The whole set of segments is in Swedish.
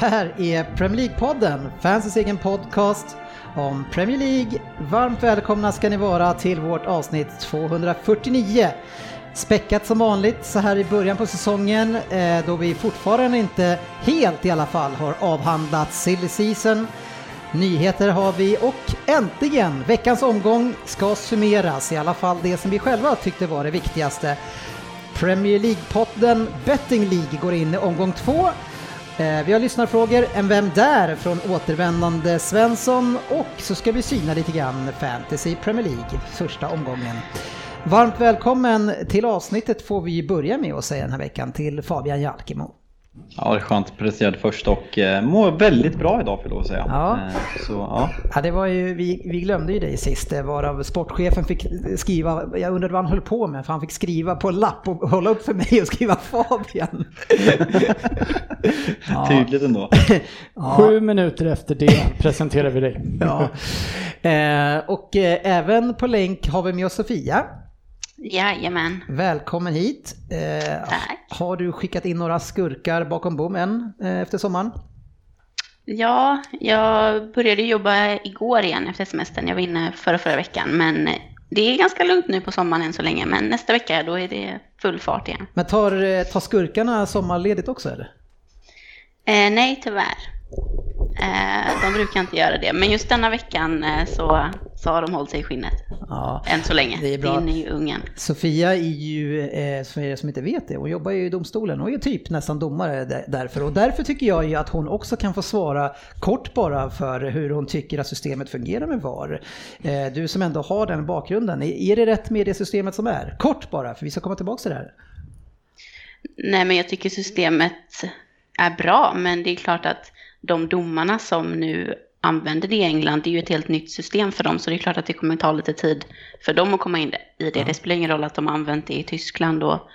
Här är Premier League-podden, fansens egen podcast om Premier League. Varmt välkomna ska ni vara till vårt avsnitt 249. Späckat som vanligt så här i början på säsongen eh, då vi fortfarande inte helt i alla fall har avhandlat silly season. Nyheter har vi och äntligen veckans omgång ska summeras, i alla fall det som vi själva tyckte var det viktigaste. Premier League-podden Betting League går in i omgång två. Eh, vi har lyssnarfrågor, en Vem där? från återvändande Svensson och så ska vi syna lite grann Fantasy Premier League, första omgången. Varmt välkommen till avsnittet får vi börja med att säga den här veckan till Fabian Jalkemo. Ja, det är skönt presterad först och eh, mår väldigt bra idag för lov att säga. Ja. Eh, Så, ja. Ja, det var ju, vi, vi glömde ju dig sist, det varav sportchefen fick skriva, jag undrade vad han höll på med, för han fick skriva på en lapp och hålla upp för mig och skriva Fabian. Ja. Tydligt ändå. Sju minuter efter det presenterar vi dig. Ja. Eh, och eh, även på länk har vi med oss Sofia. Jajamän. Välkommen hit. Eh, Tack. Har du skickat in några skurkar bakom bom än eh, efter sommaren? Ja, jag började jobba igår igen efter semestern. Jag var inne förra, förra veckan. Men det är ganska lugnt nu på sommaren än så länge. Men nästa vecka då är det full fart igen. Men tar, eh, tar skurkarna sommarledigt också eller? Eh, nej, tyvärr. Eh, de brukar inte göra det. Men just denna veckan eh, så, så har de hållit sig i skinnet. Ja. Än så länge. Det är bra. Din är ju ungen. Sofia är ju, eh, för er som inte vet det, hon jobbar ju i domstolen och är typ nästan domare där- därför. Och därför tycker jag ju att hon också kan få svara kort bara för hur hon tycker att systemet fungerar med VAR. Eh, du som ändå har den bakgrunden, är- är det rätt med det systemet som är? Kort bara, för vi ska komma tillbaka till det här. Nej, men jag tycker systemet är bra, men det är klart att de domarna som nu använder det i England, det är ju ett helt nytt system för dem, så det är klart att det kommer ta lite tid för dem att komma in i det. Det spelar ingen roll att de har använt det i Tyskland och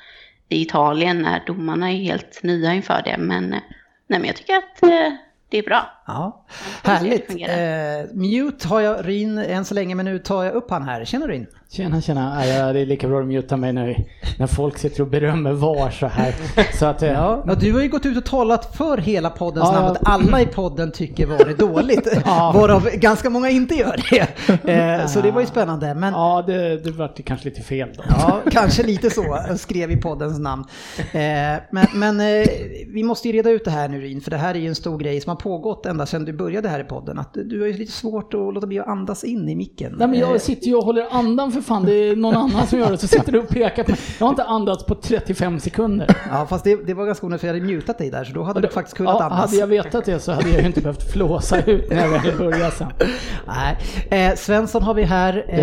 i Italien när domarna är helt nya inför det, men, nej, men jag tycker att eh, det är bra. Ja, härligt. Eh, mute har jag Ryn än så länge, men nu tar jag upp han här. Tjena Ryn! Tjena, tjena. Ja, det är lika bra att muta mig nu när folk sitter och berömmer VAR så här. Så att, eh, Ja, ja, du har ju gått ut och talat för hela poddens Ja, namn, att alla i podden tycker var det dåligt, Ja. varav ganska många inte gör det. Eh, så det var ju spännande. Men ja, det, det vart ju kanske lite fel då. Ja, kanske lite så, skrev i poddens namn. Eh, men men eh, vi måste ju reda ut det här nu Ryn, för det här är ju en stor grej som har pågått ända sedan du började här i podden. Att du har ju lite svårt att låta bli att andas in i micken. Nej men jag sitter ju och håller andan för fan, det är någon annan som gör det. Så sitter du och pekar på mig. Jag har inte andats på 35 sekunder. Ja, fast det, det var ganska onödigt för jag hade mutat dig där, så då hade du faktiskt kunnat ja, andas. Hade jag vetat det så hade jag ju inte behövt flåsa ut när jag väl började sen. Nej. Eh, Svensson har vi här eh,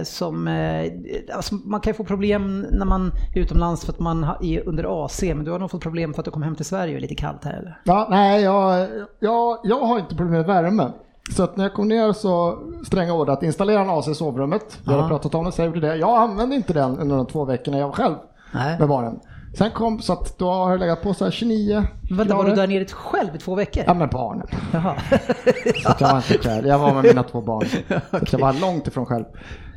Yes. som, eh, alltså man kan ju få problem när man är utomlands för att man är under AC, men du har nog fått problem för att du kom hem till Sverige och är lite kallt här eller? Ja, nej, jag, jag, jag har inte problem med värme. Så att när jag kom ner så stränga order att installera en AC i sovrummet. Jag Ja. har pratat om det, så jag gjorde det. Jag använde inte den under de två veckorna jag var själv Nej. med barnen. Sen kom, så att då har jag legat på så här 29 Vänta, var du där nere själv i två veckor? Ja, med barnen. Jaha. Så att jag var inte själv. Jag var med mina två barn. Så att jag var långt ifrån själv.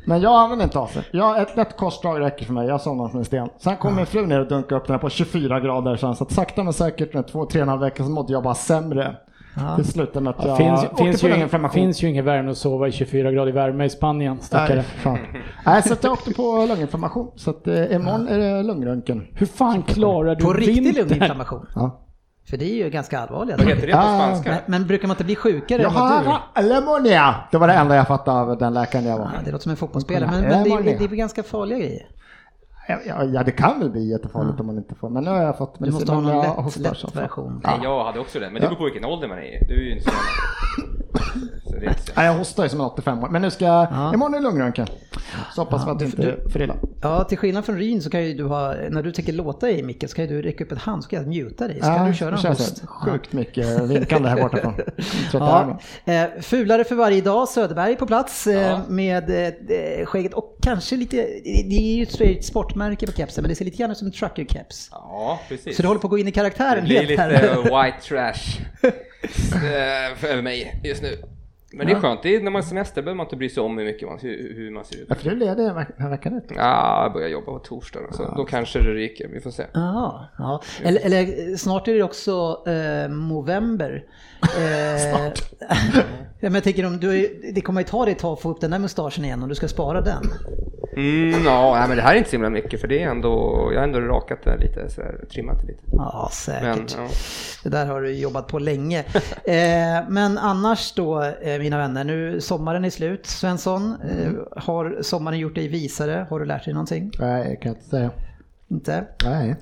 Men jag använder inte AC. Jag, ett lätt korsdrag räcker för mig. Jag somnar som en sten. Sen kom min fru ner och dunkade upp den här på 24 grader. Så att sakta men säkert, med två, tre och en halv vecka så mådde jag bara sämre. Till slut att jag finns, finns, på ju, lunginflammation. finns ju ingen värme att sova i 24 grader värme i Spanien, stackare. Nej, fan. Nej, så att jag åkte på lunginflammation. Så att eh, imorgon är det lungröntgen. Hur fan klarar du På riktig lunginflammation? Ja. För det är ju ganska allvarliga Vad heter det på Ah, spanska? Men, men brukar man inte bli sjukare har lemonia! Det var det enda jag fattade av den läkaren jag var. Ja, det låter som en fotbollsspelare, men, Ja, men det, är, det. det är ganska farliga grejer. Ja, ja, ja, det kan väl bli jättefarligt om man inte får. Men nu har jag fått Du måste ha men någon jag lätt, lätt så. version. Nej, jag hade också det, men det beror på vilken ålder man är i. Du är ju inte så. Så det är inte så. Nej, jag hostar ju som en 85 år. Men nu ska jag, Ja. imorgon är det lungröntgen. Så hoppas vi att det inte är för illa. Ja, till skillnad från Ryn så kan ju du ha, när du tänker låta i micken så kan ju du räcka upp ett hand så kan jag muta dig. Så kan du köra en host. Sjukt mycket vinkande här borta från 30 Ja, eh, fulare för varje dag, Söderberg på plats eh, Ja. med eh, skägget och kanske lite, det är ju ett straight sportmärke på kepsen men det ser lite grann ut som en trucker-keps. Ja, precis. Så du håller på att gå in i Det karaktären blir helt lite white trash eh, för över mig just nu. Men det är skönt, det är, när man har semester behöver man inte bry sig om hur mycket man, hur, hur man ser ut. Ja, för du är ledig den här veckan ut. Ja, jag börjar jobba på torsdag, så då kanske det ryker, vi får se. Jaha, ja. Eller, eller snart är det också eh, november. Eh, ja, men jag tänker om du, är- det kommer ju ta dig ett tag att få upp den där mustaschen igen om du ska spara den. Mm, ja, nej, men det här är inte så himla mycket för det är ändå, jag har ändå rakat det lite, så här, trimmat det lite. Ja, säkert. Men, ja. Det där har du jobbat på länge. Eh, men annars då, eh, mina vänner, nu sommaren är slut. Svensson, eh, har sommaren gjort dig visare? Har du lärt dig någonting? Nej, jag kan inte säga. Inte? Nej.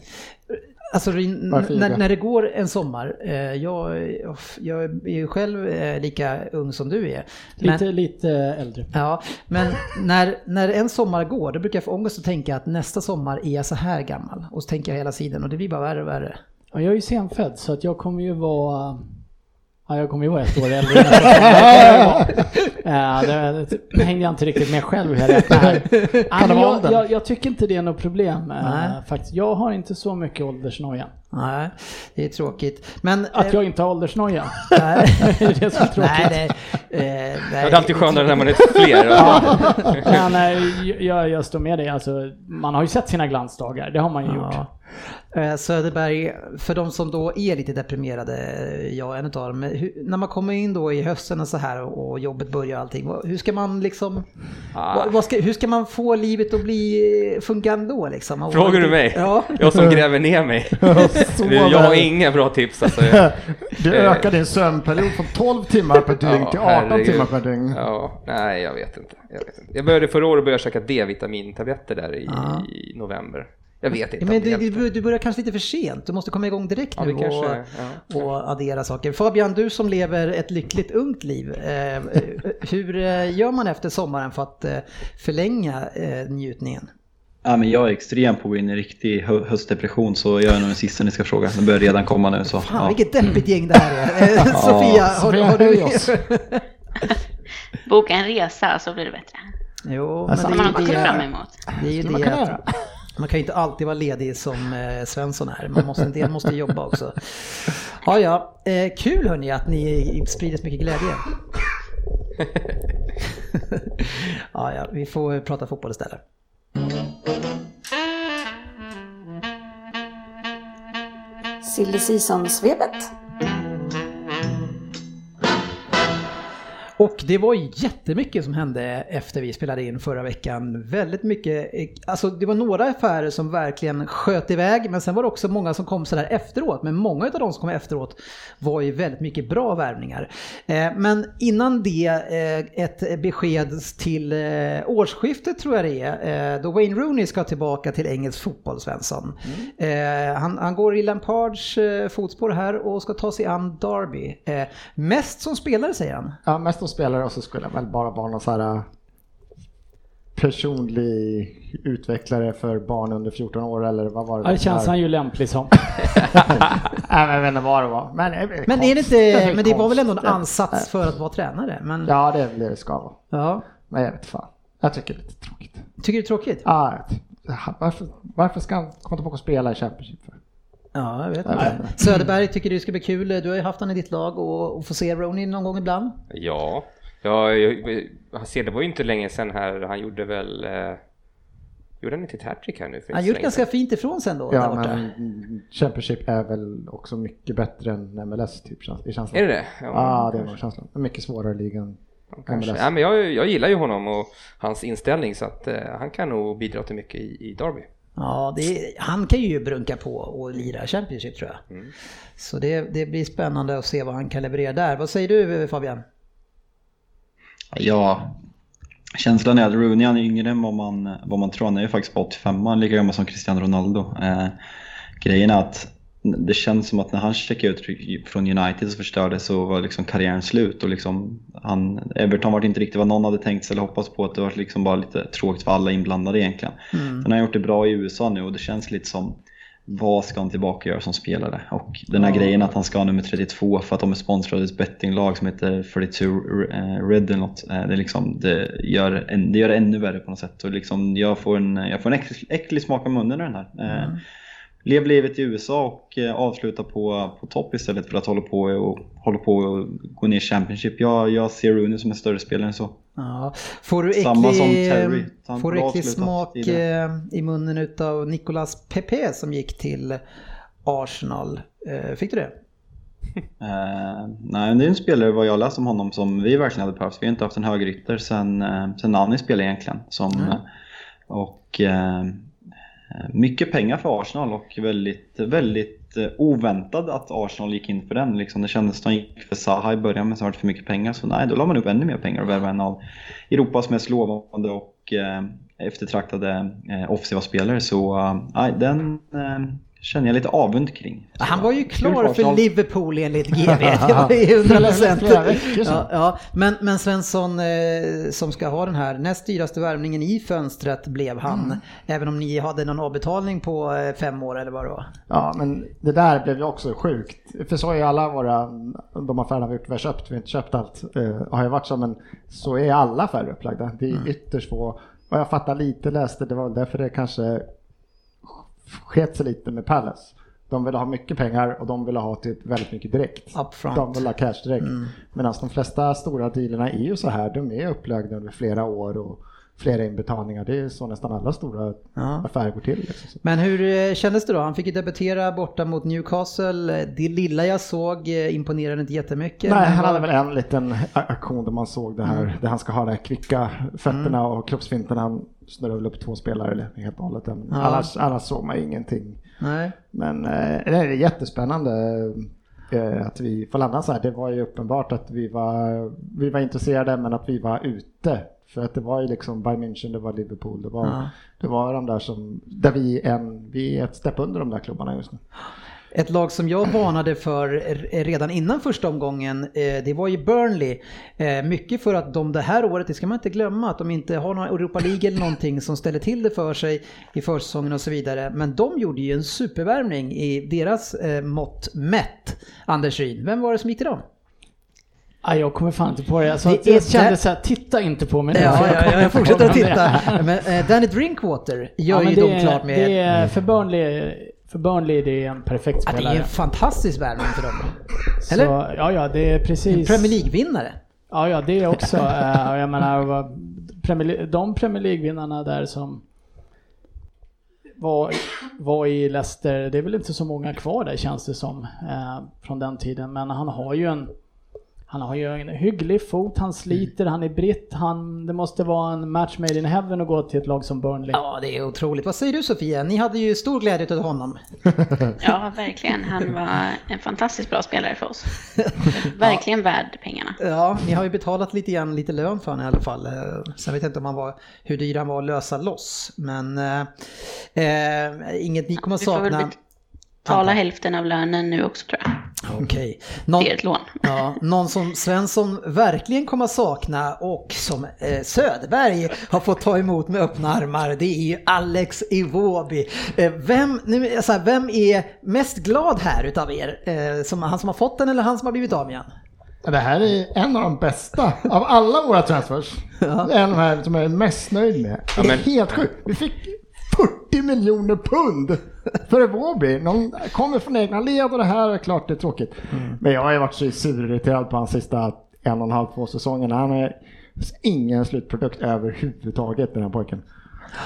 Alltså när, när det går en sommar, eh, jag, jag är ju själv eh, lika ung som du är. Men, Lite, lite äldre. ja, men när, när en sommar går, då brukar jag få ångest att tänka att nästa sommar är jag så här gammal. Och så tänker jag hela tiden och det blir bara värre och värre. Ja, jag är ju senfödd så att jag kommer ju vara Ja, jag kommer ju vara ett år äldre ja, det, det hängde jag inte riktigt med själv hur jag räknar jag, jag, jag tycker inte det är något problem Nej. faktiskt. Jag har inte så mycket åldersnoja. Nej, det är tråkigt. Men... Att eh, jag inte har åldersnoja. nej. det är det som är tråkigt. Nej, det, eh, nej, Det är alltid skönare när man är fler. Men eh, jag, jag står med dig, alltså, man har ju sett sina glansdagar, det har man ju gjort. Ja. Eh, Söderberg, för de som då är lite deprimerade, jag är en utav dem, hur, när man kommer in då i hösten och så här och jobbet börjar och allting, hur ska man liksom, Ah. vad, vad ska, hur ska man få livet att bli eh, fungerande då liksom? Frågar du mig? Ja. Jag som gräver ner mig. Så Du, jag har inga bra tips alltså. Du ökar din sömnperiod från 12 timmar per dygn Ja, till 18 herregud. timmar per dygn. Ja, nej jag vet inte. Jag, vet inte. jag började förra året börja käka D-vitamintabletter där i, Ja. i november. Jag vet inte. Ja, men du, du, du börjar kanske lite för sent, du måste komma igång direkt Ja, nu kanske- och, ja. och addera saker. Fabian, du som lever ett lyckligt ungt liv, eh, hur eh, gör man efter sommaren för att eh, förlänga eh, njutningen? Ja, men jag är extrem på att gå in i riktig hö- höstdepression så jag är nog den sista ni ska fråga. Den börjar redan komma nu. Så, Fan ja. vilket deppigt gäng det här är. Sofia, har, har du... oss. Boka en resa så blir det bättre. Jo, Alltså, men det, man är också fram det, emot. det är ju man det kunna att göra? man kan ju inte alltid vara ledig som eh, Svensson är. Man måste, en del måste jobba också. Ja, ja. Eh, kul hörni att ni sprider så mycket glädje. ja, ja, vi får prata fotboll istället. Silly Season-svepet. Och det var jättemycket som hände efter vi spelade in förra veckan. Väldigt mycket, alltså det var några affärer som verkligen sköt iväg men sen var det också många som kom sådär efteråt. Men många av de som kom efteråt var ju väldigt mycket bra värvningar. Eh, Men innan det, eh, ett besked till eh, årsskiftet tror jag det är, då Wayne Rooney ska tillbaka till engelsk fotboll, Svensson. Eh, Han, han går i Lampards fotspår här och ska ta sig an Derby. Mest som spelare säger han. Ja, mest som spelare och så skulle jag väl bara vara någon så här äh, personlig utvecklare för barn under 14 år eller vad var det? Ja, det känns där? han ju lämplig som. Nej, men jag vet inte vad det var. Men, eh, Men är det inte, men det var väl ändå en ansats för att vara tränare? Men, Ja, det är väl det det ska vara. ja. Men jag vet fan. Jag tycker det är lite tråkigt. Tycker du det är tråkigt? Ja, varför, varför ska han komma tillbaka och spela i Championship för? Ja, jag vet inte. Söderberg tycker du ska bli kul. Du har ju haft honom i ditt lag och, och får se Rooney någon gång ibland. Ja, ja jag, jag ser, det var ju inte länge sedan här, han gjorde väl... Eh, gjorde han inte ett hattrick här nu? För Han länge ganska fint ifrån ändå där Ja, borta. men Championship är väl också mycket bättre än MLS typ, i känslan. Är det det? Ja, det är nog känslan. En mycket svårare liga än Kanske. Ja, men jag, jag gillar ju honom och hans inställning så att eh, han kan nog bidra till mycket i, i Derby. Ja, det är, han kan ju brunka på och lira Championship tror jag. Så det, det blir spännande att se vad han kan leverera där. Vad säger du Fabian? Ja, känslan är att Rooney är yngre än vad man, vad man tror. Han är ju faktiskt bara 85, han är lika gammal som Cristiano Ronaldo. Eh, grejen är att det känns som att när han checkade ut från United så förstördes så var liksom karriären slut. Och liksom han, Everton var inte riktigt vad någon hade tänkt sig eller hoppats på. Att det var liksom bara lite tråkigt för alla inblandade egentligen. Mm. Han har gjort det bra i USA nu och det känns lite som vad ska han tillbaka göra som spelare? Och den här Ja. grejen att han ska ha nummer 32 för att de är sponsrade av ett bettinglag som heter 32 eh, Red eller något. Eh, Det, liksom, det, gör en, det gör det ännu värre på något sätt. Och liksom, jag får en, jag får en äcklig, äcklig smak av munnen i den här. Eh, Mm. Lev livet i USA och eh, avsluta på, på topp istället för att hålla på och, hålla på och gå ner i Championship. Jag, jag ser Rooney som en större spelare än så. Ja. Får du äcklig, Samma som Terry. Han får du äcklig smak i eh, i munnen utav Nicolas Pepe som gick till Arsenal? Eh, Fick du det? Eh, nej, det är en spelare vad jag läst om honom som vi verkligen hade behövt. Vi har inte haft en högerytter sen, eh, sen Nani spelade egentligen. Som, Mm. eh, Och eh, Eh, mycket pengar för Arsenal och väldigt, väldigt eh, oväntad oväntat att Arsenal gick in för den. Liksom, det kändes som att de gick för Zaha i början men sen var det för mycket pengar. Så nej, då la man upp ännu mer pengar och värvade en av Europas mest lovande och eh, eftertraktade offensiva spelare. Så nej, den känner jag lite avund kring. Så, Han var ju klar för. Liverpool enligt GV. Det var ju 100 procent. Ja, ja. Men, men Svensson eh, som ska ha den här näst dyraste värvningen i fönstret blev han. Även om ni hade någon avbetalning på eh, fem år eller vad det var. Ja, men det där blev ju också sjukt. För så har ju alla våra, de affärerna vi har köpt, vi har inte köpt allt, eh, har ju varit så, men så är alla affärer upplagda. Det är ytterst få. Vad jag fattar lite läste, det var väl därför det kanske sket sig lite med Palace. De ville ha mycket pengar och de ville ha typ väldigt mycket direkt. Upfront. De vill ha cash direkt. Medan de flesta stora dealerna är ju så här, de är upplagda över flera år och flera inbetalningar. Det är så nästan alla stora Ja. affärer går till. Liksom. Men hur eh, kändes det då? Han fick ju debutera borta mot Newcastle. Det lilla jag såg eh, imponerade inte jättemycket. Nej, han hade väl en liten aktion där man såg det här, där han ska ha de här kvicka fötterna och kroppsfinten. Han snurrar väl upp två spelare eller helt och hållet. Men Ja. annars, annars såg man ingenting. Nej. Men eh, det är jättespännande att vi får landa så här. Det var ju uppenbart att vi var, vi var intresserade men att vi var ute. För att det var ju liksom Bayern München, det var Liverpool, det var, Ja. det var de där som, där vi, en, vi är ett stepp under de där klubbarna just nu. Ett lag som jag varnade för redan innan första omgången, eh, det var ju Burnley. Eh, Mycket för att de det här året, det ska man inte glömma, att de inte har någon Europa League eller någonting som ställer till det för sig i försäsongen och så vidare. Men de gjorde ju en supervärvning i deras eh, mått mätt. Anders Ryn, vem var det som gick till dem? Ja, jag kommer fan inte på det. Alltså, Det jag kände där- så här, titta inte på mig nu. Ja, ja, ja, jag fortsätter att titta. Men eh, Danny Drinkwater gör Ja, ju dem klart med... Det är, för Burnley, för Burnley är det en perfekt Ja, det är spelare. en fantastisk värvning för dem. Eller? Så, ja, ja, det är En precis. Premier League-vinnare. Ja, ja, det är också. eh, jag menar, Premier, de Premier League-vinnarna där som var, var i Leicester, det är väl inte så många kvar där känns det som eh, från den tiden. Men han har ju en han har ju en hygglig fot, han sliter, han är britt, han, det måste vara en match made in heaven att gå till ett lag som Burnley. Ja, det är otroligt. Vad säger du Sofia? Ni hade ju stor glädje av honom. Ja, verkligen. Han var en fantastiskt bra spelare för oss. Verkligen värd pengarna. Ja, ni har ju betalat lite grann, lite lön för honom i alla fall. Eh, Sen vet jag inte om han var, hur dyr han var att lösa loss. Men eh, eh, inget ni kommer att sakna. Betala hälften av lönen nu också tror jag. Okej. Någon, Det är ett lån. ja, någon som Svensson verkligen kommer att sakna och som eh, Söderberg har fått ta emot med öppna armar, det är ju Alex Iwobi. Eh, vem, nu, alltså, vem är mest glad här utav er? Eh, som, han som har fått den eller han som har blivit av med den? Ja, Det här är en av de bästa av alla våra transfers. Det är en av de här som jag är mest nöjd med. Ja, Det är men- helt sjukt. Vi fick 40 miljoner pund för Evobi. Någon kommer från egna led och det här är klart det är tråkigt. Men jag har ju varit så surirriterad på hans sista en och en halv, två säsongerna. Han är ingen slutprodukt överhuvudtaget den här pojken.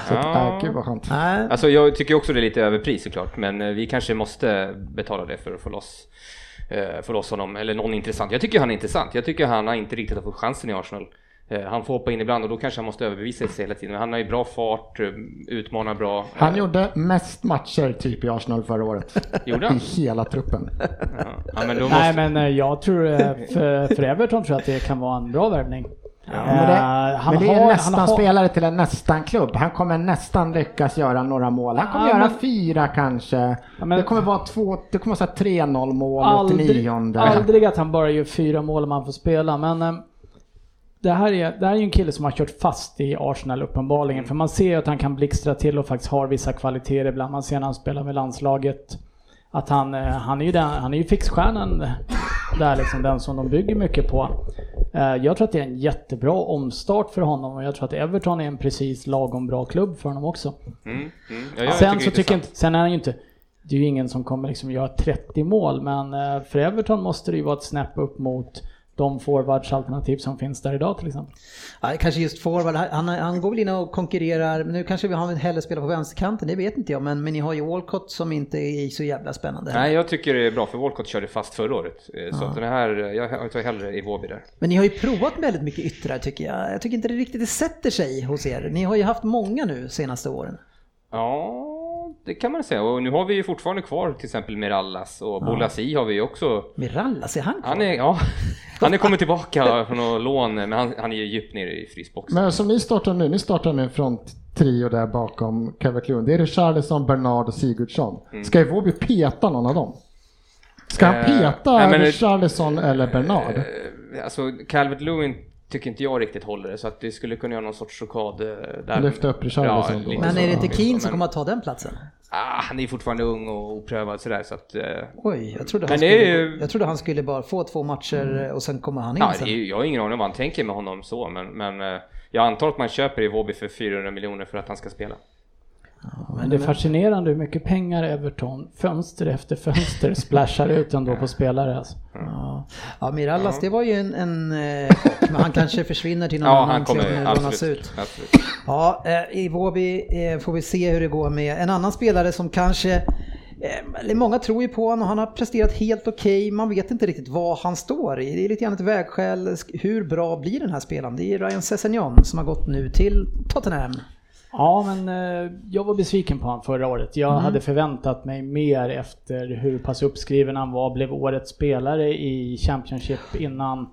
Så att, Ja. äh, gud vad skönt. Nej, Alltså jag tycker också det är lite överpris såklart, men eh, vi kanske måste betala det för att få loss, eh, få loss honom, eller någon intressant. Jag tycker han är intressant. Jag tycker han har inte riktigt har fått chansen i Arsenal. Eh, Han får hoppa in ibland och då kanske han måste överbevisa sig hela tiden. Men han har ju bra fart, eh, utmanar bra. Han Eh, gjorde mest matcher typ i Arsenal förra året. Gjorde han? I hela truppen. Ja. Ja, men då Nej måste... men jag tror för, för Everton tror jag att det kan vara en bra värvning. Men det, han men det är har- nästan han har- spelare till en nästan-klubb. Han kommer nästan lyckas göra några mål. Han kommer Ja, göra men- fyra kanske. men- det kommer vara två, det kommer vara så här 3-0 mål, aldrig, 89 aldrig att han bara gör fyra mål om han får spela, men eh, det här, är, det här är ju en kille som har kört fast i Arsenal uppenbarligen. För man ser ju att han kan blixtra till och faktiskt har vissa kvaliteter ibland. Man ser när han spelar med landslaget. Att han, eh, han är ju, den, han är ju fixstjärnan där liksom, den som de bygger mycket på. Eh, Jag tror att det är en jättebra omstart för honom och jag tror att Everton är en precis lagom bra klubb för honom också. Mm, mm. Ja, Sen så tycker jag intressant. inte, sen är han ju inte, det är ju ingen som kommer liksom göra 30 mål, men eh, för Everton måste det ju vara ett snäpp upp mot de forwardsalternativ som finns där idag till exempel. Ja, kanske just forward, han, han går väl in och konkurrerar, men nu kanske vi har hellre spelat på vänsterkanten, det vet inte jag, men, men ni har ju Walcott som inte är så jävla spännande. Nej, jag tycker det är bra för Walcott körde fast förra året. Eh, Så att den här, jag tar hellre i där. Men ni har ju provat väldigt mycket yttrar tycker jag. Jag tycker inte det riktigt det sätter sig hos er. Ni har ju haft många nu senaste åren. Ja, det kan man säga. Och nu har vi ju fortfarande kvar till exempel Mirallas och Bolasi har vi ju också. Mirallas, är han kvar? Han är, ja, han är kommit tillbaka från något lån, men han, han är ju djupt nere i frysboxen. Men som ni startar nu, ni startar med en fronttrio där bakom Calvert Lewin. Det är Richarlison, Bernard och Sigurdsson. Ska Iwobi peta någon av dem? Ska han Eh, peta det- Richarlison eller Bernard? Eh, Alltså Calvert Lewin tycker inte jag riktigt håller det, så att det skulle kunna göra någon sorts chokad eh, där. Lyfta upp Richarlison då. lite Men är det inte Keane som kommer att ta den platsen? Ah, han är fortfarande ung och oprövad sådär, så att... eh, Oj, jag trodde, han skulle, ju- jag trodde han skulle bara få två matcher och sen kommer han in Ja, sen. är, jag har ingen aning om vad han tänker med honom så, men, men eh, jag antar att man köper i Vårby för 400 miljoner för att han ska spela. Men det är fascinerande hur mycket pengar Everton, fönster efter fönster, splashar ut ändå på spelare. Alltså. Ja, ja Mirallas, det var ju en, en eh, men han kanske försvinner till någon Ja, annan han klubb när lånas absolut. ut. absolut. Ja, eh, i Vårby eh, får vi se hur det går med en annan spelare som kanske Många tror ju på honom och han har presterat helt okej. Man vet inte riktigt vad han står i. Det är lite grann ett vägskäl. Hur bra blir den här spelaren? Det är Ryan Sessegnon som har gått nu till Tottenham. Ja, men eh, jag var besviken på honom förra året. Jag hade förväntat mig mer efter hur pass uppskriven han var. Blev årets spelare i Championship innan.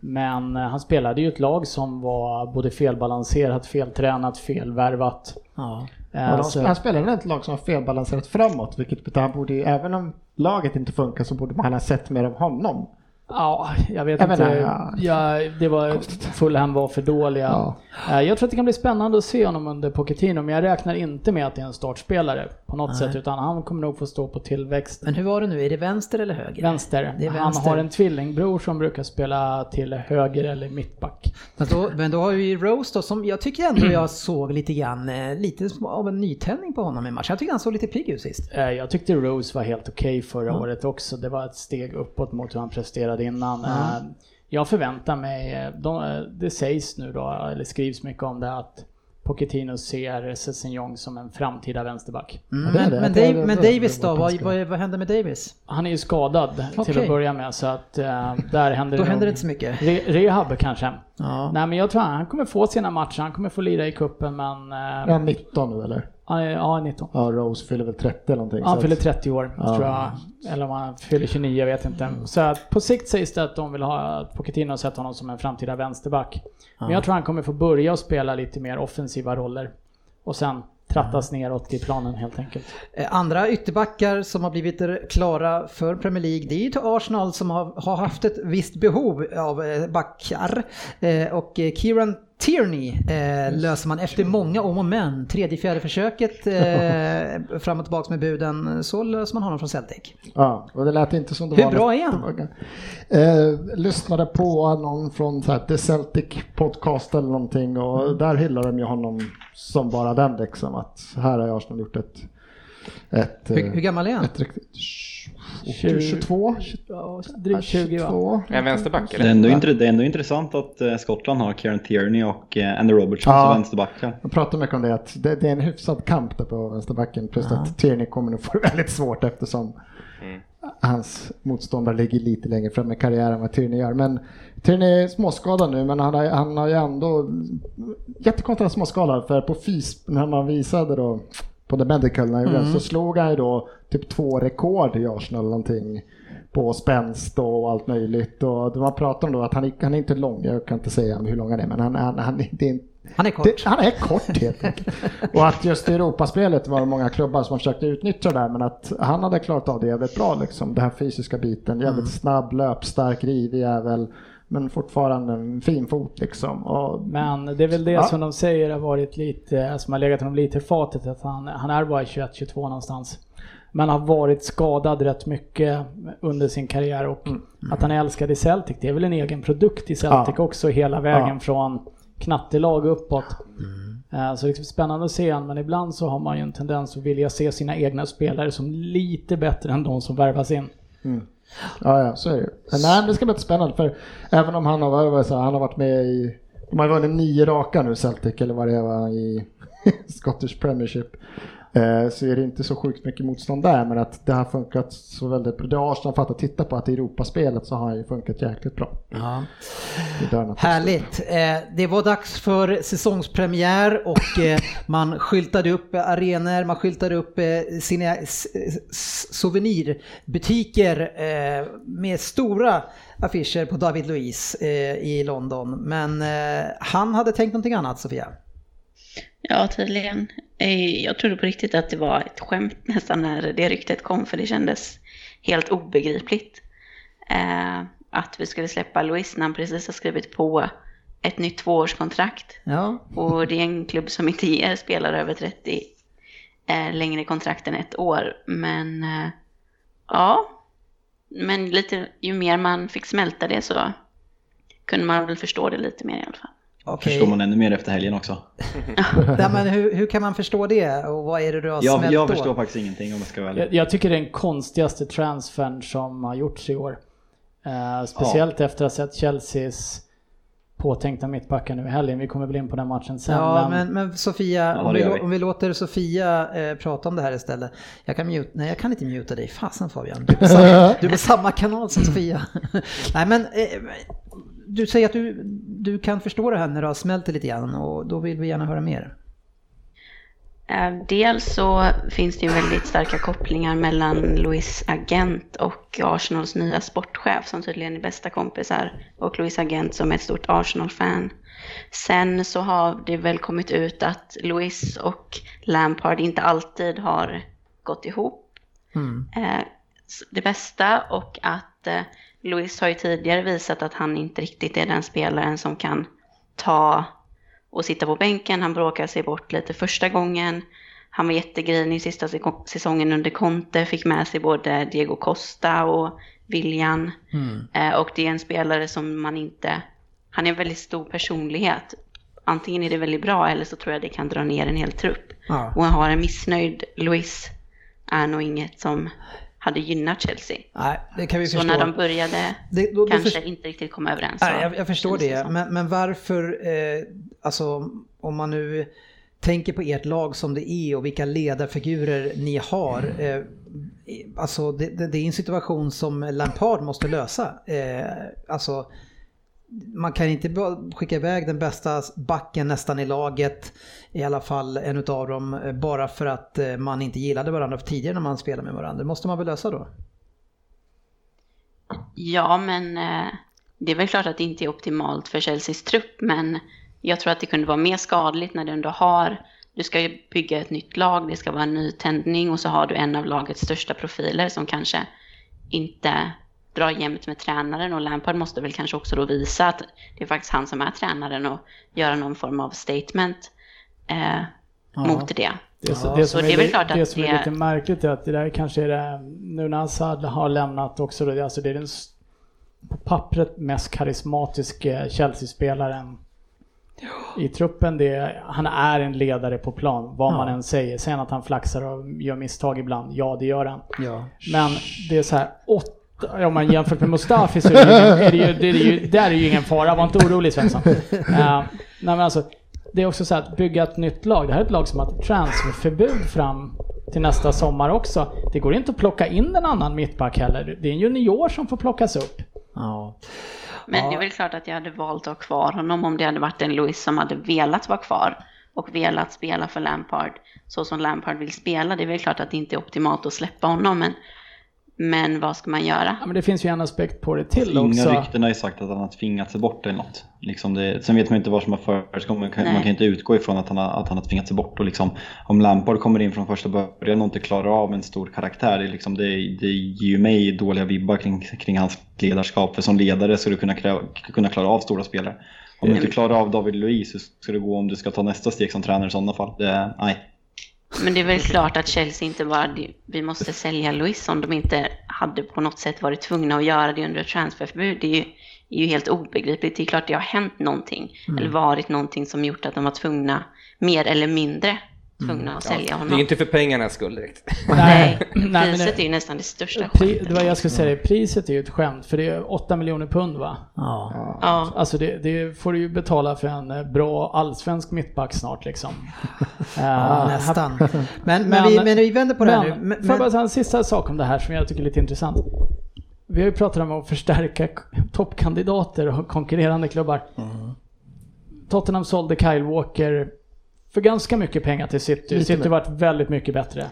Men eh, han spelade ju ett lag som var både felbalanserat, feltränat, felvärvat. Ja. Eh, Ja, de, så- han spelar i ett lag som har felbalanserat framåt, vilket betyder han borde, även om laget inte funkar så borde man ha sett mer av honom. Ja, jag vet Jag inte. menar, ja. Ja, det var, Fulham var för dåliga. Ja. Eh, Jag tror att det kan bli spännande att se honom under Pochettino, men jag räknar inte med att det är en startspelare på något sätt, utan han kommer nog få stå på tillväxt. Men hur var det nu? Är det vänster eller höger? Vänster. Det är Han vänster. har en tvillingbror som brukar spela till höger eller mittback. Men då, men då har vi Rose då som jag tycker ändå jag såg lite grann, eh, lite av en nytändning på honom i matchen. Jag tycker han såg lite pigg ut sist. Eh, Jag tyckte Rose var helt okej förra året också. Det var ett steg uppåt mot hur han presterade innan. Eh, Jag förväntar mig, eh, de, eh, det sägs nu då, eller skrivs mycket om det, att Pochettino ser Sessignon som en framtida vänsterback. Mm, men det. men, Dave, men Davis då? Vad, vad, vad hände med Davis? Han är ju skadad till Okej. att börja med så att eh, där händer Då det händer det inte så mycket. Re, rehab kanske. Ja. Nej men jag tror han kommer få sina matcher, han kommer få lira i kuppen men... Är han 19 nu eller? Han Ja, 19. Ja, Rose fyller väl 30 eller någonting. Han så fyller att- 30 år, Ja. tror jag. Eller om han fyller 29, jag vet inte. Så att på sikt sägs det att de vill ha att Pochettino har sett honom som en framtida vänsterback. Men jag tror han kommer få börja och spela lite mer offensiva roller. Och sen trattas neråt i planen helt enkelt. Eh, Andra ytterbackar som har blivit klara för Premier League, det är ju till Arsenal som har, har haft ett visst behov av eh, backar. Eh, Och Kieran Tierney eh, löser man efter många om och men. Tredje, fjärde försöket eh, fram och tillbaka med buden, så löser man honom från Celtic. Ja, och det lät inte som det Hur var. bra är han? Eh, lyssnade på någon från så här, The Celtic podcast eller någonting och Mm. där hyllar de ju honom som bara den liksom. Att här har Arsenal gjort ett... ett Hur, eh, hur gammal är han? Ett riktigt... Tjugo- 22? Ja, drygt 20 va? 22. En vänsterback Det eller? är, ändå det är ändå intressant att eh, Skottland har Kieran Tierney och eh, Andy Robertson Ja. som vänsterbackar. Jag pratar mycket om det, att det, det är en hyfsad kamp där på vänsterbacken. Plus att Tierney kommer nog få det väldigt svårt eftersom hans motståndare ligger lite längre fram i karriären än vad Tierney gör. Men Tierney är småskadad nu men han har, han har ju ändå jättekonstigt att småskadad för på FIS när man visade då på The Medical när det, så slog han ju då typ två rekord i Arsenal någonting på spänst och allt möjligt och man pratar om då att han, han är inte lång, jag kan inte säga hur lång han är men han, han, han, är- det Han är kort. det, han är kort helt enkelt. Och att just i Europaspelet var det många klubbar som försökte utnyttja det där men att han hade klarat av det jävligt bra liksom. Den här fysiska biten, jävligt Mm. snabb, löpstark, rivig jävel. Men fortfarande en fin fot liksom. Och, Men det är väl det Ja. som de säger har varit lite, som har legat honom lite i fatet, att han, han är bara 21-22 någonstans. Men har varit skadad rätt mycket under sin karriär och Mm. att han är älskad i Celtic, det är väl en egen produkt i Celtic Ja. också hela vägen Ja. från knattelag uppåt. Mm. Eh, Så det är spännande att se han, men ibland så har man ju en tendens att vilja se sina egna spelare som lite bättre än de som värvas in. Ja, ja, så är det ju. Men Nej, det ska bli spännande för även om han har, här, han har varit med i, de har ju vunnit nio raka nu Celtic eller vad det var i Scottish Premiership. Eh, så är det inte så sjukt mycket motstånd där men att det har funkat så väldigt bra. Det har Arsenal fattat titta på att i Europaspelet så har han ju funkat jäkligt bra. Ja. Härligt. Eh, Det var dags för säsongspremiär och eh, man skyltade upp arenor, man skyltade upp sina souvenirbutiker med stora affischer på David Luiz i London. Men han hade tänkt någonting annat, Sofia. Ja, tydligen. Eh, Jag trodde på riktigt att det var ett skämt nästan när det ryktet kom, för det kändes helt obegripligt. Eh, att vi skulle släppa Louis när han precis har skrivit på ett nytt tvåårskontrakt. Ja, Och det är en klubb som inte ger spelare över 30 eh, längre kontrakt än ett år. Men eh, ja, men lite, ju mer man fick smälta det så kunde man väl förstå det lite mer i alla fall. Okej. Förstår man ännu mer efter helgen också. Ja, men hur, hur kan man förstå det och vad är det du har Jag, smält jag då? förstår faktiskt ingenting om jag ska vara ärlig. Jag, jag tycker det är den konstigaste transfern som har gjorts i år. Eh, speciellt efter att ha sett Chelseas påtänkta mittbackar nu i helgen. Vi kommer väl in på den matchen sen. Ja, men, men, Sofia, Ja, om, vi, vi. om vi låter Sofia eh, prata om det här istället. Jag kan mute, nej jag kan inte muta dig, fasen Fabian. Du är på samma, du är på samma kanal som Sofia. nej men, eh, du säger att du, du kan förstå det här när du har smält det lite grann och då vill vi gärna höra mer. Eh, Dels så finns det ju väldigt starka kopplingar mellan Louis agent och Arsenals nya sportchef som tydligen är bästa kompisar och Louis agent som är ett stort Arsenal-fan. Sen så har det väl kommit ut att Louis och Lampard inte alltid har gått ihop. Mm. Eh, det bästa och att Louis har ju tidigare visat att han inte riktigt är den spelaren som kan ta och sitta på bänken. Han bråkar sig bort lite första gången. Han var jättegrinig sista säsongen under Conte, fick med sig både Diego Costa och William. Eh, och det är en spelare som man inte... Han är en väldigt stor personlighet. Antingen är det väldigt bra eller så tror jag det kan dra ner en hel trupp. Ja. Och att ha en missnöjd Luis är nog inget som hade gynnat Chelsea. Nej, det kan vi Så förstå. när de började Det- då- då kanske först- inte riktigt komma överens. så Nej, jag, jag förstår det, men, men varför, eh, alltså om man nu tänker på ert lag som det är och vilka ledarfigurer ni har. Eh, alltså det, det, det är en situation som Lampard måste lösa. Eh, alltså man kan inte skicka iväg den bästa backen nästan i laget, i alla fall en utav dem, eh, bara för att eh, man inte gillade varandra tidigare när man spelade med varandra. Det måste man väl lösa då? Ja, men eh, det är väl klart att det inte är optimalt för Chelseas trupp, men jag tror att det kunde vara mer skadligt när du ändå har, du ska ju bygga ett nytt lag, det ska vara en ny tändning och så har du en av lagets största profiler som kanske inte drar jämnt med tränaren och Lampard måste väl kanske också då visa att det är faktiskt han som är tränaren och göra någon form av statement eh, mot det. Det, Ja, det, som, det är är, väl li- klart att det som är lite märkligt är att det där kanske är det, nu när Assad har lämnat också, då, det- alltså det är den på pappret mest karismatiska Chelsea-spelaren i truppen. Det är, han är en ledare på plan, vad man Ja. än säger. Sen att han flaxar och gör misstag ibland, ja det gör han. Ja. Men det är så här, åtta, om man jämfört med Mustafi så är det ju, är det ju, det är ju, där är ju ingen fara, var inte orolig Svensson. Uh, nej men alltså, det är också så att bygga ett nytt lag. Det här är ett lag som har ett transferförbud fram till nästa sommar också. Det går inte att plocka in en annan mittback heller. Det är en junior som får plockas upp. Ja. Men det är väl klart att jag hade valt att ha kvar honom om det hade varit en Louis som hade velat vara kvar och velat spela för Lampard så som Lampard vill spela. Det är väl klart att det inte är optimalt att släppa honom, men, men vad ska man göra? Ja, men det finns ju en aspekt på det till Inga också. rykten har ju sagt att han har tvingat sig bort eller något. Liksom det, sen vet man inte vad som har förekommit. Man kan, man kan inte utgå ifrån att han har, att han har tvingat sig bort. Och liksom, om Lampard kommer in från första början och inte klarar av en stor karaktär, det, är liksom, det, det ger ju mig dåliga vibbar kring, kring hans ledarskap. För som ledare ska du kunna, kräva, kunna klara av stora spelare. Om du inte klarar av David Luiz, hur ska det gå om du ska ta nästa steg som tränare i sådana fall? Det, nej. Men det är väl klart att Chelsea inte bara, vi måste sälja Luis om de inte hade på något sätt varit tvungna att göra det under ett transferförbud. Det är ju, är ju helt obegripligt. Det är klart det har hänt någonting, eller varit någonting som gjort att de var tvungna, mer eller mindre, tvungna att sälja Det är honom. ju inte för pengarnas skull direkt. Nej, Nej, men priset det- är ju nästan det största Pri, skämtet. det var jag skulle säga, det, priset är ju ett skämt för det är 8 miljoner pund va? Ja. Ja, Alltså det, det får du ju betala för en eh, bra allsvensk mittback snart liksom. Ja, Eh, nästan. Men, men, Men- vi, men vi vänder på det här Men, nu. får jag bara säga en sista sak om det här som jag tycker är lite intressant. Vi har ju pratat om att förstärka toppkandidater och konkurrerande klubbar. Tottenham sålde Kyle Walker för ganska mycket pengar till City. Lite City varit väldigt mycket bättre.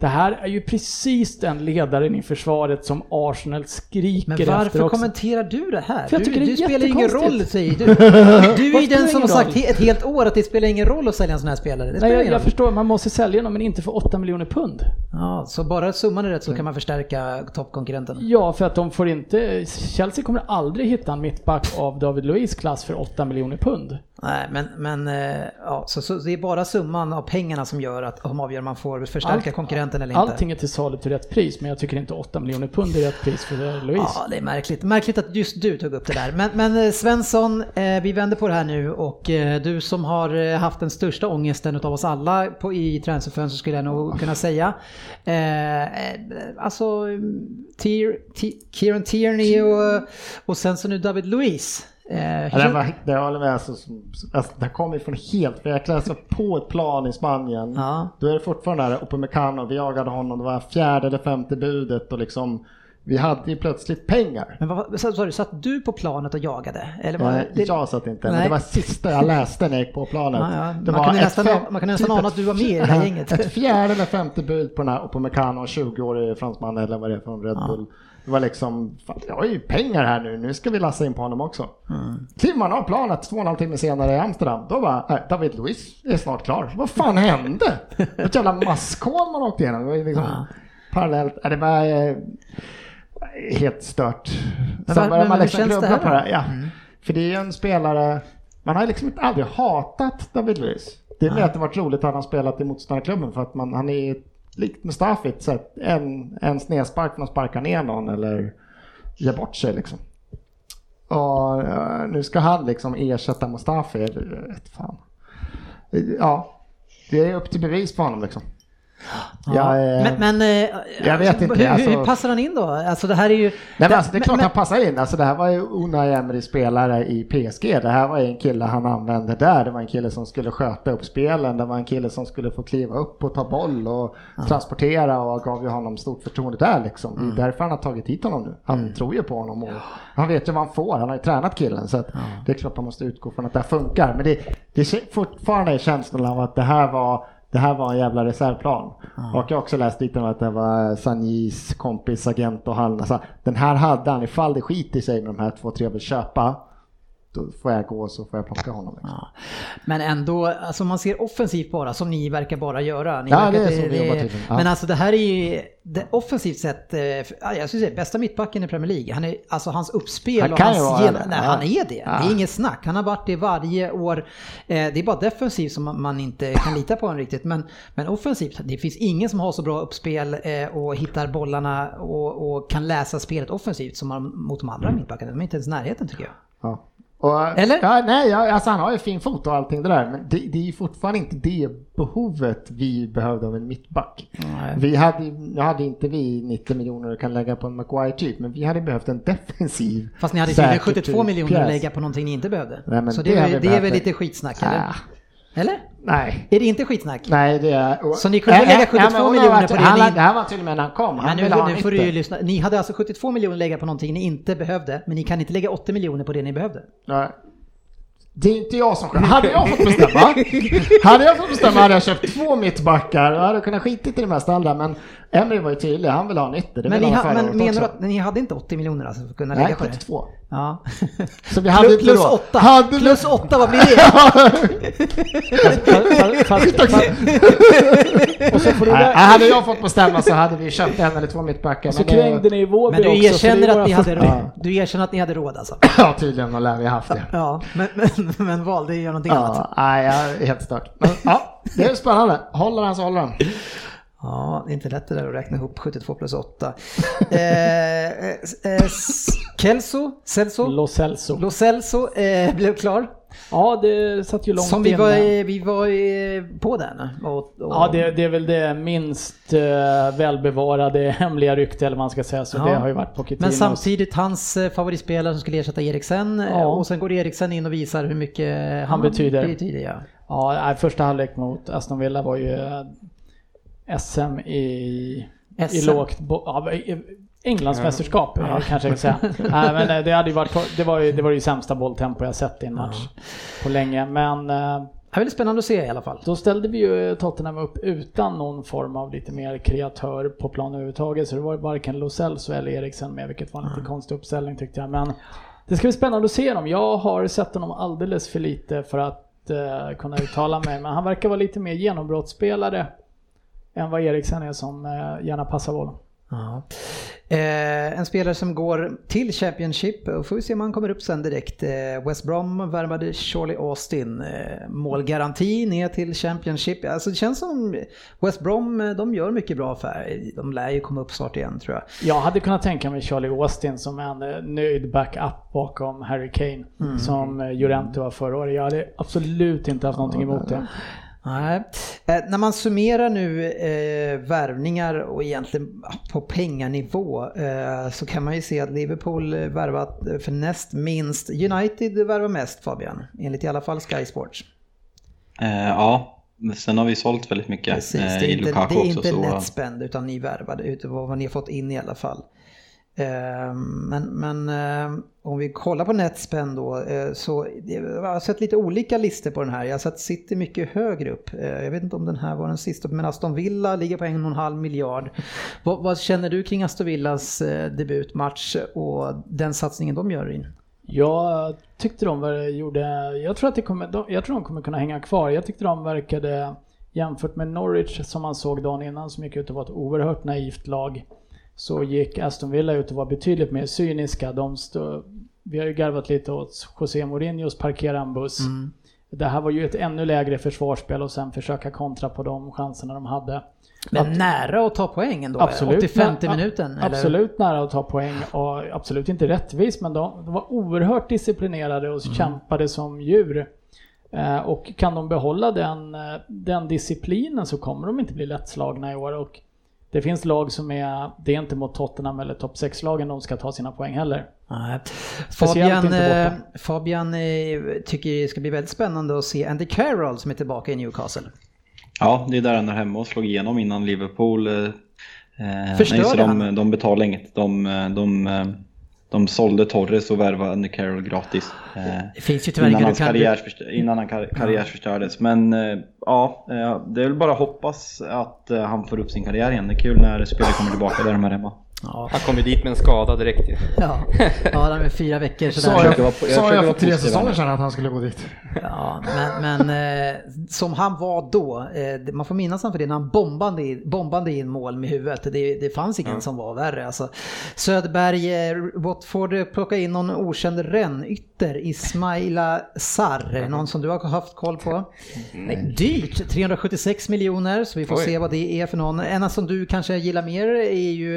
Det här är ju precis den ledaren i försvaret som Arsenal skriker Men efter varför också. kommenterar du det här? För jag du tycker det är du spelar ingen roll säger du. Du är ju den som har sagt ett helt år att det spelar ingen roll att sälja en sån här spelare. Det Nej, jag, jag förstår, man måste sälja dem men inte för 8 miljoner pund. Ja, så bara summan är rätt så kan man förstärka toppkonkurrenten. Ja, för att de får inte... Chelsea kommer aldrig hitta en mittback av David Luiz klass för 8 miljoner pund. Nej, men, men eh, ja, så, så det är bara summan av pengarna som gör att som avgör om man får förstärka Allt- konkurrenten eller inte. Allting är till salu till rätt pris, men jag tycker inte 8 miljoner pund är rätt pris för Luiz. Ja, det är märkligt. Märkligt att just du tog upp det där. Men, men eh, Svensson, eh, vi vänder på det här nu och du som har haft den största ångesten av oss alla på, i transferfönstret skulle jag nog kunna säga. Alltså, Tier, Ti- Kieran Tierney och, och sen så nu David Luiz. Eh, Ja, det, kän- var, det håller med. Alltså, alltså, det kommer från helt, för jag läste på ett plan i Spanien. Ja. Då är det fortfarande där uppe med Cano, vi jagade honom, det var fjärde eller femte budet och liksom vi hade ju plötsligt pengar. men vad, sorry, satt du på planet och jagade? Eller var, Nej, det, jag satt inte, men Nej. det var sista jag läste när jag gick på planet. Ja, ja. Man ett nästan- fem- man kunde nästan typ ana att du var med i det här gänget. Ett fjärde eller femte bud på den här Upamecano, 20-årig fransman eller vad det är från Red Bull. Det var liksom, fan, jag har ju pengar här nu, nu ska vi lassa in på honom också. Mm. Kliver man av planet två och en halv timme senare i Amsterdam, då bara, äh, David Luiz är snart klar. Vad fan hände? Ett jävla maskhål man åkte igenom. Det var liksom parallellt, äh, det var eh, helt stört. Men Sen men man liksom grubbla på det. Ja. För det är ju en spelare, man har liksom inte aldrig hatat David Luiz. Det är mer att det varit roligt att han har spelat i motståndarklubben för att man, han är likt Mustafi, så en, en snedspark man sparkar ner någon eller ger bort sig liksom. Och eh, nu ska han liksom ersätta Mustafi, det fan. Ja, det är upp till bevis på honom liksom. Ja. Jag, eh, men, men eh, jag vet inte, Hur, alltså- hur passar han in då? Alltså det här är ju... Nej, men alltså, det är klart men- han passar in. Alltså, det här var ju Unai Emery spelare i PSG. Det här var ju en kille han använde där. Det var en kille som skulle sköta upp spelen. Det var en kille som skulle få kliva upp och ta boll och transportera och gav ju honom stort förtroende där liksom. Mm. Det är därför han har tagit hit honom nu. Han tror ju på honom och han vet ju vad han får. Han har ju tränat killen så att det är klart man måste utgå från att det här funkar. Men det, det är fortfarande känslan av att det här var det här var en jävla reservplan. Och jag har också läst lite om att det var Sanjis kompis, agent och han. Alltså, den här hade han, ifall det skiter sig med de här två, tre vill köpa. Då får jag gå så får jag plocka honom. Liksom. Ja. Men ändå, alltså man ser offensivt bara, som ni verkar bara göra. Ni Ja, det är så vi jobbar tydligen. Ja. Men alltså det här är ju, det offensivt sett, eh, ja, jag skulle säga bästa mittbacken i Premier League. Han är, alltså hans uppspel Han och hans vara gen-. Nej, han är det. Ja. Det är inget snack. Han har varit det varje år. Eh, Det är bara defensivt som man- inte kan lita på honom riktigt. Men, men offensivt, det finns ingen som har så bra uppspel eh, och hittar bollarna och, och kan läsa spelet offensivt som man, mot de andra mittbackarna. De är inte ens i närheten tycker jag. Ja. Och, Eller? Ja, nej, alltså han har ju fin fot och allting det där. Men det, det är ju fortfarande inte det behovet vi behövde av en mittback. Nej. Vi hade, nu hade inte vi 90 miljoner att kan lägga på en Maguire typ, men vi hade behövt en defensiv. Fast ni hade tydligen säker 72 typ miljoner att lägga på någonting ni inte behövde. Nej, så det det, det är väl lite skitsnack eller? Ah. Eller? Nej. Är det inte skitsnack? Nej, det är... Så ni kunde Äh, lägga äh, 72 men hon har miljoner på det han, ni- Det här var till och med när han kom. Han nu, ha nu får du 90. ju lyssna. Ni hade alltså 72 miljoner lägga på någonting ni inte behövde, men ni kan inte lägga 80 miljoner på det ni behövde. Nej. Det är inte jag som sköter. Hade jag fått bestämma, hade jag fått bestämma hade jag köpt två mittbackar och hade kunnat skita i det mesta andra. Men Emre var ju tydlig, han vill ha 90. Det Men, ni ha, men menar du också. att ni hade inte 80 miljoner alltså för att kunna Nej, lägga på det? 72. Ja. Så vi hade Plus, inte plus råd. 8. Hade Plus 8, vad blir det? Fast, fast, fast, och du Nej, hade jag fått bestämma så hade vi köpt en eller två mittbackar. så krängde ni i Vårby Men du också. erkänner, våra att ni hade, råd. du erkänner att ni hade råd alltså? Ja, tydligen lär vi haft det. Ja, men, men, men valde att göra någonting annat. Ja, nej, jag är helt stört. Men, ja, det är spännande. Håller han så håller han. Ja, det är inte lätt det där att räkna ihop 72 plus 8. Eh, eh, eh, Kelso, Celso, Lo Celso. Lo Celso eh, blev klar. Ja, det satt ju långt Som vi inne. var, vi var eh, på den. Och, och, Ja, det, det är väl det minst uh, välbevarade hemliga rykte eller vad man ska säga, så Ja. det har ju varit Pochettinos. Men samtidigt hans eh, favoritspelare som skulle ersätta Eriksen eh, Ja. och sen går Eriksen in och visar hur mycket han, Han betyder. betyder ja. Ja, första halvlek mot Aston Villa var ju eh, SM i, i SM. lågt... bo- Ja, i- Englands mästerskap eh, kanske jag ska säga. nej, men eh, det, hade ju varit, det, var ju, det var ju sämsta bolltempo jag sett i en match på länge. Men eh, Det är väldigt spännande att se i alla fall. då ställde vi ju Tottenham upp utan någon form av lite mer kreatör på plan överhuvudtaget. Så det var ju varken Lo Celso eller Eriksen med, vilket var en lite konstig uppställning tyckte jag. Men det ska bli spännande att se dem. Jag har sett honom alldeles för lite för att eh, kunna uttala mig. Men han verkar vara lite mer genombrottsspelare än vad Eriksen är som eh, gärna passar bollen. Ja. Eh, en spelare som går till Championship, och får vi se om han kommer upp sen direkt. Eh, West Brom värvade Charlie Austin, eh, målgaranti ner till Championship. Alltså det känns som West Brom, eh, de gör mycket bra affärer. De lär ju komma upp snart igen tror jag. Jag hade kunnat tänka mig Charlie Austin som en eh, nöjd backup bakom Harry Kane. Som eh, Llorente var förra året. Jag hade absolut inte haft någonting emot det. Nej. Eh, när man summerar nu eh, värvningar och egentligen på penganivå eh, så kan man ju se att Liverpool värvat för näst minst. United värvar mest Fabian, enligt i alla fall Sky Sports. Eh, ja, sen har vi sålt väldigt mycket Precis, eh, det är i inte, Lukaku det är också. inte så, net spend utan ni värvade utöver vad ni har fått in i alla fall. Ehm, men, men eh, om vi kollar på Netspend då eh, så jag har sett lite olika listor på den här. Jag har sett City mycket högre upp. Eh, jag vet inte om den här var den sista men Aston Villa ligger på en och en halv miljard. Vad, vad känner du kring Aston Villas debutmatch och den satsningen de gör in? Jag tyckte de var, gjorde, jag tror att det kommer, de, jag tror de kommer kunna hänga kvar. Jag tyckte de verkade, jämfört med Norwich som man såg dagen innan som gick ut och var ett oerhört naivt lag. Så gick Aston Villa ut och var betydligt mer cyniska. De stå, vi har ju garvat lite åt José Mourinhos parkera en buss. Det här var ju ett ännu lägre försvarsspel och sen försöka kontra på de chanserna de hade. Men nära att ta poäng ändå? Absolut. 85 nä- minuten? eller? Absolut nära att ta poäng och absolut inte rättvist men de, de var oerhört disciplinerade och Mm. kämpade som djur. Eh, och kan de behålla den, eh, den disciplinen så kommer de inte bli lättslagna i år. Och det finns lag som är, det är inte mot Tottenham eller topp 6-lagen de ska ta sina poäng heller. Nej. Fabian, eh. Fabian eh, tycker det ska bli väldigt spännande att se Andy Carroll som är tillbaka i Newcastle. Ja, det är där han är hemma och slog igenom innan Liverpool. Eh, eh, Förstörde nej, så de, han? de betalade inget. De, de, de sålde Torres och värvade Andy Carroll gratis. Eh, Det finns ju tyvärr innan, hans du kan... karriärsförstör, innan han kar, karriärsförstördes. Men eh, ja, eh, det är väl bara att hoppas att han får upp sin karriär igen. Det är kul när spelare kommer tillbaka där de är hemma. Ja, Han kom ju dit med en skada direkt ju. ja. ja de är fyra veckor Sa sådär. jag, vara- jag sa försöker jag vara för tre säsonger sedan att han skulle gå dit. Ja, men, men eh, som han var då, eh, man får minnas han för det när han bombade in, bombade in mål med huvudet. Det, det fanns ingen som var värre. Alltså. Söderberg, eh, Watford plockade in någon okänd rännytter, Ismaila Sarr, någon som du har haft koll på. Dyrt, 376 miljoner, så vi får Oj. se vad det är för någon. En som du kanske gillar mer är ju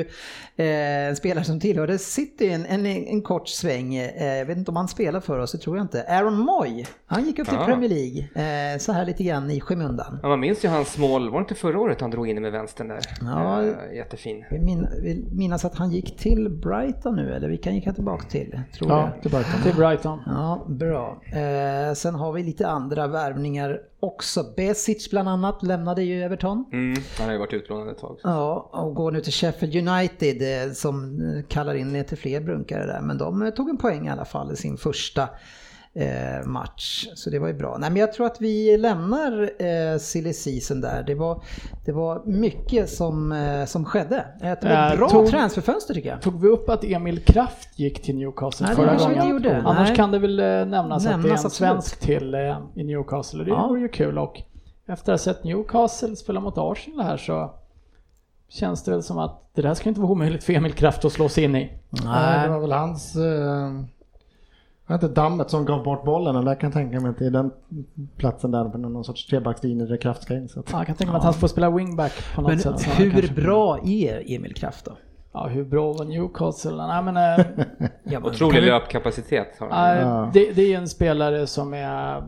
eh, en spelare som tillhörde City en, en, en kort sväng. Eh, jag vet inte om han spelar för oss, det tror jag inte. Aaron Moy, han gick upp till Ah. Premier League, eh, så här lite grann i skymundan. Ja, man minns ju hans mål, var det inte förra året han drog in med vänstern där? Ja. Eh, jättefin. Vi min, vill minnas att han gick till Brighton nu, eller vilka gick han tillbaka till? Tror Ja, jag. till Brighton. Till Brighton. Ja, bra. Eh, sen har vi lite andra värvningar också. Besic bland annat lämnade ju Everton. Mm, han har ju varit utlånad ett tag. Ja, och går nu till Sheffield United eh, som eh, kallar in lite fler brunkare där. Men de eh, tog en poäng i alla fall i sin första match. Så det var ju bra. Nej men jag tror att vi lämnar eh, silly season där. Det var, det var mycket som, eh, som skedde. Ett det var ett Eh, bra tog- transferfönster tycker jag. Tog vi upp att Emil Kraft gick till Newcastle Nej, förra gången? gjorde. Annars Nej. kan det väl eh, nämnas, att det är Nämnas, en absolut. svensk till eh, i Newcastle det Ja. vore ju kul och efter att ha sett Newcastle spela mot Arsenal här så känns det väl som att det där ska inte vara omöjligt för Emil Kraft att slå sig in i. Nej, det var väl hans... Eh, jag vet inte, dammet som gav bort bollen. Eller jag kan tänka mig att det är den platsen där på någon sorts trebackslinje där Kraft ska in. Så att, Ja, jag kan tänka mig att han får spela wingback på något Men sätt. han hur kanske- bra är Emil Kraft då? Ja, hur bra var Newcastle? Nej men... eh, Ja, men- Otrolig vi- löpkapacitet har han. Ja. det, det är en spelare som är...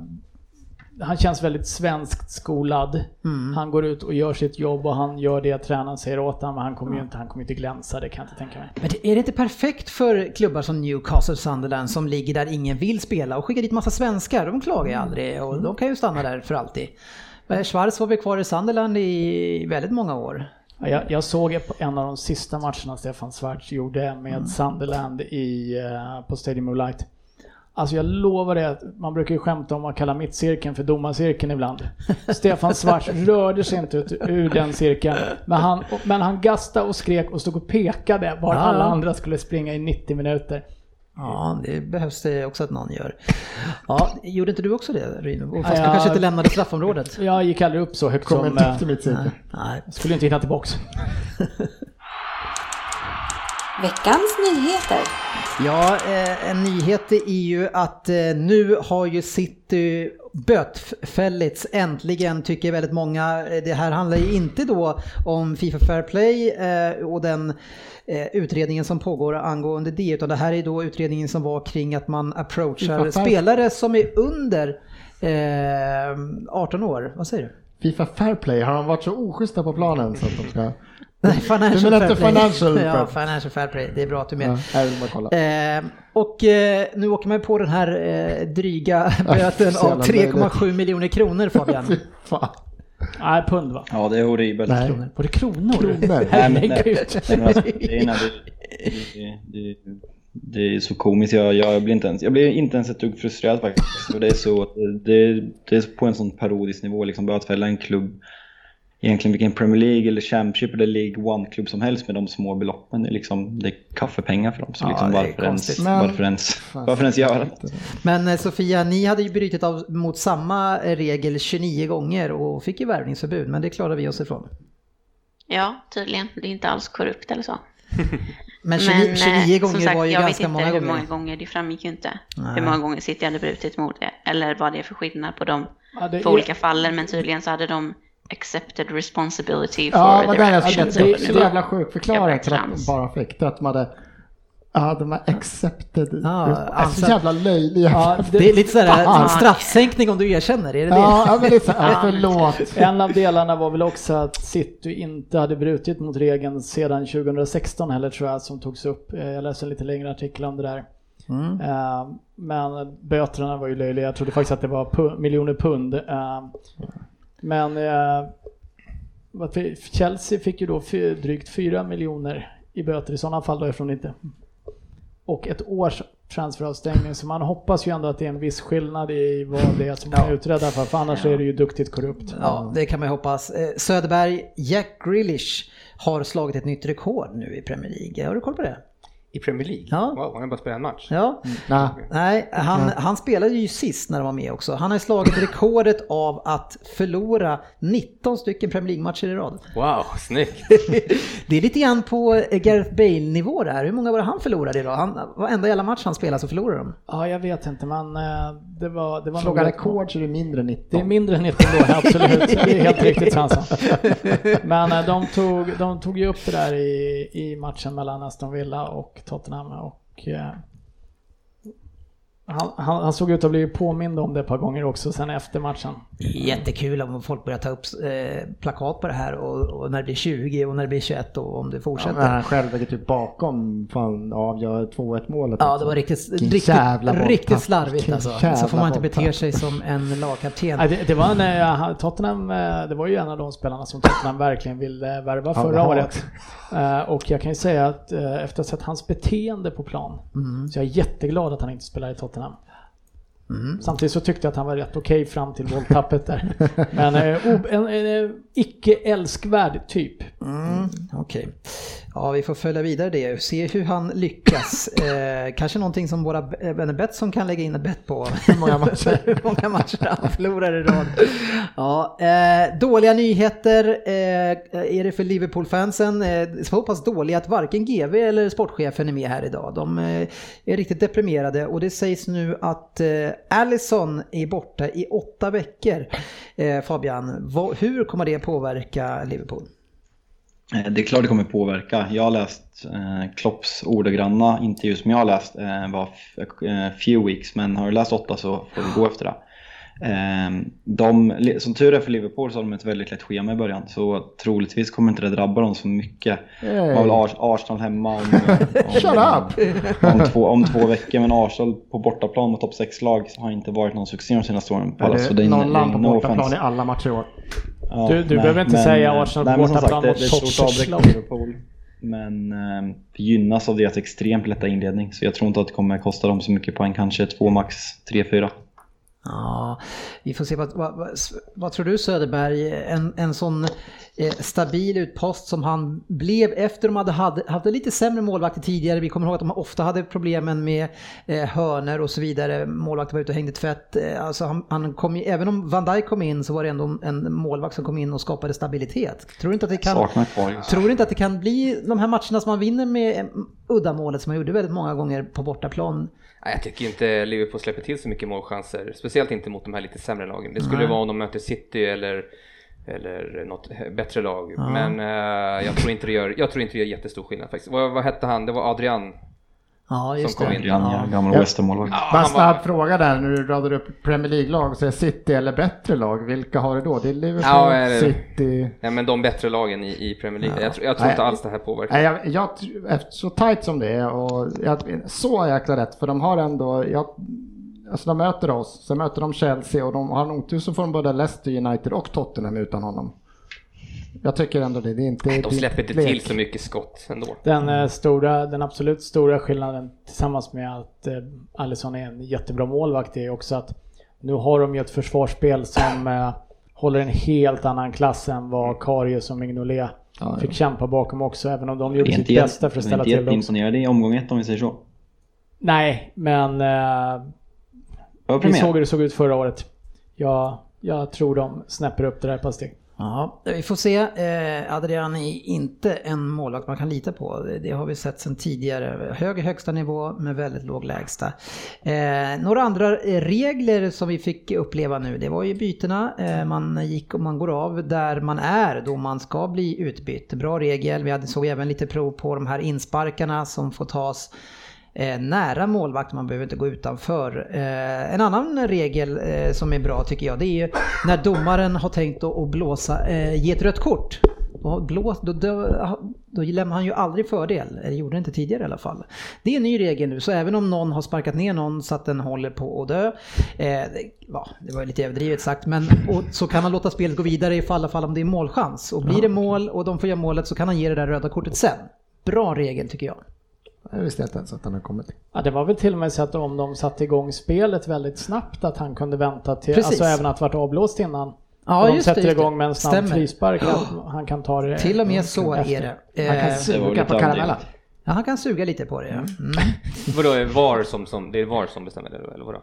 Han känns väldigt svenskt skolad. Mm. Han går ut och gör sitt jobb och han gör det tränaren säger åt honom. Men han kommer ju inte, han kommer inte glänsa, det kan jag inte tänka mig. Men är det inte perfekt för klubbar som Newcastle Sunderland som ligger där ingen vill spela och skickar dit massa svenskar? De klagar ju aldrig och de kan ju stanna där för alltid. Eh, Schwarz var väl kvar i Sunderland i väldigt många år. Ja, Jag, jag såg en av de sista matcherna Stefan Schwarz gjorde med Mm. Sunderland i, eh, på Stadium of Light. Alltså jag lovar det, att man brukar ju skämta om att kalla mittcirkeln för domarcirkeln ibland. Stefan Schwarz rörde sig inte ut ur den cirkeln. Men han, men han gastade och skrek och stod och pekade var Ja, alla andra skulle springa i 90 minuter. Ja, det behövs det också att någon gör. Ja, gjorde inte du också det Rino? Fast Ja, du kanske inte lämnade straffområdet? Jag gick aldrig upp så högt kom som... inte eh, efter mitt cirkel. Nej. Jag skulle inte hinna tillbaks. Veckans nyheter. Ja, eh, en nyhet är ju att eh, nu har ju City bötfällits äntligen tycker väldigt många. Eh, Det här handlar ju inte då om Fifa Fair Play och den utredningen som pågår angående det utan det här är då utredningen som var kring att man approachar spelare som är under eh, 18 år. Vad säger du? Fifa Fair Play, har de varit så oschyssta på planen så att de ska... Nej, financial Du menar fair inte play. financial ja, financial fair play. Det är bra att du är med. Ja, jag bara kolla. Eh, och eh, nu åker man på den här eh, dryga böten av jävla 3,7 miljoner kronor Fabian. Nej, pund va? Ja, det är horribelt. Nej. Var det kronor? Kronor. Nej, men, alltså, det, är när det, det, det, det är så komiskt. Jag, jag, blir inte ens, jag blir inte ens ett dugg frustrerad faktiskt. För det, är så, det, det är på en sån parodisk nivå. Liksom, bara att fälla en klubb, egentligen vilken Premier League eller Championship eller League One-klubb som helst med de små beloppen. Det är, liksom, det är kaffepengar för dem. Så Ja, liksom, varför, ens. Men- varför, ens, varför ens göra det? Men eh, Sofia, ni hade ju brutit av mot samma eh, regel 29 gånger och fick ju värvningsförbud, men det klarade vi oss ifrån. Ja, tydligen. Det är inte alls korrupt eller så. Men 29, Men, eh, 29 som gånger sagt, var ju jag ganska vet inte många hur gånger. många gånger, det framgick ju inte. Nej. Hur många gånger City hade brutit mot det. Eller vad det är för skillnad på dem Ja, är- olika fallen. Men tydligen så hade de accepted responsibility for Ja, their det är actions. det- så jävla sjuk förklaring till att de bara fick det. Att de hade, ja, de har accepted. Ja, det är alltså- så jävla löjliga. Ja, Det är lite sådär Fan. en straffsänkning om du erkänner, är det det? Ja, men det är så, ja, förlåt. En av delarna var väl också att City inte hade brutit mot regeln sedan 2016 heller tror jag som togs upp. Eh, Jag läste en lite längre artikel om det där. Mm. Eh, Men böterna var ju löjliga. Jag trodde faktiskt att det var miljoner pund. Men eh, Chelsea fick ju då drygt 4 miljoner i böter i sådana fall då eftersom det inte och ett års transferavstängning så man hoppas ju ändå att det är en viss skillnad i vad det är som man är utredd för, för annars är det ju duktigt korrupt. Ja, det kan man ju hoppas. Eh, Söderberg, Jack Grealish har slagit ett nytt rekord nu i Premier League. Har du koll på det? I Premier League? Ja. Wow, han har bara spelat en match. Ja. Nej. Nej, han, han spelade ju sist när han var med också. Han har slagit rekordet av att förlora 19 stycken Premier League-matcher i rad. Wow, snyggt! Det är lite grann på eh, Gareth Bale-nivå där. Hur många var det han förlorade idag? Han, varenda jävla match han spelade så förlorade de. Ja, jag vet inte men eh, det var... Det var nog- rekord så är det mindre än 19. Det är mindre än 19 då, absolut. Det är helt riktigt Fransson. Men eh, de tog, de tog ju upp det där i, i matchen mellan Aston Villa och Tottenham och eh, han, han, han såg ut att bli påmind om det ett par gånger också sen efter matchen. Jättekul om folk börjar ta upp eh, plakat på det här och, och när det blir 20 och när det blir 21 och om det Ja, fortsätter. men han själv ligger typ bakom, fan avgör 2-1 målet. Ja, det var riktigt, riktigt, riktigt slarvigt alltså. Så får man inte bete sig som en lagkapten. Nej, det, det var när han- Tottenham, eh, det var ju en av de spelarna som Tottenham verkligen ville värva förra Jaha. året. Eh, Och jag kan ju säga att eh, efter att ha sett hans beteende på plan så jag är jätteglad att han inte spelar i Tottenham. Vietnam Samtidigt så tyckte jag att han var rätt okej fram till bolltappet där. Men eh, ob- en, en, eh, icke älskvärd typ. Mm, Okej. Ja, vi får följa vidare det. Se hur han lyckas. Eh, kanske någonting som våra eh, vänner Betsson kan lägga in ett bett på. Hur många matcher, hur många matcher han förlorar i rad. Ja, eh, dåliga nyheter eh, är det för Liverpool-fansen. Eh, så pass dåliga att varken GV eller sportchefen är med här idag. De eh, är riktigt deprimerade och det sägs nu att eh, Allison är borta i åtta veckor. Eh, Fabian, vad, hur kommer det påverka Liverpool? Eh, det är klart det kommer påverka. Jag har läst eh, Klopps ordagranna intervju som jag har läst eh, var f- eh, few weeks, men har du läst åtta så får du gå efter det. Eh, de, som tur är för Liverpool så har de ett väldigt lätt schema i början, så troligtvis kommer inte det drabba dem så mycket. De har väl Ars- Arsenal hemma om, om, Shut up! om, två, om två veckor, men Arsenal på bortaplan mot topp 6-lag har inte varit någon succé de senaste åren. Ja, Så det är nollan på no bortaplan offense. i alla matcher i år. Ja, Du- du behöver inte säga Arsenal nej, men som bortaplan mot för Liverpool. Men eh, gynnas av deras extremt lätta inledning. Så jag tror inte att det kommer kosta dem så mycket poäng. Kanske två max, tre, fyra. Ja, vi får se. Vad, vad, vad, tror du Söderberg? En, en sån eh, stabil utpost som han blev efter de hade, haft en lite sämre målvakter tidigare. Vi kommer ihåg att de ofta hade problemen med eh, hörner och så vidare. Målvakter var ute och hängde tvätt. Eh, alltså han, han kom, även om Van Dijk kom in så var det ändå en målvakt som kom in och skapade stabilitet. Tror du inte att det kan... Just. Tror inte att det kan bli de här matcherna som man vinner med eh, uddamålet som man gjorde väldigt många gånger på bortaplan? Jag tycker inte Liverpool släpper till så mycket målchanser. Speciellt inte mot de här lite sämre lagen. Det skulle Nej. vara om de möter City eller, eller något bättre lag. Men eh, jag, tror inte det gör, jag tror inte det gör jättestor skillnad faktiskt. Vad, vad hette han? Det var Adrian. Ja, just Som kom det. in. Ja, gammal Ja. West Ham-målvakt. Ja, Bara snabb var- fråga där när du radar upp Premier League-lag. Så är City eller bättre lag, vilka har du då? Det är Liverpool, Ja, är det- City... Nej men de bättre lagen i, i Premier League. Jag, tror- jag tror Nej. inte alls det här påverkar. Nej, jag, jag, så tight som det är och jag, så jäkla rätt för de har ändå, jag, alltså de möter oss, sen möter de Chelsea och de har nog otur så får de både Leicester United och Tottenham utan honom. Jag tycker ändå det, det är inte... De släpper inte till så mycket skott ändå. Den, eh, stora, den absolut stora skillnaden tillsammans med att eh, Alisson är en jättebra målvakt är också att nu har de ju ett försvarsspel som eh, håller en helt annan klass än vad Karius och Mignolet fick kämpa bakom också, även om de Det gjorde sitt inte, bästa för att ställa inte till det också. jätteimponerade i omgång ett om vi säger så. Nej, men eh, vi såg hur det såg ut förra året. Ja, jag tror de snäpper upp det där ett par steg. Ja, vi får se. Eh, Adrian är inte en målvakt man kan lita på. Det, har vi sett sedan tidigare. Hög högsta nivå med väldigt låg lägsta. Eh, några andra regler som vi fick uppleva nu, det var ju bytena. Eh, man gick och man går av där man är då man ska bli utbytt. Bra regel. Vi hade, såg även lite prov på de här insparkarna som får tas nära målvakt, man behöver inte gå utanför. Eh, en annan regel eh, som är bra tycker jag, det är ju när domaren har tänkt att, blåsa, eh, ge ett rött kort. Då, blås, då, då, då lämnar han ju aldrig fördel, eller gjorde inte tidigare i alla fall. Det är en ny regel nu, så även om någon har sparkat ner någon så att den håller på att dö, eh, det, ja, det var lite överdrivet sagt, men och, så kan han låta spelet gå vidare i alla fall om det är målchans. Och blir det mål och de får göra målet så kan han ge det där röda kortet sen. Bra regel tycker jag. Jag visste inte ens att han har kommit. Ja, det var väl till och med så att om de satte igång spelet väldigt snabbt att han kunde vänta till, Precis. alltså även att vart avblåst innan. Ja, och de just det, sätter just det. igång med en snabb Stämmer. frispark, att han kan ta det. Till och med så efter. är det. Han kan Eh, Det suga på karamella. överdrivet. Ja, han kan suga lite på det. ja. Mm. Vadå, är VAR som, som, det är VAR som bestämmer det eller vadå?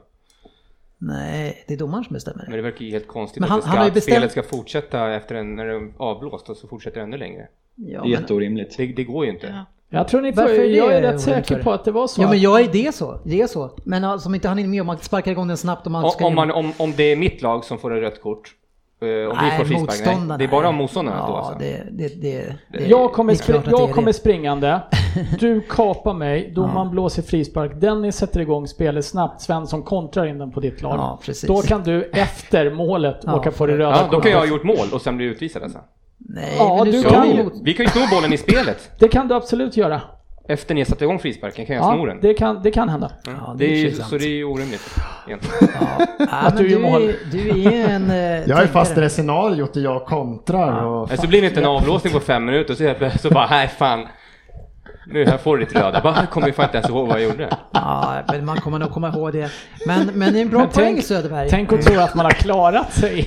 Nej, det är domaren som bestämmer. Men det verkar ju helt konstigt Men att, han- det ska, han att bestämt- spelet ska fortsätta efter en, när det är avblåst och så fortsätter det ännu längre. Ja, Det är men, jätteorimligt. Det, det går ju inte. Jag tror ni får, Varför är det jag är rätt säker på att det var så. ja, men jag är det så. Det är så. Men alltså, om inte han är med om man sparkar igång den snabbt och man Om, ska... om, man, om, om det är mitt lag som får ett rött kort, eh, om vi får frispark, nej, det är bara motståndarna ja, då alltså? Det, det, det, det, jag kommer, det spri- jag kommer det. springande Du kapar mig, domaren blåser frispark, Dennis sätter igång spelet snabbt, Svensson kontrar in den på ditt lag. Ja, precis. Då kan du efter målet Ja, åka på det röda Ja, då kan jag ha gjort mål och sen bli utvisad alltså. Nej, Ja, men du ska kan ju Vi kan ju sno bollen i spelet. Det kan du absolut göra. Efter ni har satt igång frisparken kan jag sno Ja, den. det kan, det kan hända. Ja, det det är ju, så det är ju orimligt egentligen. Ja, men du du, mål. är, du är en... eh, Jag är fast i tänkare. det scenariot där jag kontrar och... Så blir det inte en avblåsning på fem minuter och så, så bara, nej fan. Nu här får du ditt röda. Bara, jag kommer ju fan inte ens ihåg vad jag gjorde. Ja, men man kommer nog komma ihåg det. Men, men det är en bra Men poäng tänk- Söderberg. Tänk att tro att man har klarat sig.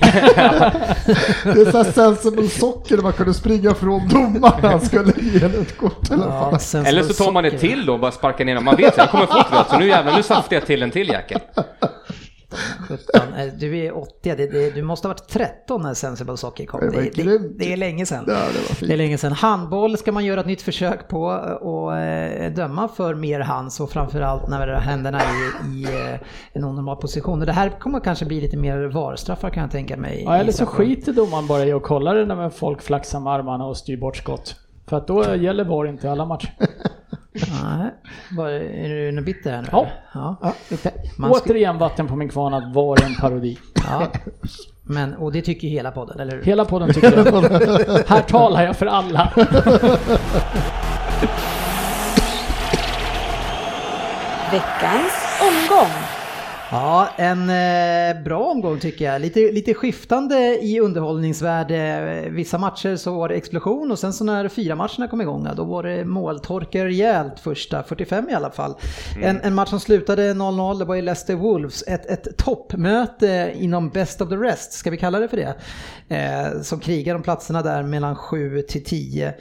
Det är så här sensible socker man kunde springa från domaren han skulle ge en ett kort eller Ja, vad. sen Eller så tar man det socker. till då och bara sparkar ner. Man vet att jag kommer få ett rött så nu jävlar, nu saftar jag till en till jäkel. 17. Eh, Du är 80, det, det, du måste ha varit 13 när Sensible Socker kom. Det Det, det, är länge sedan. Ja, det var fint. Det är länge sedan. Handboll ska man göra ett nytt försök på och eh, döma för mer hands och framförallt när händerna är i eh, en onormal position. Och det här kommer kanske bli lite mer VAR-straffar kan jag tänka mig. Ja, eller så i skiter domaren bara i att kolla det när folk flaxar med armarna och styr bort skott. För att då gäller VAR inte i alla matcher. Nej, Var, är du nu bitter här nu? Ja. ja. Ja, lite. Man ska, Återigen vatten på min kvarn att VAR en parodi. ja. Men, och det tycker hela podden, eller hur? Hela podden tycker det. Här talar jag för alla. Veckans omgång. Ja, en eh, bra omgång tycker jag. Lite, lite skiftande i underhållningsvärde. Vissa matcher så var det explosion och sen så när fyra matcherna kom igång då var det måltorkar rejält första 45 i alla fall. En, en match som slutade 0-0, det var ju Leicester Wolves. Ett, ett toppmöte inom Best of the Rest, ska vi kalla det för det? Eh, som krigar om platserna där mellan 7 till 10.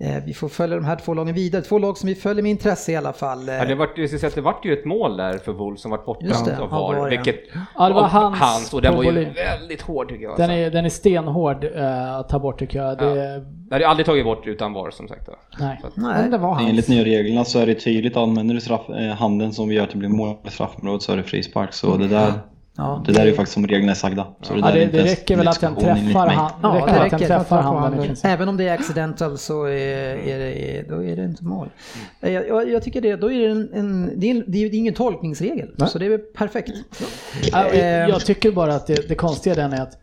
Eh, vi får följa de här två lagen vidare. Två lag som vi följer med intresse i alla fall. Ja, det, vart, jag ska säga att det vart ju ett mål där för Wolves som vart det, av ja, var VAR. det. Vilket, Ja, det var hans hans och den var ju väldigt hård tycker jag. Den alltså. är, den är stenhård eh, att ta bort tycker jag. Det, Det hade jag aldrig tagit bort utan VAR som sagt. Då. nej. Så att- Nej. Men det var hans. Enligt nya reglerna så är det tydligt, använder du straff, eh, handen som vi gör till bli mål i straffområdet så är det frispark. Så det där, Ja. det där är ju faktiskt som reglerna är sagda. Så Ja, det, inte det ens räcker väl att den träffar, han, Ja, det räcker det att den träffar handen. Även om det är accidental så är, är det, då är det inte mål. Jag, jag, jag tycker det, då är det en, en det, är, det är ingen tolkningsregel. Så det är perfekt. Ja, och Eh, Jag tycker bara att det, det konstiga den är att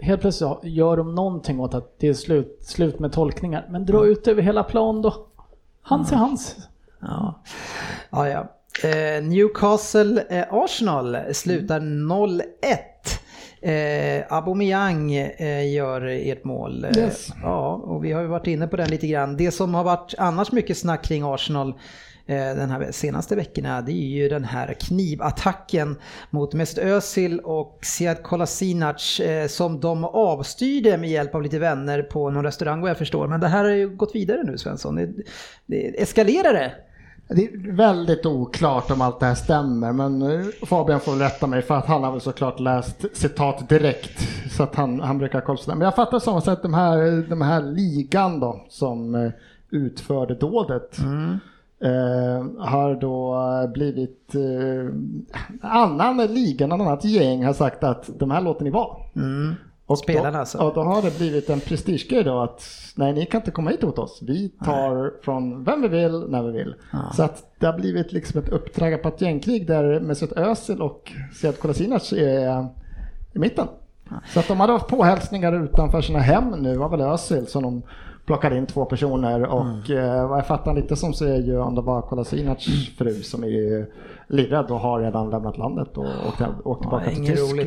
helt plötsligt gör de någonting åt att det är slut, slut med tolkningar. Men dra ut över hela plan då. Hans är hans. Ja, ja. ja. Eh, Newcastle eh, Arsenal slutar 0-1. Eh, Aubameyang eh, gör ert mål. Eh, Yes. Ja, och vi har ju varit inne på den lite grann. Det som har varit annars mycket snack kring Arsenal eh, den här senaste veckorna det är ju den här knivattacken mot Mesut Özil och Sead Kolasinac eh, som de avstyrde med hjälp av lite vänner på någon restaurang vad jag förstår. Men det här har ju gått vidare nu Svensson. Det, det eskalerar det. Det är väldigt oklart om allt det här stämmer, men eh, Fabian får rätta mig för att han har väl såklart läst citat direkt. Så att han, han brukar kolla. Men jag fattar som att de här, de här ligan då som eh, utförde dådet eh, har då blivit eh, annan liga, en annat gäng har sagt att de här låter ni vara. Och Spelarna då, alltså. Ja, då har det blivit en prestigegrej då att nej, ni kan inte komma hit mot oss. Vi tar från vem vi vill, när vi vill. Så att det har blivit liksom ett upptrappat gängkrig där Mesut Özil och Sead Kolasinac är i mitten. Så att de hade haft påhälsningar utanför sina hem nu var väl Özil som de plockade in två personer och eh, vad jag fattar lite som så är ju om det var Kolasinacs fru som är livrädd och har redan lämnat landet och åkt, åkt tillbaka till inget roligt.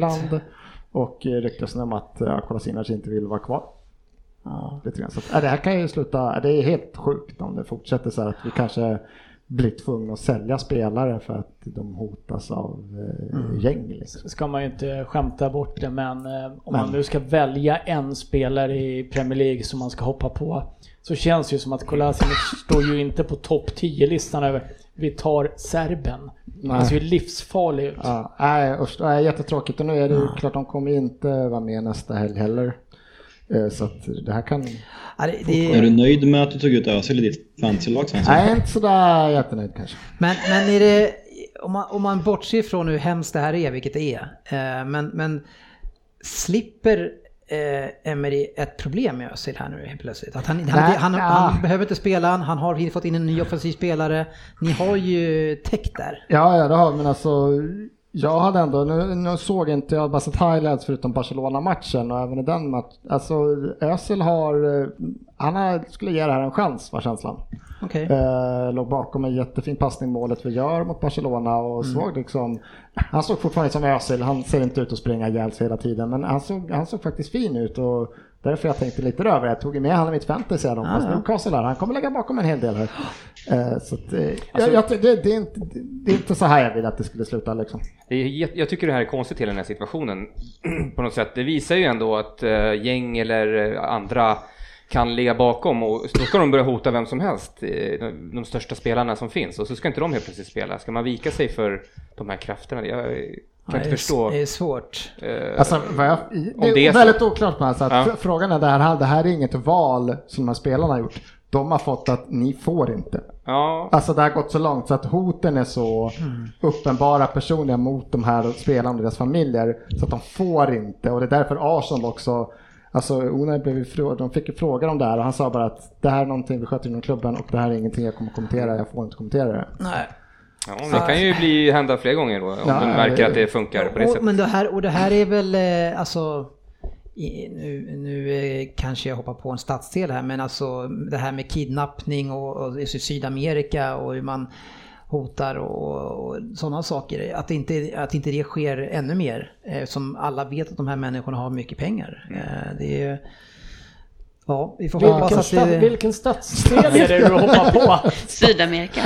Och eh, ryktas om att eh, Kolasinac inte vill vara kvar. Ja. Lite grann. Så att, äh, det här kan ju sluta, det är helt sjukt om det fortsätter så här att vi kanske blir tvungna att sälja spelare för att de hotas av eh, gäng. Liksom. ska man ju inte skämta bort det men eh, om man Men- nu ska välja en spelare i Premier League som man ska hoppa på så känns det ju som att Kolasinac står ju inte på topp 10-listan över vi tar serben. Nej. Han ser ju livsfarlig ut. Ja, nej, usch, det är jättetråkigt och nu är det ju klart de kommer inte vara med nästa helg heller. Eh, Så att det här kan... Ja, det, det, Är du nöjd med att du tog ut Özil i ditt fantasylag? Nej, inte sådär jättenöjd kanske. Men, men är det, om man, om man bortser från hur hemskt det här är, vilket det är, eh, men, men slipper eh, Emery ett problem med Özil här nu helt plötsligt? Att han, han, han, ja. han behöver inte spela, han har fått in en ny offensiv spelare. Ni har ju täckt där. Ja, ja det har vi, men alltså jag hade ändå, nu, nu såg inte jag bara sett highlights förutom Barcelona-matchen och även i den matchen. Alltså Özil har, eh, han har, skulle ge det här en chans var känslan. Okej. Eh, låg bakom en jättefin passning målet vi gör mot Barcelona och såg liksom, han såg fortfarande som Özil, han ser inte ut att springa ihjäl sig hela tiden men han såg, han såg faktiskt fin ut och därför jag tänkte lite över. Jag tog med honom i mitt fantasy här, fast ja. Newcastle här, han kommer lägga bakom en hel del här. Eh, så att, eh, Alltså- jag, jag, det, det, är inte, det är inte så här jag vill att det skulle sluta liksom. Jät- jag tycker det här är konstigt hela den här situationen på något sätt. Det visar ju ändå att eh, gäng eller andra kan ligga bakom och då ska de börja hota vem som helst, de, de största spelarna som finns och så ska inte de helt plötsligt spela. Ska man vika sig för de här krafterna? Jag kan Ja, inte det är- förstå. Det är svårt. eh, Alltså, vad jag, det, det är är så. väldigt oklart med alltså att Ja. fr- Frågan är det här, det här är inget val som de här spelarna har gjort. De har fått att ni får inte. ja, Alltså det har gått så långt så att hoten är så uppenbara personliga mot de här spelarna och deras familjer så att de får inte och det är därför Arsenal också Alltså Unai blev de fick ju frågor om det här och han sa bara att det här är någonting vi sköter inom klubben och det här är ingenting jag kommer kommentera, jag får inte kommentera det. Nej. Ja, det kan ju bli, hända fler gånger då, om Ja, de märker att det funkar på det Och, sättet. men det här, och det här är väl eh, alltså i, nu, nu eh, kanske jag hoppar på en stadsdel här men alltså det här med kidnappning och, och i Sydamerika och hur man hotar och, och sådana saker. Att inte, att inte det sker ännu mer. Eh, som alla vet att de här människorna har mycket pengar. Eh, det är Ja, vi får hoppas Vilken, att stad, det... vilken stadsdel är det du hoppar på? Sydamerika.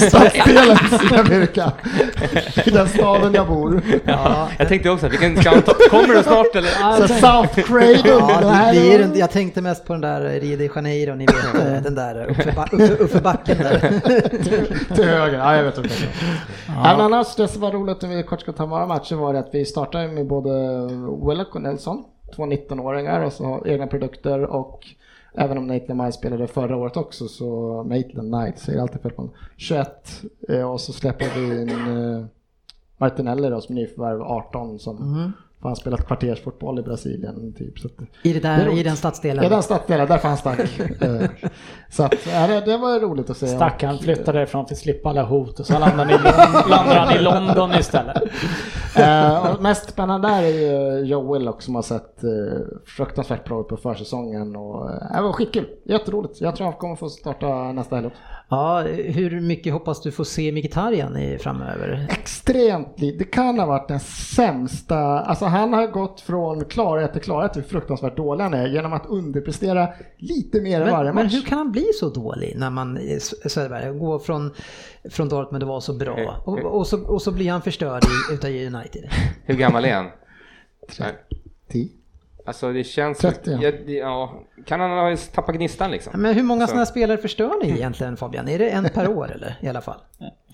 Stadsdelen Sydamerika, i den staden jag bor. Ja, Jag tänkte också, vilken, ska han ta, kommer det snart eller? Så South Cradle, Ja, det inte- jag tänkte mest på den där Rio de Janeiro, ni vet eh, den där uppför, ba- uppför, uppför backen där. till höger. Ja, jag vet inte. Ja. Men annars, det som var roligt när vi kort ska ta våra matcher var det att vi startade med både Willock och Nelson, två 19-åringar och så har egna produkter och även om Nathan Miles spelade förra året också så Nathan Knight, säger alltid fel på honom, 21 eh, och så släpper vi in eh, Martinelli då som nyförvärv 18 som mhm har spelat kvartersfotboll i Brasilien typ. Så att, I, det Det är där, roligt. I den stadsdelen. Ja, den stadsdelen, därför han stack. Eh, så att, ja, det, det var roligt att se. Stackaren flyttade därifrån för att slippa alla hot och så landade han i, landade han i London istället. Eh, och mest spännande där är ju Joe Willock som har sett eh, fruktansvärt bra ut på försäsongen och eh, var skitkul. Jätteroligt. Jag tror han kommer få starta nästa helg också. Ja, hur mycket hoppas du få se Mkhitaryan framöver? Extremt lite. Det kan ha varit den sämsta. Alltså han har gått från klarhet till klarhet hur fruktansvärt dålig han är genom att underprestera lite mer men, varje match. Men hur kan han bli så dålig när man går från, från Dortmund och var så bra och, och, så, och så blir han förstörd utav United? hur gammal är han? 30. Alltså det känns... 30, ja. ja. Kan han ha tappat gnistan liksom? Men hur många Så. sådana spelare förstör ni egentligen Fabian? Är det en per år eller i alla fall?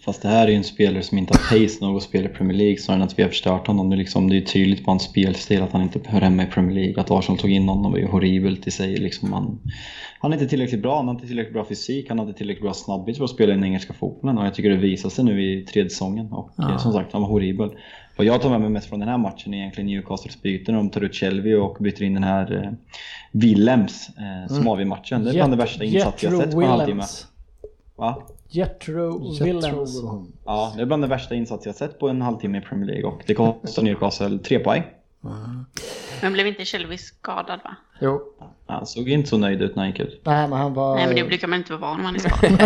Fast det här är ju en spelare som inte har pace nog att spela i Premier League snarare än att vi har förstört honom. Det är, liksom, det är tydligt på hans spelstil att han inte hör hemma i Premier League. Att Arsenal tog in honom var ju horribelt i sig. Liksom han, han är inte tillräckligt bra, han har inte tillräckligt bra fysik, han har inte tillräckligt bra snabbhet för att spela i den engelska fotbollen. Och jag tycker det visar sig nu i tredje säsongen. Och eh, som sagt, han var horribel. Vad jag tar med mig mest från den här matchen är egentligen Newcastles byte när de tar ut Shelby och byter in den här eh, Willems eh, som avgör matchen. Det är bland det värsta insats jag sett på en halvtimme. Va? Jethro Willems. Ja, det är bland det värsta insats jag sett på en halvtimme i Premier League och det kostar Newcastle tre poäng. Men blev inte Shelby skadad va? Jo. Han såg inte så nöjd ut när han gick ut. Nej, men han var... Nej men det brukar man inte vara van när man är skadad.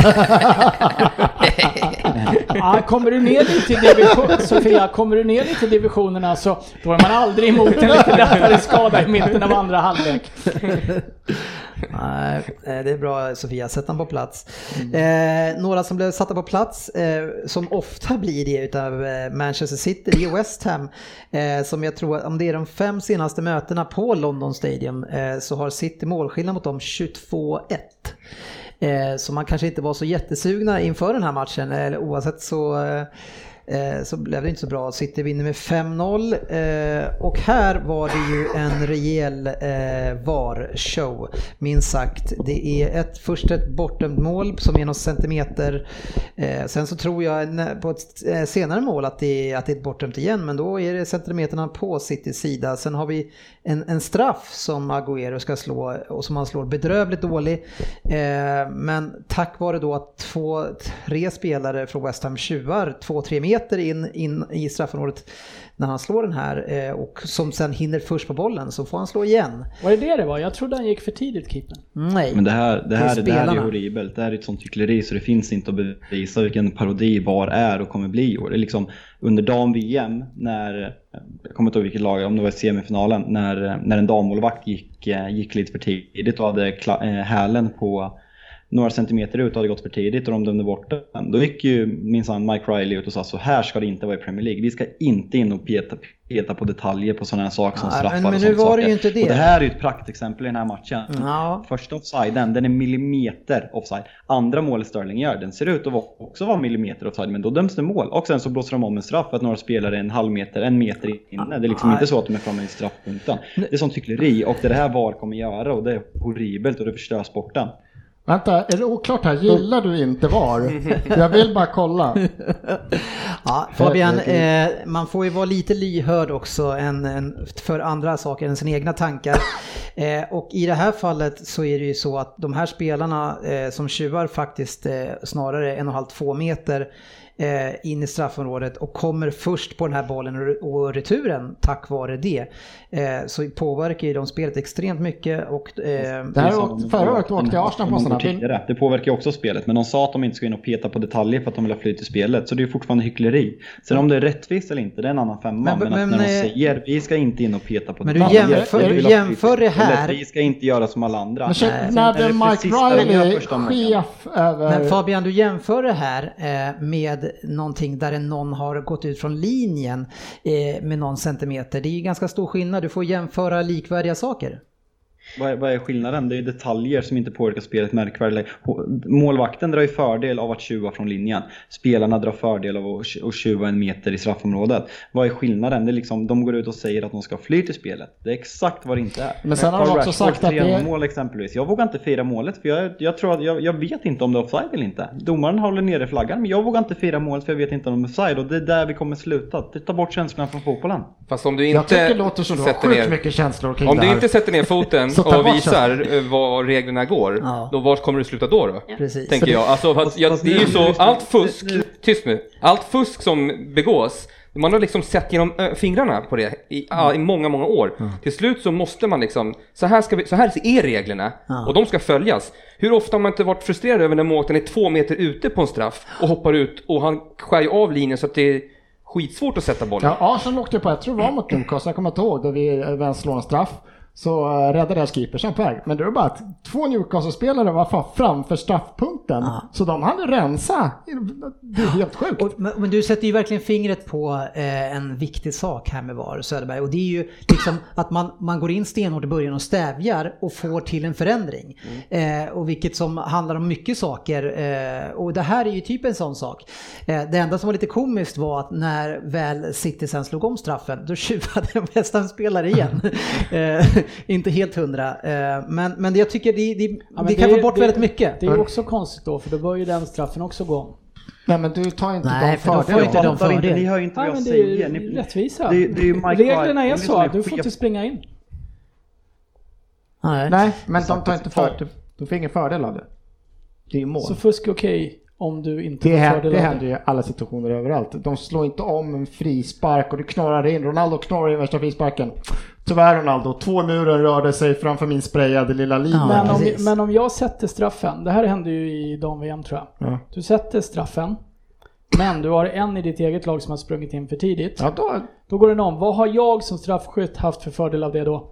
Ja, kommer du ner lite i division, Sofia, kommer du ner lite i divisionerna så då är man aldrig emot en lite lättare skada i mitten av andra halvlek. Nej, eh, det är bra Sofia, sätt den på plats. Eh, några som blev satta på plats, eh, som ofta blir det utav eh, Manchester City, det är West Ham. Eh, som jag tror, om det är de fem senaste mötena på London Stadium, eh, så har City målskillnad mot dem 22-1. Eh, så man kanske inte var så jättesugna inför den här matchen, eller oavsett så Eh, så blev det inte så bra. City vinner med 5-0 eh, och här var det ju en rejäl eh, VAR-show, minst sagt. Det är ett, först ett bortdömt mål som är någon centimeter. Eh, sen så tror jag på ett eh, senare mål att det, är, att det är ett bortdömt igen, men då är det centimeterna på Citys sida. Sen har vi en, en straff som Agüero ska slå och som han slår bedrövligt dålig. Eh, men tack vare då att två, tre spelare från West Ham tjuvar två-tre meter in, in i straffområdet när han slår den här eh, och som sen hinner först på bollen så får han slå igen. Var det det det var? Jag trodde han gick för tidigt, keepern. Nej. Men det här, det här, det här är horribelt. Det här är ett sånt hyckleri så det finns inte att bevisa vilken parodi VAR är och kommer bli i år. Det är liksom under dam-VM när, jag kommer inte ihåg vilket lag, om det var semifinalen, när, när en dammålvakt gick, eh, gick lite för tidigt och hade kla- eh, hälen på några centimeter ut och hade gått för tidigt och de dömde bort den. Då gick ju minsann Mike Riley ut och sa så här ska det inte vara i Premier League. Vi ska inte in och peta, peta på detaljer på sådana här saker som Ja, straffar men- men och sånt var det saker. ju inte det. Och det här är ju ett praktexempel i den här matchen. Ja. Första offsiden, den är millimeter offside. Andra målet Sterling gör, den ser ut att också vara millimeter offside, men då döms det mål. Och sen så blåser de om en straff för att några spelare är en halv meter, en meter inne. Det är liksom Nej. inte så att de är framme i straffpunkten. Det är sånt hyckleri och det det här VAR kommer göra och det är horribelt och det förstör sporten. Vänta, är det oklart här? Gillar du inte VAR? Jag vill bara kolla. Ja, Fabian, eh, man får ju vara lite lyhörd också än, än för andra saker än sina egna tankar. Eh, och i det här fallet så är det ju så att de här spelarna eh, som tjuvar faktiskt eh, snarare en och en halv, två meter eh, in i straffområdet och kommer först på den här bollen och, returen tack vare det. Eh, så påverkar ju de spelet extremt mycket och eh, Det här de- förra året åkte de- Arsenal på sådana. går tidigare. Det påverkar ju också spelet, men de sa att de inte ska in och peta på detaljer för att de vill ha flyt i spelet. Så det är fortfarande hyckleri. Sen om det är rättvist eller inte, det är en annan femma. Men- Men, men, att när de eh, säger vi ska inte in och peta på Men du detaljer. jämför- vi du flyt i jämför det här- Vi ska inte göra som alla andra. Men shit, Nej, när är det blev Mike Riley chef över... Men Fabian, du jämför det här eh, med någonting där någon har gått ut från linjen eh, med någon centimeter. Det är ju ganska stor skillnad. Du får jämföra likvärdiga saker. Vad är, vad är skillnaden? Det är detaljer som inte påverkar spelet märkvärdigt. Målvakten drar ju fördel av att tjuva från linjen. Spelarna drar fördel av att tjuva en meter i straffområdet. Vad är skillnaden? Det är liksom, de går ut och säger att de ska flyt i spelet. Det är exakt vad det inte är. Men sen har de också sagt att det är- mål exempelvis. Jag vågar inte fira målet för jag, jag tror att jag, jag vet inte om det är offside eller inte. Domaren håller nere flaggan men jag vågar inte fira målet för jag vet inte om det är offside och det är där vi kommer sluta. Det tar bort känslorna från fotbollen. Fast om du jag tycker inte det låter som du har sjukt ner... mycket känslor kring Om det du här. inte sätter ner foten Så ta och visar eh, var reglerna går, Ja. då vart kommer du sluta då? då? Precis. Tänker jag. Alltså, Fast- jag, det är ju så, allt fusk, tyst nu, allt fusk som begås, man har liksom sett genom ö, fingrarna på det i, ja, i många, många år. Till slut så måste man liksom, så här, ska vi, så här är reglerna Ja. och de ska följas. Hur ofta har man inte varit frustrerad över när målvakten är två meter ute på en straff och hoppar ut och han skär ju av linjen så att det är skitsvårt att sätta bollen. Ja, Arsenal åkte på, jag tror det var mot Newcastle, jag kommer inte ihåg, då vi eh, vänster slår en straff. Så uh, räddade deras keeper sen på väg. Men det var bara att två Newcastle-spelare var fan framför straffpunkten. Så de hade rensa. Det är helt sjukt. Och, men, men du sätter ju verkligen fingret på eh, en viktig sak här med VAR, Söderberg. Och det är ju liksom att man, man går in stenhårt i början och stävjar och får till en förändring. Eh, och vilket som handlar om mycket saker. Eh, och det här är ju typ en sån sak. Eh, det enda som var lite komiskt var att när väl City sen slog om straffen, då tjuvade en West Ham-spelare igen. eh, inte helt hundra. Eh, men, men jag tycker det, det, Ja, men det kan är- få bort det- väldigt mycket. Det är också konstigt då, för då bör ju den straffen också gå om. Nej men du tar inte Nej, de för fördelarna. inte de Fattar inte. Ni hör ju inte Nej, vad jag men det är säger. rättvisa. Det, det är Reglerna är så du får inte springa in. Nej. Nej, men de tar inte för, du får ingen fördel av det. Det är mål. Så fusk är okej om du inte Det, händer, det händer ju i alla situationer överallt. De slår inte om en frispark och du knorrar in. Ronaldo knorrar in värsta frisparken. Tyvärr Ronaldo, två muren rörde sig framför min sprayade lilla linje. Ja, Men om, men om jag sätter straffen, det här hände ju i dam-VM tror jag. Ja. Du sätter straffen, men du har en i ditt eget lag som har sprungit in för tidigt. Ja, då, Då går den om. Vad har jag som straffskytt haft för fördel av det då?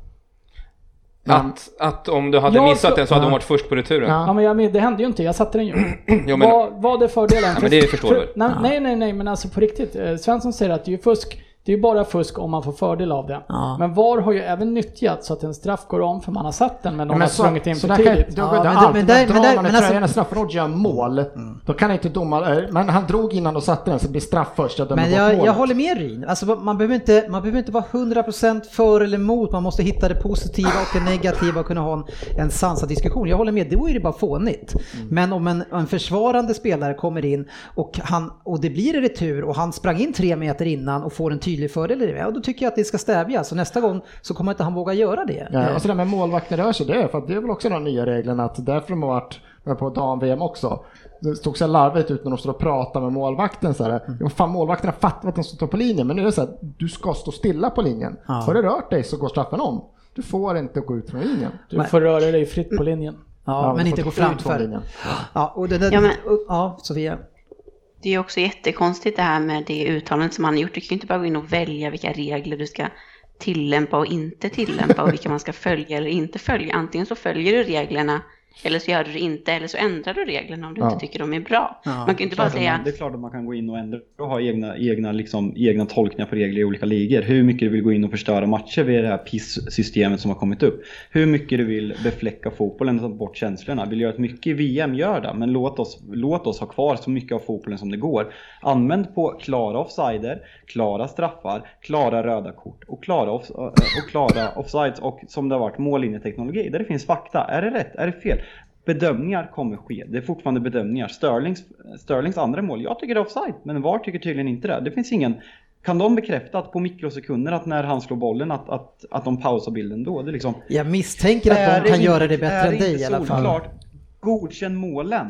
Att, att om du hade Jag missat tror- den så hade Ja. de varit först på returen. Ja. Ja men jag, men det hände ju inte, jag satte den ju. Jo, men, vad, vad är fördelen? Ja, men det förstår du väl? nej, nej, nej, nej, men alltså på riktigt. Eh, Svensson säger att det är ju fusk. Det är ju bara fusk om man får fördel av det. Ja. Men VAR har ju även nyttjat så att en straff går om för man har satt den men någon har så, sprungit in för tidigt. Ja, men det- alltid, men men där- drar men där- man men i alltså- i straffområdet gör mål, då kan inte domaren, men han drog innan och satte den så det blir straff först, jag Men jag, jag håller med Ryn. Alltså, man, behöver inte, man behöver inte vara 100% för eller emot, man måste hitta det positiva och det negativa och kunna ha en, en sansad diskussion. Jag håller med, då är det bara fånigt. Mm. Men om en, en försvarande spelare kommer in och, han, och det blir en retur och han sprang in tre meter innan och får en tydlig fördel i det, ja, då tycker jag att det ska stävjas. Och nästa gång så kommer inte han våga göra det. Ja, och så där med målvakten rör sig, det är för att det är väl också de nya reglerna att därför de har varit på dam-VM också. Det stod så larvigt ut när de står och pratar med målvakten så här. Mm. Fan, målvakterna fattar att de står på linjen, men nu är det så här, du ska stå stilla på linjen. Ja. Har du rört dig så går straffen om. Du får inte gå ut från linjen. Du får röra dig fritt på linjen. Ja, Ja, men inte gå framför. linjen. Ja, och det, där, Ja, men- ja, Sofia. Det är också jättekonstigt det här med det uttalandet som han har gjort. Du kan ju inte bara gå in och välja vilka regler du ska tillämpa och inte tillämpa och vilka man ska följa eller inte följa. Antingen så följer du reglerna eller så gör du det inte eller så ändrar du reglerna om du Ja. inte tycker de är bra. Ja, man kan inte bara säga man, det är klart att man kan gå in och ändra och ha egna, egna, liksom, egna tolkningar på regler i olika ligor. Hur mycket du vill gå in och förstöra matcher vid det här PIS-systemet som har kommit upp. Hur mycket du vill befläcka fotbollen och ta bort känslorna. Vill du göra ett mycket i VM, gör det. Men låt oss, låt oss ha kvar så mycket av fotbollen som det går. Använd på klara offsider, klara straffar, klara röda kort och klara, off, och klara offsides och som det har varit mållinjeteknologi där det finns fakta. Är det rätt? Är det fel? Bedömningar kommer ske. Det är fortfarande bedömningar. Sterlings, Sterlings andra mål, jag tycker det är offside, men VAR tycker tydligen inte det. Det finns ingen... Kan de bekräfta att på mikrosekunder att när han slår bollen att, att, att de pausar bilden då? Det liksom, Jag misstänker att de kan inte- göra det bättre än dig i alla fall. Godkänn målen.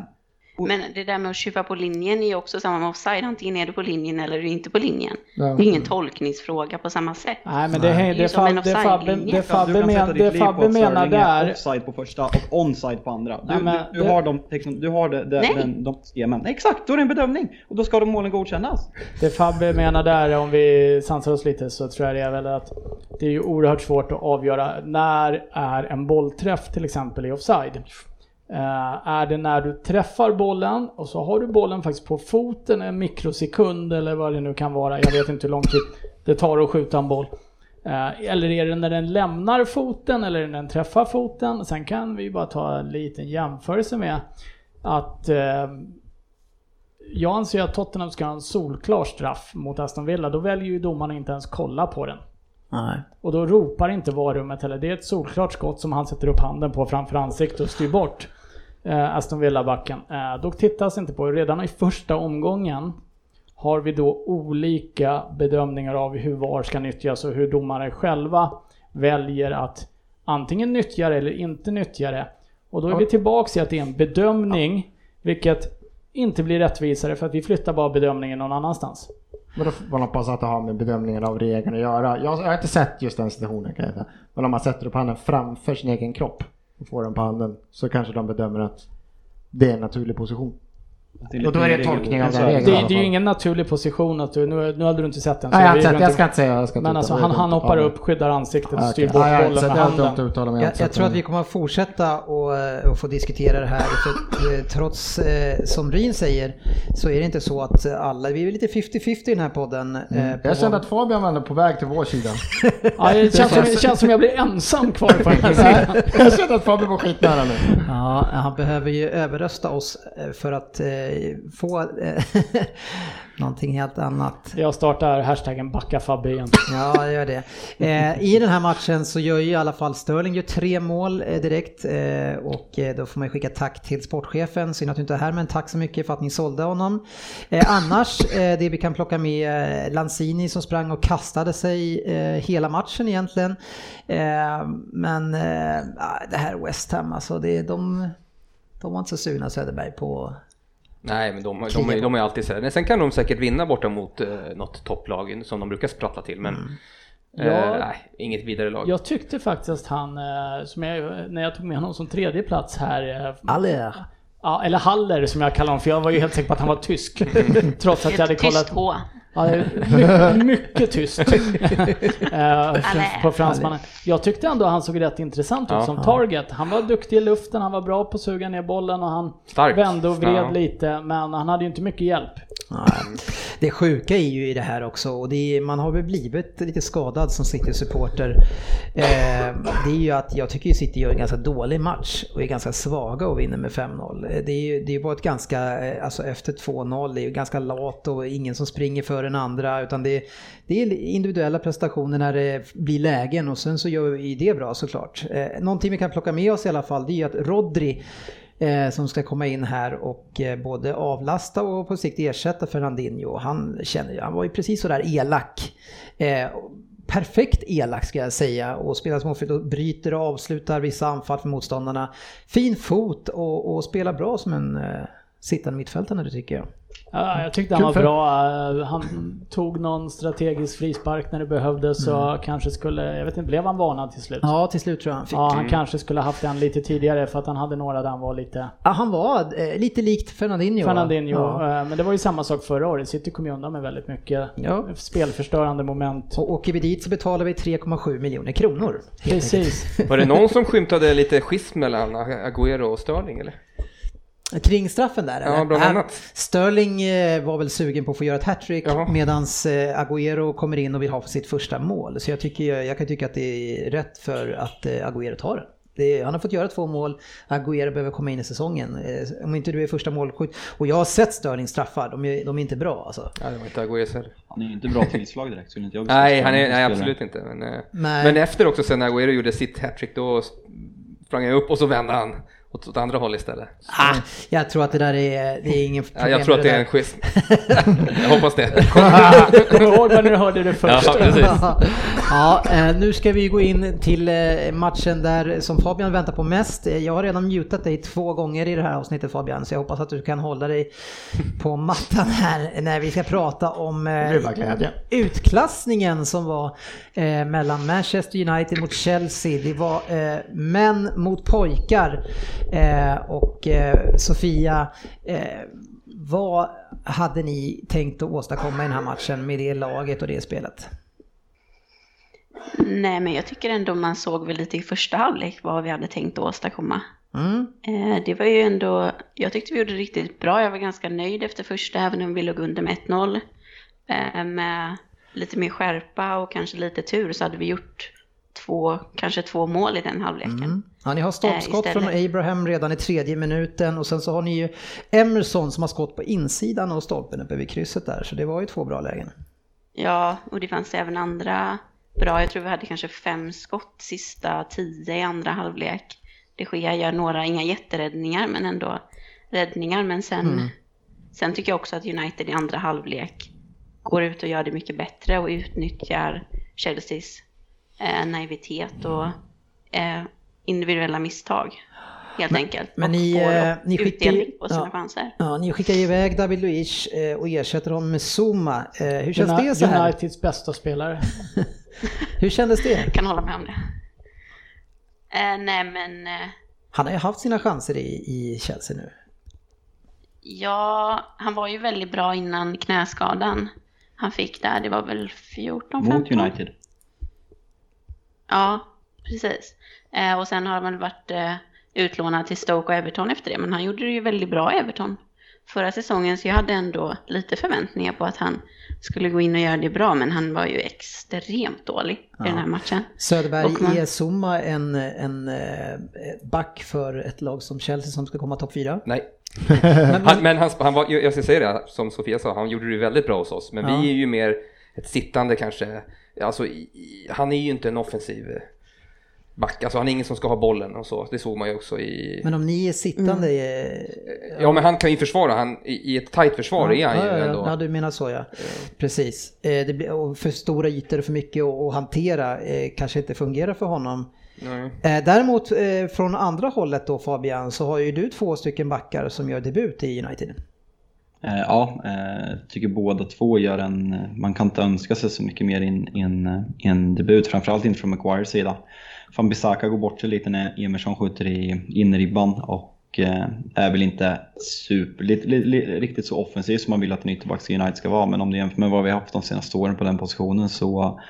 Men det där med att tjuva på linjen är ju också samma med offside. Antingen är du på linjen eller är du inte på linjen. Ja. Det är ingen tolkningsfråga på samma sätt. Nej men det, det, Det är det, som en Fab- det, Fabbe, det Fabbe, men, det Fabbe menar Sterling är där, offside på första och onside på andra. Du, Nej, men du, du det- har de, text- du har de, de, Nej. den, de systemen. Exakt, då är det en bedömning. Och då ska de målen godkännas. det Fabbe menar där, om vi sansar oss lite så tror jag det är väl att det är ju oerhört svårt att avgöra när är en bollträff till exempel i offside. Eh, är det när du träffar bollen och så har du bollen faktiskt på foten en mikrosekund eller vad det nu kan vara. Jag vet inte hur lång tid det tar att skjuta en boll. Eh, eller är det när den lämnar foten eller när den träffar foten? Sen kan vi bara ta en liten jämförelse med att eh, jag anser att Tottenham ska ha en solklar straff mot Aston Villa. Då väljer ju domarna inte ens kolla på den. Nej. Och då ropar inte varummet heller. Det är ett solklart skott som han sätter upp handen på framför ansiktet och styr bort eh, Aston Villa-backen. Eh, då tittas inte på. Redan i första omgången har vi då olika bedömningar av hur VAR ska nyttjas och hur domare själva väljer att antingen nyttja det eller inte nyttja det. Och då är vi tillbaks i att det är en bedömning, vilket inte blir rättvisare för att vi flyttar bara bedömningen någon annanstans. Men då får man hoppas att det har med bedömningen av regeln att göra. Jag, jag har inte sett just den situationen kan jag säga. Men om man sätter upp handen framför sin egen kropp och får den på handen så kanske de bedömer att det är en naturlig position. Och då är det tolkning av den Det, regeln. det alla är ju ingen naturlig position att du, nu, nu hade du inte sett den. så Nej, jag, inte jag ska inte säga. Jag ska Men alltså han, han hoppar upp, skyddar ansiktet och okej. styr bort bollen med handen. Jag, jag tror att vi kommer att fortsätta och, eh, och få diskutera det här. För eh, trots, eh, som Ryn säger, så är det inte så att eh, alla, vi är lite 50-50 i den här podden. eh, på Mm. Jag kände att Fabian var på väg till vår sida. Ja, det, känns som, det känns som jag blir ensam kvar på den här sidan. jag kände att Fabian var skitnära nu. Ja, han behöver ju överrösta oss eh, för att eh, få eh, någonting helt annat. Jag startar hashtaggen backa Fabbe igen. Ja, gör det. Eh, I den här matchen så gör ju i alla fall Sterling gör tre mål eh, direkt eh, och eh, då får man ju skicka tack till sportchefen. Synd att du inte är här men tack så mycket för att ni sålde honom. Eh, annars, eh, det vi kan plocka med eh, Lanzini som sprang och kastade sig eh, hela matchen egentligen. Eh, men eh, ah, det här West Ham alltså, det, de, de var inte så sugna Söderberg på Nej, men de, de, de, de är alltid sådär. Sen kan de säkert vinna borta mot eh, något topplag som de brukar sprattla till, men eh, Ja. nej, inget vidare lag. Jag tyckte faktiskt han, eh, som jag, när jag tog med honom som tredje plats här. eh, Aller. Ja, eller Haller som jag kallar honom för jag var ju helt säker på att han var tysk. Trots att jag hade kollat. H. Ja, det är mycket, mycket tyst. Eh, på fransmannen. Jag tyckte ändå han såg rätt intressant ut som target. Han var duktig i luften, han var bra på att suga ner bollen och han Stark. vände och vred lite. Men han hade ju inte mycket hjälp. Det sjuka är ju i det här också och det är, man har väl blivit lite skadad som City-supporter. Eh, det är ju att jag tycker City gör en ganska dålig match och är ganska svaga och vinner med 5-0. Eh, Det är ju det är bara ett ganska, alltså efter 2-0, det är ju ganska lat och ingen som springer för den andra utan det, det är individuella prestationer när det blir lägen och sen så gör vi det bra såklart. Eh, någonting vi kan plocka med oss i alla fall det är ju att Rodri eh, som ska komma in här och eh, både avlasta och på sikt ersätta Fernandinho. Han, känner, han var ju precis sådär elak. Eh, perfekt elak ska jag säga och spelar småfritt och bryter och avslutar vissa anfall för motståndarna. Fin fot och, och spelar bra som en eh, sittande mittfältare tycker jag. Ja, jag tyckte han var bra. Han tog någon strategisk frispark när det behövdes så kanske skulle, jag vet inte, blev han varnad till slut? Ja, till slut tror jag han fick. Ja, han kanske skulle haft den lite tidigare för att han hade några där han var lite Ja, han var eh, lite likt Fernandinho. Fernandinho. Ja. eh, Men det var ju samma sak förra året. City kom ju undan med väldigt mycket Ja. spelförstörande moment. Och åker vi dit så betalar vi 3,7 miljoner kronor. Precis. Var det någon som skymtade lite schism mellan Agüero och Sterling eller? Kring straffen där Ja, eller? bland Äh, annat. Sterling eh, var väl sugen på att få göra ett hattrick Jaha. medans eh, Agüero kommer in och vill ha sitt första mål. Så jag, tycker, jag kan tycka att det är rätt för att eh, Agüero tar det. Det, han har fått göra två mål, Agüero behöver komma in i säsongen. Eh, Om inte du är första målskytt. Och jag har sett Sterling straffar, de är, de är inte bra alltså. Ja, det var inte Agüero heller. Han är inte bra tillslag direkt, skulle inte jag Nej, han är, nej, absolut inte. Men, Nej. men efter också sen när Agüero gjorde sitt hattrick då sprang jag upp och så vände han åt, åt andra håll istället. Ah, jag tror att det där är, det är ingen Ja, problem jag tror att det är en schism. jag hoppas det. Kom ihåg vad ni hörde det först. Ja, precis. ja, eh, nu ska vi gå in till eh, matchen där som Fabian väntar på mest. Eh, Jag har redan mutat dig två gånger i det här avsnittet Fabian, så jag hoppas att du kan hålla dig på mattan här när vi ska prata om utklassningen som var mellan Manchester United mot Chelsea. Det var män mot pojkar. Eh, och eh, Sofia, eh, vad hade ni tänkt att åstadkomma i den här matchen med det laget och det spelet? Nej, men jag tycker ändå man såg väl lite i första halvlek vad vi hade tänkt att åstadkomma. Mm. Det var ju ändå, jag tyckte vi gjorde det riktigt bra. Jag var ganska nöjd efter första, även om vi låg under med 1-0. Eh, med lite mer skärpa och kanske lite tur så hade vi gjort två, kanske två mål i den halvleken. Mm. Ja, ni har stolpskott Eh, från. Abraham redan i tredje minuten och sen så har ni ju Emerson som har skott på insidan av stolpen uppe vid krysset där, så det var ju två bra lägen. Ja, och det fanns även andra bra. Jag tror vi hade kanske fem skott sista tio i andra halvlek. De Gea gör några, inga jätteräddningar, men ändå räddningar. Men sen, Mm. sen tycker jag också att United i andra halvlek går ut och gör det mycket bättre och utnyttjar Chelseas eh, naivitet och eh, individuella misstag. Helt enkelt. men och ni, får eh, ni skickar på sina ja. chanser. Ja, ni skickar iväg David Luiz eh, och ersätter honom med Zuma. Eh, Hur känns det så här? Uniteds bästa spelare. Hur kändes det? Jag kan hålla med om det. Eh, nej men eh, Han har ju haft sina chanser i, i Chelsea nu. Ja, han var ju väldigt bra innan knäskadan han fick där. Det var väl 14, 15? Mot United. Ja, precis. Eh, och sen har han väl varit eh, utlånad till Stoke och Everton efter det. Men han gjorde det ju väldigt bra i Everton förra säsongen. Så jag hade ändå lite förväntningar på att han skulle gå in och göra det bra. Men han var ju extremt dålig i den här matchen. Söderberg, man- är Zuma en, en eh, back för ett lag som Chelsea som ska komma topp fyra? Nej. Men, Han, men han, han var, jag ska säga det, som Sofia sa, han gjorde det väldigt bra hos oss. Men Ja. vi är ju mer ett sittande kanske. Alltså, i, han är ju inte en offensiv back. Alltså han är ingen som ska ha bollen och så. Det såg man ju också i... men om ni är sittande... Mm. eh, Ja men han kan ju försvara, han, i, i ett tajt försvar är han ju ja, ja, ändå. Ja, du menar så ja. Precis. Eh, Det blir, och för stora ytor och för mycket att hantera eh, kanske inte fungerar för honom. Nej. Eh, Däremot från andra hållet då Fabian så har ju du två stycken backar som gör debut i United. Eh, ja, eh, tycker båda två gör en... Man kan inte önska sig så mycket mer i en, en, en debut, framförallt inte från Maguires sida. Van Bissaka går bort sig lite när Emerson skjuter i inribban och eh, är väl inte super, li, li, li, riktigt så offensiv som man vill att en ytterback i United ska vara. Men om du jämför med vad vi har haft de senaste åren på den positionen så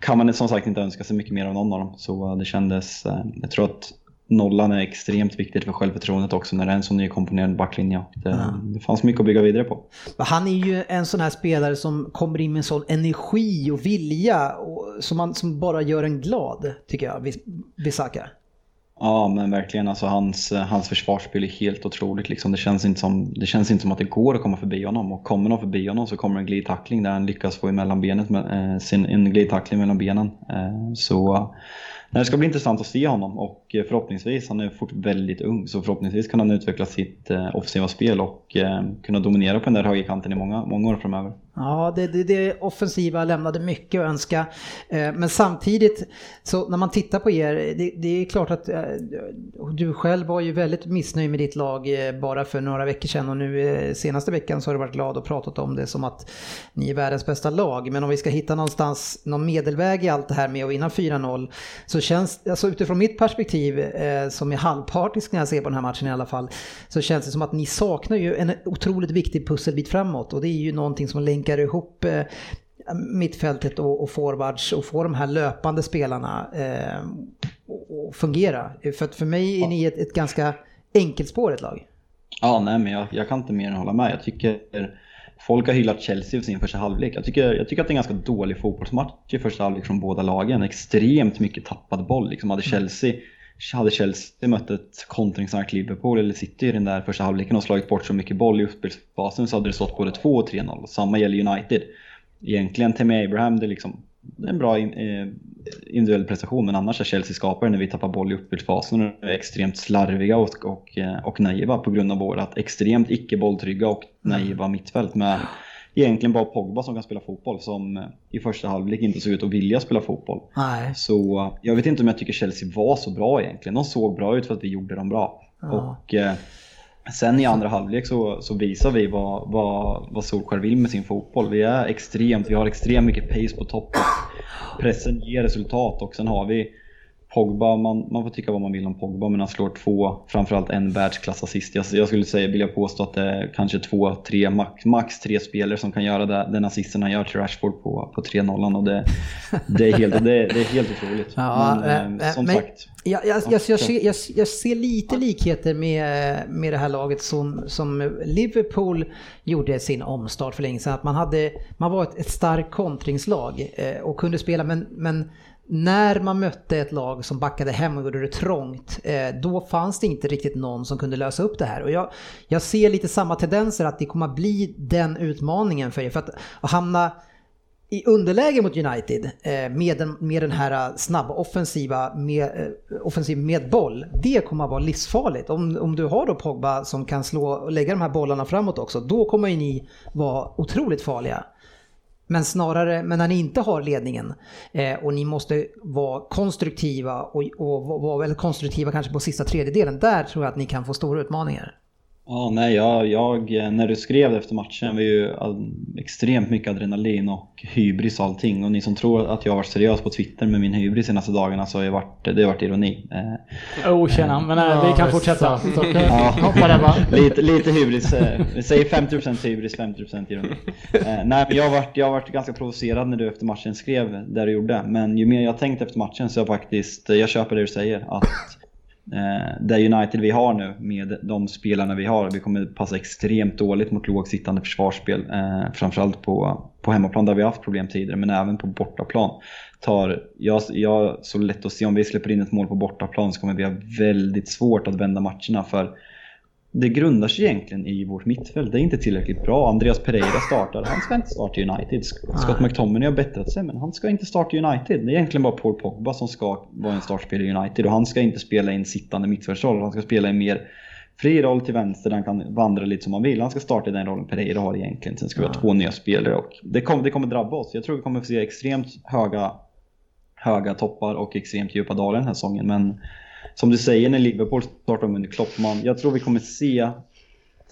kan man som sagt inte önska sig mycket mer av någon av dem. Så eh, det kändes... Eh, jag tror att nollan är extremt viktigt för självförtroendet också när det är en så nykomponerad backlinje. Det, Ja. det fanns mycket att bygga vidare på. Han är ju en sån här spelare som kommer in med en sån energi och vilja och, som, man, som bara gör en glad, tycker jag, Bis- Bisaka. Ja, men verkligen. Alltså, hans, hans försvarsspel är helt otroligt. Liksom. Det, känns inte som, det känns inte som att det går att komma förbi honom. Och kommer de förbi honom så kommer en glidtackling där han lyckas få emellan benet med, eh, sin, en glidtackling mellan benen. Eh, så det ska bli intressant att se honom och eh, förhoppningsvis, han är fort väldigt ung, så förhoppningsvis kan han utveckla sitt eh, offensiva spel och eh, kunna dominera på den där högerkanten i många, många år framöver. Ja, det, det, det offensiva lämnade mycket att önska. Eh, men samtidigt, så när man tittar på er, det, det är klart att eh, du själv var ju väldigt missnöjd med ditt lag eh, bara för några veckor sedan och nu senaste veckan så har du varit glad och pratat om det som att ni är världens bästa lag. Men om vi ska hitta någonstans någon medelväg i allt det här med att vinna 4-0 så känns, alltså utifrån mitt perspektiv som är halvpartisk när jag ser på den här matchen i alla fall, så känns det som att ni saknar ju en otroligt viktig pusselbit framåt och det är ju någonting som länkar ihop eh, mittfältet och, och forwards och få de här löpande spelarna eh, och, och fungera. För att för mig är ni ett, ett ganska enkelspårigt lag. Ja, nej, men jag, jag kan inte mer än hålla med. Jag tycker folk har hyllat Chelsea för sin första halvlek. Jag tycker, jag tycker att det är en ganska dålig fotbollsmatch i första halvlek från båda lagen. Extremt mycket tappad boll. Liksom hade Chelsea hade Chelsea mött ett kontringsstarkt Liverpool eller City i den där första halvleken och slagit bort så mycket boll i uppspelsfasen så hade det stått både 2 och 3-0. Samma gäller United. Egentligen Tammy Abraham, det är liksom en bra in, eh, individuell prestation men annars är Chelsea skapare när vi tappar boll i uppspelsfasen och är extremt slarviga och, och, eh, och naiva på grund av vårt extremt icke bolltrygga och naiva mittfält med egentligen bara Pogba som kan spela fotboll som eh, i första halvlek inte såg ut att vilja spela fotboll. Nej. Så eh, jag vet inte om jag tycker Chelsea var så bra egentligen. De såg bra ut för att vi gjorde dem bra. Ja. Och eh, sen i andra halvlek så, så visar vi vad, vad, vad Solskjaer vill med sin fotboll. Vi är extremt, vi har extremt mycket pace på toppen. Pressen ger resultat och sen har vi Pogba, man, man får tycka vad man vill om Pogba men han slår två, framförallt en världsklassassist. Jag, jag skulle säga, vilja påstå att det är kanske två, tre, max, max tre spelare som kan göra det, den assisten han gör till Rashford på, på 3-0 och det, det, är helt, det, det är helt otroligt. Ja, men, eh, eh, som men- sagt, Jag, jag, jag, jag, ser, jag, jag ser lite likheter med, med det här laget som, som Liverpool gjorde sin omstart för länge sedan. Att man, hade, man var ett, ett starkt kontringslag eh, och kunde spela men, men när man mötte ett lag som backade hem och gjorde det trångt, eh, då fanns det inte riktigt någon som kunde lösa upp det här. Och jag, jag ser lite samma tendenser att det kommer att bli den utmaningen för er. För att, att hamna i underläge mot United eh, med, den, med den här eh, snabba offensiva med, offensiv med boll. Det kommer att vara livsfarligt. Om, om du har då Pogba som kan slå och lägga de här bollarna framåt också, då kommer ju ni vara otroligt farliga. Men snarare, men när ni inte har ledningen eh, och ni måste vara konstruktiva och, och vara- vara väldigt konstruktiva kanske på sista tredjedelen, där tror jag att ni kan få stora utmaningar. Ja, nej, jag, jag, när du skrev efter matchen var ju extremt mycket adrenalin och hybris och allting. Och ni som tror att jag har varit seriös på Twitter med min hybris senaste dagarna så har jag varit, det har varit ironi. Eh, Oh, tjena, men eh, vi kan fortsätta. Så, okej. Ja. Lite, lite hybris, eh, vi säger 50% hybris, 50% ironi. Eh, nej, men jag har, varit, jag har varit ganska provocerad när du efter matchen skrev det du gjorde. Men ju mer jag tänkt efter matchen så jag faktiskt, jag köper det du säger. Att eh, Eh, det United vi har nu med de spelarna vi har, vi kommer passa extremt dåligt mot lågsittande försvarsspel. Eh, framförallt på, på hemmaplan där vi har haft problem tidigare, men även på bortaplan. Tar, jag, jag så lätt att se om vi släpper in ett mål på bortaplan så kommer vi ha väldigt svårt att vända matcherna för det grundar sig egentligen i vårt mittfält. Det är inte tillräckligt bra. Andreas Pereira startar. Han ska inte starta United. Scott McTominay har bättrat sig, men han ska inte starta United. Det är egentligen bara Paul Pogba som ska vara en startspelare i United. Och han ska inte spela i en sittande mittfältsroll. Han ska spela i en mer fri roll till vänster där han kan vandra lite som han vill. Han ska starta i den rollen Pereira har egentligen. Sen ska vi ha två nya spelare och det kommer, det kommer drabba oss. Jag tror vi kommer få se extremt höga, höga toppar och extremt djupa dalar den här säsongen. Men som du säger när Liverpool startar om under Kloppman, jag tror vi kommer se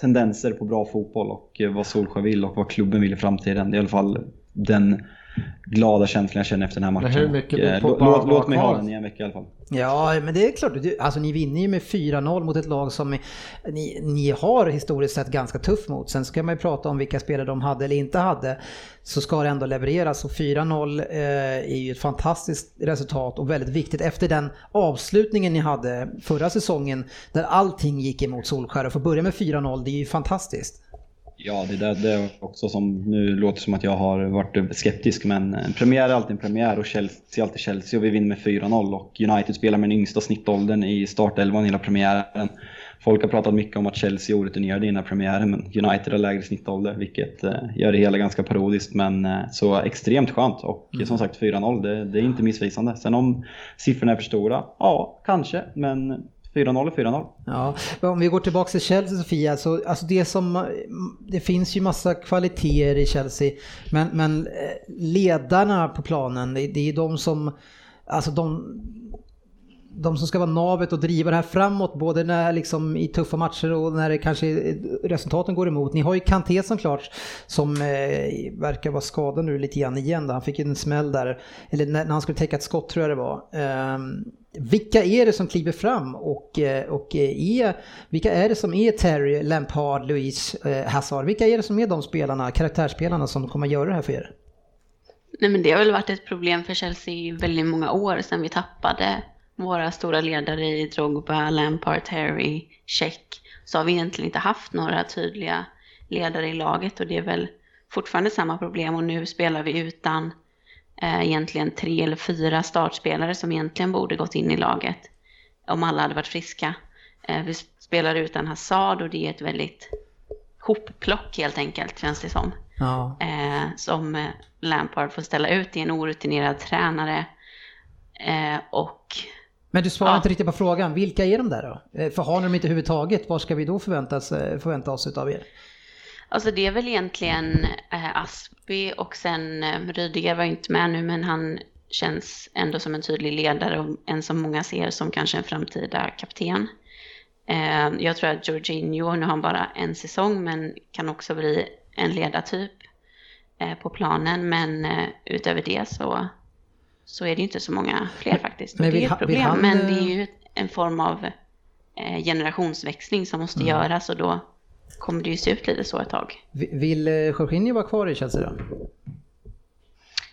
tendenser på bra fotboll och eh, vad Solskjaer vill och vad klubben vill i framtiden. I alla fall den glada känslan jag känner efter den här Men matchen. hur mycket eh, låt, att låt mig ha den i en vecka i alla fall. Ja, men det är klart. du- Alltså ni vinner ju med 4-0 mot ett lag som ni, ni har historiskt sett ganska tufft mot. Sen ska man ju prata om vilka spelare de hade eller inte hade. Så ska det ändå levereras och 4-0 eh, är ju ett fantastiskt resultat och väldigt viktigt efter den avslutningen ni hade förra säsongen där allting gick emot Solskär. Och få börja med 4-0, det är ju fantastiskt. Ja, det, där, det är också som, nu låter det som att jag har varit skeptisk, men en premiär är alltid en premiär och Chelsea är alltid Chelsea och vi vinner med 4-0 och United spelar med den yngsta snittåldern i startelvan hela premiären. Folk har pratat mycket om att Chelsea är orutinerade innan premiären, men United har lägre snittålder, vilket eh, gör det hela ganska parodiskt, men eh, så extremt skönt. Och som sagt 4-0, det, det är inte missvisande. Sen om siffrorna är för stora, ja, kanske, men 4-0 är 4-0. Ja, men om vi går tillbaka till Chelsea Sofia, så alltså det som, det finns ju massa kvaliteter i Chelsea, men, men eh, ledarna på planen, det, det är de som, alltså de, de som ska vara navet och driva det här framåt, både när liksom i tuffa matcher och när det kanske resultaten går emot. Ni har ju Kanté som klart, som eh, verkar vara skadad nu lite grann igen. Då. Han fick ju en smäll där, eller när, när han skulle täcka ett skott tror jag det var. Um, vilka är det som kliver fram och, eh, och eh, är, vilka är det som är Terry, Lampard, Louise, eh, Hazard? Vilka är det som är de spelarna, karaktärsspelarna som kommer göra det här för er? Nej, men det har väl varit ett problem för Chelsea i väldigt många år sedan vi tappade våra stora ledare i Drogba, Lampard, Terry, Check. Så har vi egentligen inte haft några tydliga ledare i laget och det är väl fortfarande samma problem och nu spelar vi utan eh, egentligen tre eller fyra startspelare som egentligen borde gått in i laget om alla hade varit friska. Eh, vi spelar utan Hazard och det är ett väldigt hopplock helt enkelt känns det som Ja. eh, som eh, Lampard får ställa ut. Är en orutinerad tränare. Eh, och Men du svarar Ja. inte riktigt på frågan, vilka är de där då? Eh, För har ni dem inte överhuvudtaget, vad ska vi då förväntas, eh, förvänta oss utav er? alltså det är väl egentligen eh, Aspi och sen eh, Rydiger var inte med nu men han känns ändå som en tydlig ledare och en som många ser som kanske en framtida kapten. Eh, jag tror att Jorginho, nu har han bara en säsong men kan också bli en ledartyp eh, på planen men eh, utöver det så så är det inte så många fler faktiskt. Men det är ett problem, han, men eh, det är ju en form av eh, generationsväxling som Mm. måste göras och då kommer det ju se ut lite så ett tag. Vi- Vill eh, Jorginho vara kvar i Chelsea då?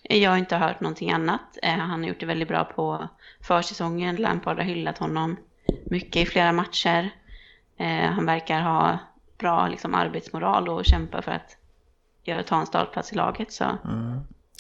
Jag har inte hört någonting annat. Eh, han har gjort det väldigt bra på försäsongen. Lampard har hyllat honom mycket i flera matcher. Eh, han verkar ha bra liksom, arbetsmoral och kämpa för att ta en startplats i laget. Så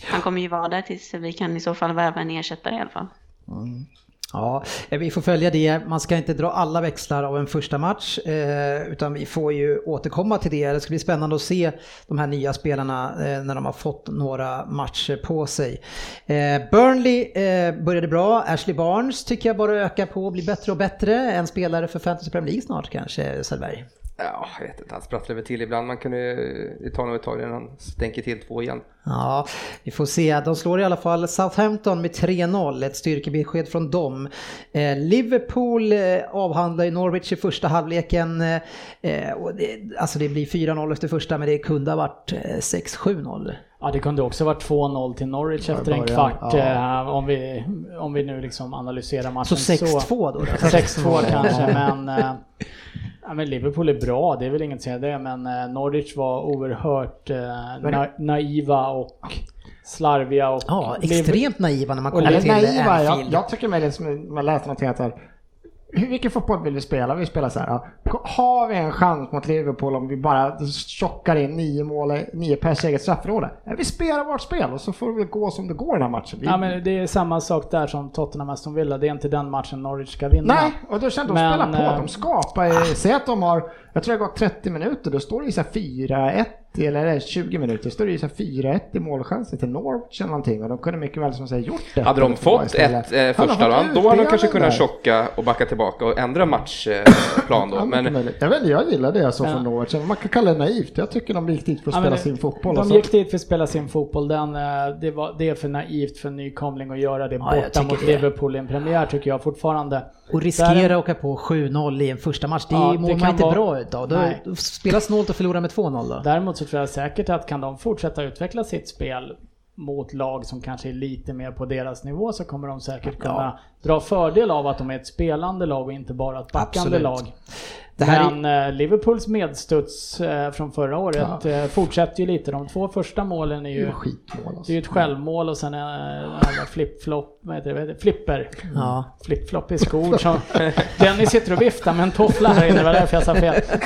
han kommer ju vara där tills vi kan i så fall värva en ersättare i alla fall. Mm. Ja, eh, vi får följa det. Man ska inte dra alla växlar av en första match, eh, utan vi får ju återkomma till det. Det ska bli spännande att se de här nya spelarna eh, när de har fått några matcher på sig. Eh, Burnley eh, började bra. Ashley Barnes tycker jag bara ökar på och blir bättre och bättre. En spelare för Fantasy Premier League snart kanske, Söderberg? Ja, jag vet inte, han sprattlar väl till ibland. Man kunde, det tar nog ett tag innan han stänker till två igen. Ja, vi får se. De slår i alla fall Southampton med 3-0, ett styrkebesked från dem. Eh, Liverpool eh, avhandlar ju Norwich i första halvleken. Eh, eh, och det, alltså det blir 4-0 efter första, men det kunde ha varit eh, 6-7-0. Ja, det kunde också varit 2-0 till Norwich efter en kvart ja. eh, om, vi, om vi nu liksom analyserar matchen Så 6-2 då? 6-2 kanske, men, eh, ja, men Liverpool är bra, det är väl inget att säga det, men eh, Norwich var oerhört eh, na naiva och slarviga och Ja, extremt naiva när man kommer till naiva, jag, Anfield. jag tycker med det som man läste någonting att mycket fotboll vill vi spela? Vi spelar så här. Ja. Har vi en chans mot Liverpool om vi bara tjockar in nio mål, nio pers eget straffområde? Vi spelar vårt spel och så får det väl gå som det går i den här matchen. Ja, men det är samma sak där som Tottenham Aston Villa, det är inte den matchen Norwich ska vinna. Nej, och då känner de Men, spela på. De skapar, ju- säg att de har, jag tror det har gått 30 minuter, då står det ju så här 4-1 eller är det 20 minuter, står det ju så här 4-1 i målchanser till Norwich eller någonting och de kunde mycket väl som säger gjort det. Hade de fått ett eh, första rond, då hade de kanske kunnat chocka och backa tillbaka och ändra matchplan då. Men, jag, vet, inte, jag gillar det så Ja. från Norwich. Man kan kalla det naivt. Jag tycker de gick dit för att Ja, spela sin fotboll. De gick dit för att spela sin fotboll. Den, eh, det, var, det är för naivt för en nykomling att göra det Ja, jag borta mot det. Liverpool i en premiär tycker jag fortfarande. Och riskera att åka på 7-0 i en första match, det Ja, mår man inte vara- bra utav. Då, spelar snålt och förlora med 2-0 då. Däremot så tror jag säkert att kan de fortsätta utveckla sitt spel mot lag som kanske är lite mer på deras nivå så kommer de säkert kunna dra fördel av att de är ett spelande lag och inte bara ett backande Absolut. lag. Här är- Men eh, Liverpools medstuds eh, från förra året eh, fortsätter ju lite. De två första målen är ju, Skitmål det är alltså. ju ett självmål och sen en jävla flip-flop, vad heter det, vad heter det, flipper. Ja. Flip-flop i skor som Dennis sitter och viftar med en toffla här inne, det var därför jag sa fel. Eh,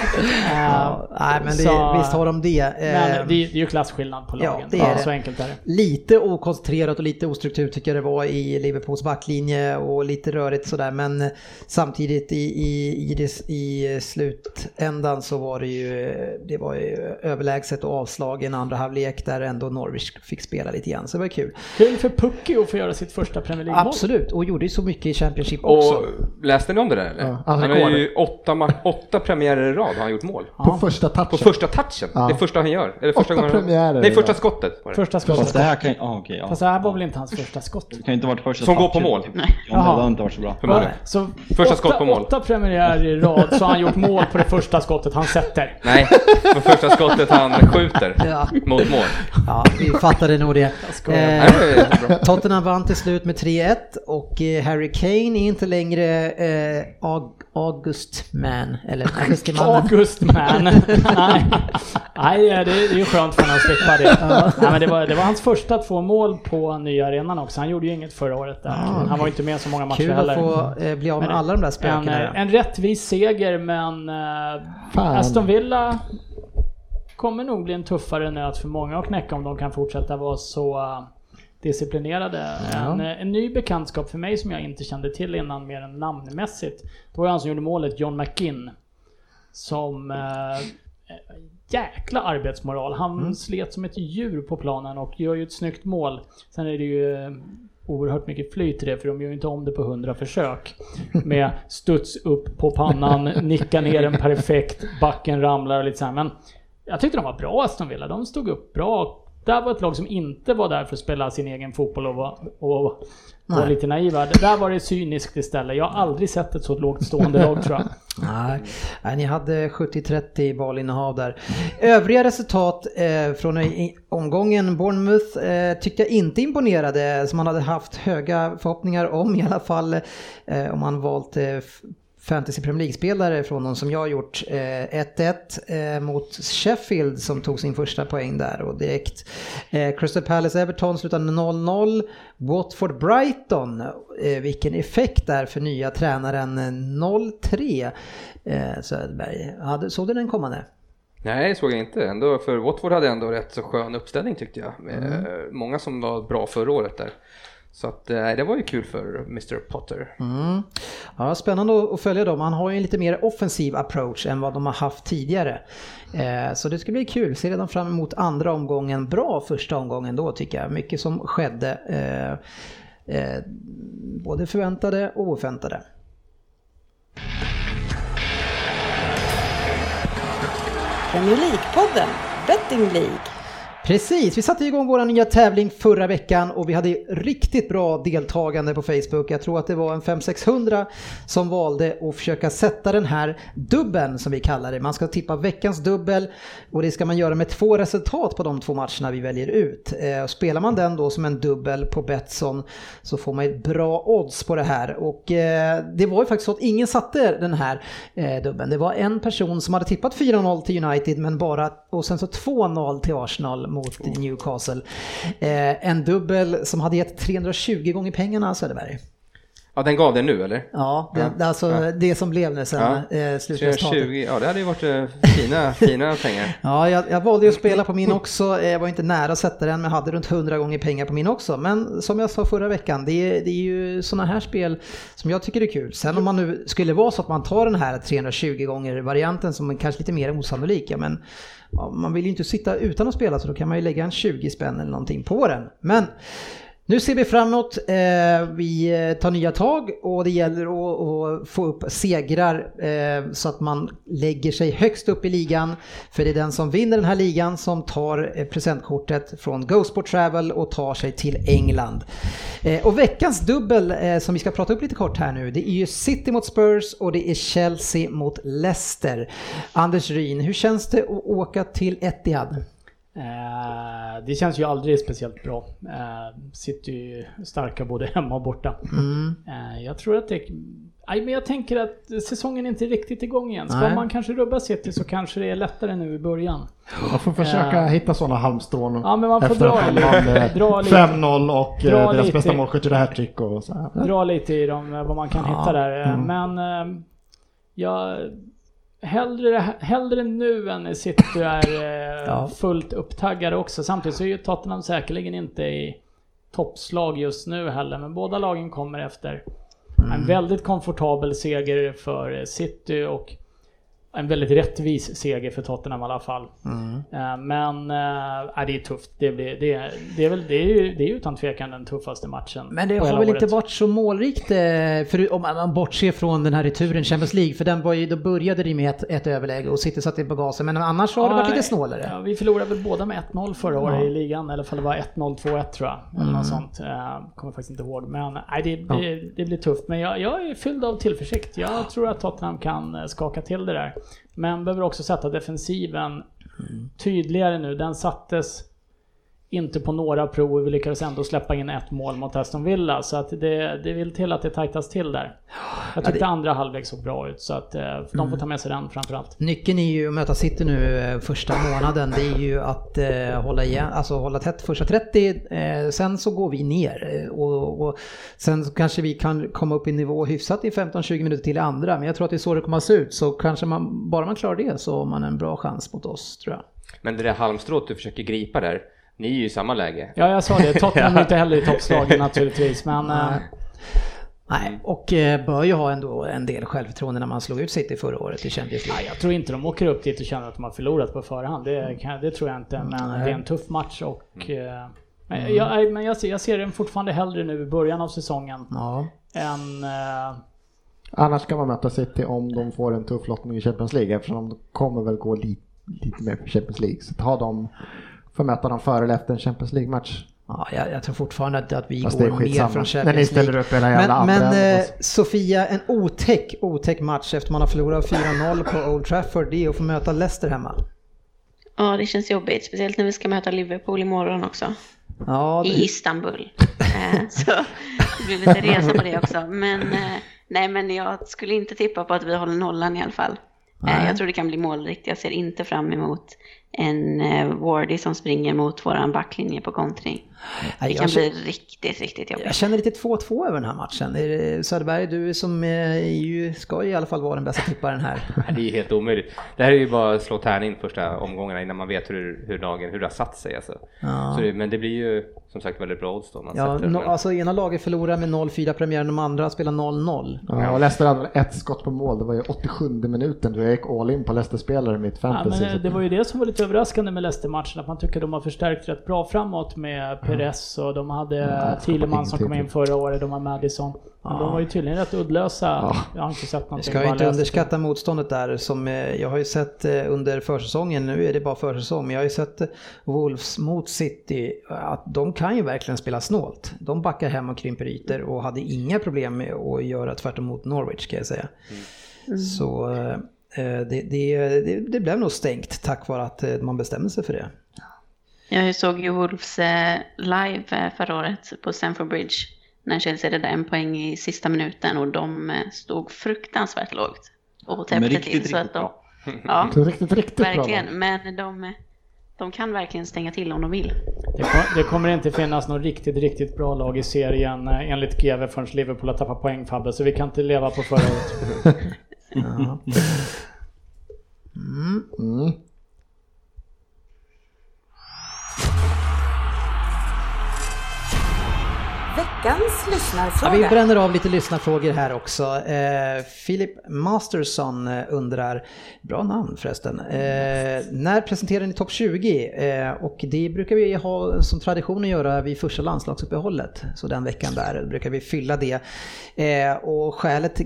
Ja, nej, men det, så- visst har de det. Men Eh, det, är- ju klasskillnad på Ja, lagen. det är det. Så enkelt är det. Lite okoncentrerat och lite ostruktur tycker jag det var i Liverpools backlinje och lite rörigt sådär men samtidigt i, i, i, det, i slutändan så var det ju, det var ju överlägset och avslag i en andra halvlek där ändå Norwich fick spela lite grann så det var kul. Kul för Pucky att få göra sitt första Premier League-mål. Absolut, och gjorde ju så mycket i Championship också. Och läste ni om det där eller? Ja, han har ju åtta, åtta premiärer i rad har han gjort mål. På första touchen. På första touchen. Ja. Det är första han gör. Eller första Åtta gången han- premiärer Nej, första skottet. var det. Första Fast skottet. det här kan ah, okej, ja. Fast det här var väl inte hans första skott? Det kan inte varit första Som går på touchen. mål. Nej. Ja, det hade inte varit så bra. Förmodligen. Så Första åtta, skott på mål. Åtta premiärer i rad så har han gjort mål på det första skottet han sätter. Nej, på första skottet han skjuter Ja. mot mål. Ja, vi fattade nog det. Eh. Tottenham vann till slut med 3-1 och eh, Harry Kane är inte längre eh, Aug- August Man, eller Augustimannen. August man. Nej, Nej det, är- det är ju skönt för honom att slippa det. Nej, men det, var, det var hans första två mål på nya arenan också. Han gjorde ju inget förra året där. Han var inte med så många matcher Kul att heller. få eh, bli av med Men alla de där En, spökena. eh, en rättvis seger men eh. Aston Villa kommer nog bli en tuffare nöt för många att knäcka om de kan fortsätta vara så eh, disciplinerade. En, eh, en ny bekantskap för mig som jag inte kände till innan mer än namnmässigt. Det var ju han som gjorde målet, John McGinn. Som eh, jäkla arbetsmoral. Han slet som ett djur på planen och gör ju ett snyggt mål. Sen är det ju eh, oerhört mycket flyt i det för de gör ju inte om det på 100 försök. Med studs upp på pannan, nicka ner den perfekt, backen ramlar och lite så här. Men jag tyckte de var bra Aston Villa. De stod upp bra. Där var ett lag som inte var där för att spela sin egen fotboll och var, och Nej. lite naiva. Där var det cyniskt istället. Jag har aldrig sett ett så lågt stående lag tror jag. Nej, nej, ni hade 70-30 bollinnehav där. Övriga resultat eh, från omgången Bournemouth eh, tyckte jag inte imponerade, som man hade haft höga förhoppningar om i alla fall. Eh, om man valt eh, Fantasy Premier League-spelare från de som jag har gjort. Eh, 1-1 eh, mot Sheffield som tog sin första poäng där och direkt. Eh, Crystal Palace-Everton slutade 0-0. Watford-Brighton, eh, vilken effekt där för nya tränaren eh, 0-3 eh, Söderberg. Såg du den kommande? Nej, såg jag inte. Ändå, för Watford hade ändå rätt så skön uppställning tyckte jag. Mm. eh, Många som var bra förra året där. Så att, eh, det var ju kul för Mr Potter. Mm. Ja, spännande att följa dem. Han har ju en lite mer offensiv approach än vad de har haft tidigare. Eh, så det ska bli kul. Ser redan fram emot andra omgången. Bra första omgången då tycker jag. Mycket som skedde. Eh, eh, både förväntade och oförväntade. Premier League-podden, Betting League. Precis, vi satte igång vår nya tävling förra veckan och vi hade riktigt bra deltagande på Facebook. Jag tror att det var en 500-600 som valde att försöka sätta den här dubben som vi kallar det. Man ska tippa veckans dubbel och det ska man göra med två resultat på de två matcherna vi väljer ut. Eh, spelar man den då som en dubbel på Betsson så får man ett bra odds på det här. Och eh, det var ju faktiskt så att ingen satte den här dubbeln. dubben. Det var en person som hade tippat 4-0 till United men bara och sen så 2-0 till Arsenal mot Newcastle. Eh, en dubbel som hade gett 320 gånger pengarna Söderberg. Ja, den gav det nu eller? Ja, det, Ja, alltså ja. det som blev nu sen Ja. eh, slutresultatet. 320, ja det hade ju varit eh, fina, fina pengar. Ja, jag, jag valde ju att spela på min också. Jag var inte nära att sätta den, men hade runt 100 gånger pengar på min också. Men som jag sa förra veckan, det är, det är ju sådana här spel som jag tycker är kul. Sen om man nu skulle vara så att man tar den här 320 gånger varianten som kanske lite mer osannolik, ja, men ja, man vill ju inte sitta utan att spela så då kan man ju lägga en 20 spänn eller någonting på den. Men nu ser vi framåt, eh, vi eh, tar nya tag och det gäller att, få upp segrar eh, så att man lägger sig högst upp i ligan. För det är den som vinner den här ligan som tar presentkortet från GoSport Travel och tar sig till England. Och veckans dubbel som vi ska prata upp lite kort här nu, det är ju City mot Spurs och det är Chelsea mot Leicester. Anders Ryn, hur känns det att åka till Etihad? Eh, det känns ju aldrig speciellt bra. Eh, City är ju starka både hemma och borta. Mm. Eh, jag tror att det... Nej, men jag tänker att säsongen är inte riktigt igång igen. Ska Nej. man kanske rubba City så kanske det är lättare nu i början. Man får försöka Ja. hitta sådana halmstrån. Ja, men man får dra lite. eh, Dra lite. 5-0 och eh, Dra deras lite. bästa målskytt gjorde hattrick och så här. dra lite i dem, eh, vad man kan Ja, hitta där. Eh, mm. Men eh, jag... Hellre, hellre nu än City är eh, Ja. fullt upptaggade också. Samtidigt så är ju Tottenham säkerligen inte i toppslag just nu heller. Men båda lagen kommer efter Mm. en väldigt komfortabel seger för eh, City och en väldigt rättvis seger för Tottenham i alla fall. Mm. Eh, Men äh, det är tufft. Det, blir, det, är- det, är väl, det, är ju, det är utan tvekan den tuffaste matchen. Men det har väl inte året. varit så målrikt, eh, för om man bortser från den här returen Champions League, för den var ju, då började det med ett, ett överläge och City satte på gasen, men annars har det varit lite snålare. Ja, vi förlorade väl båda med 1-0 förra året Ja. i ligan, eller fall det var 1-0, 2-1 tror jag. Eller Mm. något sånt. Eh, kommer faktiskt inte ihåg. Men nej, det, det, det blir tufft. Men jag, jag är fylld av tillförsikt. Jag tror att Tottenham kan skaka till det där. Men behöver också sätta defensiven Mm. tydligare nu. Den sattes inte på några prov. Vi lyckades ändå släppa in ett mål mot Aston Villa. Så att det, det vill till att det tajtas till där. Jag tyckte det- andra halvlek såg bra ut. Så att eh, de får ta med sig den framförallt. Nyckeln är ju att möta City nu eh, första månaden, det är ju att eh, hålla igen, alltså hålla tätt första 30, eh, sen så går vi ner eh, och, och sen så kanske vi kan komma upp i nivå hyfsat i 15-20 minuter till i andra, men jag tror att det är så det kommer att se ut, så kanske man, bara man klarar det så har man en bra chans mot oss tror jag. Men det där halmstrået du försöker gripa där, ni är ju i samma läge. Ja, jag sa det. Tottenham är inte heller i toppslagen naturligtvis. Men eh, Nej, och eh, bör ju ha ändå en del självförtroende när man slog ut City förra året i Champions League. nej, jag tror inte de åker upp dit och känner att de har förlorat på förhand. Det, kan, det tror jag inte. Men Nej. det är en tuff match och... eh, Men, jag, nej, men jag, ser, jag ser den fortfarande hellre nu i början av säsongen Ja. än... eh, Annars ska man möta City om de får en tuff lottning i Champions League eftersom de kommer väl gå lite, lite mer för Champions League. Så ta dem, får möta dem före eller efter en Champions League-match. Ja, jag, jag tror fortfarande att, att vi Fast går ner från Champions ni ställer League. upp jävla Men, men eh. Sofia, en otäck, otäck match efter man har förlorat 4-0 på Old Trafford, det är att få möta Leicester hemma. Ja, det känns jobbigt. Speciellt när vi ska möta Liverpool imorgon också. Ja, I det, Istanbul. Eh, Så det blir lite resa på det också. Men eh, nej, men jag skulle inte tippa på att vi håller nollan i alla fall. Eh, Nej. Jag tror det kan bli målrikt. Jag ser inte fram emot en eh, Wardy som springer mot våran backlinje på kontring. Det kan jag, bli känner, riktigt, riktigt jobbigt. jag känner lite 2-2 över den här matchen. Är det- Söderberg, du som eh, är ju, ska ju i alla fall vara den bästa tipparen här. Det är ju helt omöjligt. Det här är ju bara att slå tärning första omgångarna innan man vet hur, hur lagen, hur det har satt sig alltså. Ja. Så det, men det blir ju som sagt väldigt bra odds då. Man Ja, no, alltså ena laget förlorar med 0-4 premiären, de andra spelar 0-0. Ja, och Leicester hade ett skott på mål, det var ju 87 minuten då jag gick all in på Leicester-spelare i mitt Ja, fantasy. men eh, det var ju det som var lite överraskande med Leicester-matchen, att man tycker de har förstärkt rätt bra framåt med Perez och de hade Ja, Thielemann som kom in förra året, de har Madison. Men de var ju tydligen rätt uddlösa. Jag har inte sett någonting. ska ju bara inte underskatta motståndet där som eh, jag har ju sett eh, under försäsongen, nu är det bara försäsong, men jag har ju sett Wolves mot City att de kan ju verkligen spela snålt. De backar hem och krymper ytor och hade inga problem med att göra tvärtom mot Norwich kan jag säga. Så eh, det, det, det, det blev nog stängt tack vare att man bestämde sig för det. Jag såg ju Wolves eh, live eh, förra året på Stamford Bridge. När Chelsea räddade en poäng i sista minuten och de eh, stod fruktansvärt lågt. Och täppte riktigt, till så att riktigt de... bra. Ja, riktigt, riktigt bra. verkligen. lag. Men de, de kan verkligen stänga till om de vill. Det, kom, det kommer inte finnas något riktigt, riktigt bra lag i serien enligt GV förrän Liverpool har tappat poäng Fabbe, så vi kan inte leva på förra året. Ja. Mm. Veckans Ja, vi bränner av lite lyssnarfrågor här också. Eh, Philip Masterson eh, undrar, bra namn förresten, eh, när presenterar ni topp 20? Eh, och det brukar vi ha som tradition att göra vid första landslagsuppehållet. Så den veckan där brukar vi fylla det. Eh, och skälet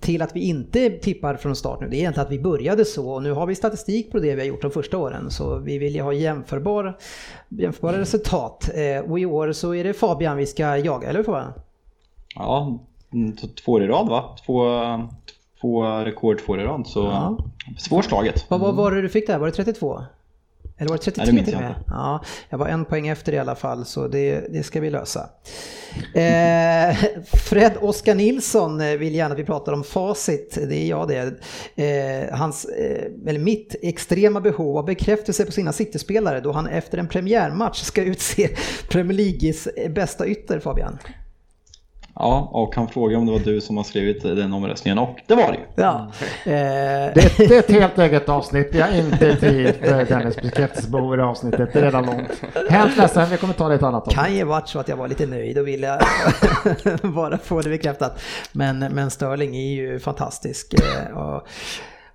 till att vi inte tippar från start nu, det är egentligen att vi började så. Och nu har vi statistik på det vi har gjort de första åren. Så vi vill ju ha jämförbar, jämförbara resultat. Eh, och i år så är det Fabian vi ska jaga, eller hur Fabian? Ja, mm, två år i rad va? Två, två rekord två år i rad. Så Ja. svårslaget. Vad vad var det du fick där? Var det 32? Eller var det 33 Nej, det minns till och med? Ja, jag var en poäng efter i alla fall så det, det ska vi lösa. Eh, Fred Oskar Nilsson vill gärna att vi pratar om facit, det är jag det. Eh, hans, eh, eller mitt extrema behov av bekräftelse på sina City-spelare då han efter en premiärmatch ska utse Premier Leagues bästa ytter Fabian. Ja, och han frågar om det var du som har skrivit den omröstningen och det var det ju. Ja. Eh, Det, det är ett helt eget avsnitt. Vi har inte tid för Dennis bekräftelsebehov i det avsnittet. Det är redan långt. Hemskt ledsen, vi kommer ta det i ett annat avsnitt. kan ju varit så att jag var lite nöjd och ville bara få det bekräftat. Men, men Sterling är ju fantastisk eh, och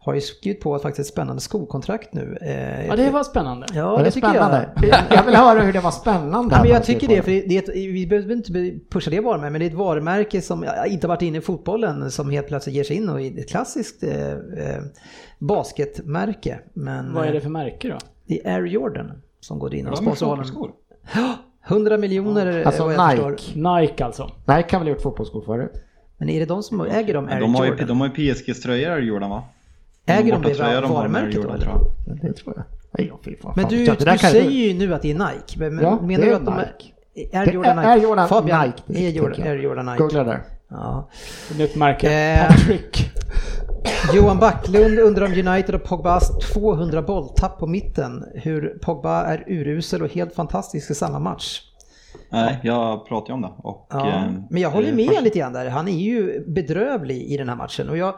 har ju skrivit på ett faktiskt spännande skokontrakt nu. eh, Ja, det var spännande. Ja, Var det tycker spännande? Jag. Jag vill höra hur det var spännande. Ja, men jag tycker det, för det det är ett, vi behöver inte pusha det varumärket, men det är ett varumärke som inte varit inne i fotbollen som helt plötsligt ger sig in och i ett klassiskt eh, eh, basketmärke. Men Vad är det eh, för märke då? det är Air Jordan som går in och sponsrar honom. fotbollsskor. 100 miljoner Alltså vad jag Nike. förstår. Nike alltså. Nej, kan väl gjort fotbollsskor förut? Men är det de som äger de Air De har ju, Jordan? de har ju PSG-tröjor Jordan va? Äger de det bortatröja de har med varumärket då, eller? Det tror jag. Nej, fan. Men du, det du säger ju nu att det är Nike. Men Ja, menar det du är att de Nike. är... Det Jordan är Nike? Air Jordan Fabian, Nike, det Air Jordan. Air Jordan Nike. Googla där. Ja. Nytt märke. Eh. Patrick. Johan Backlund undrar om United och Pogbas 200 bolltapp på mitten. Hur Pogba är urusel och helt fantastisk i samma match. Nej, jag pratar ju om det. Och, Ja, eh, men jag håller eh, med först- lite grann där. Han är ju bedrövlig i den här matchen. Och jag,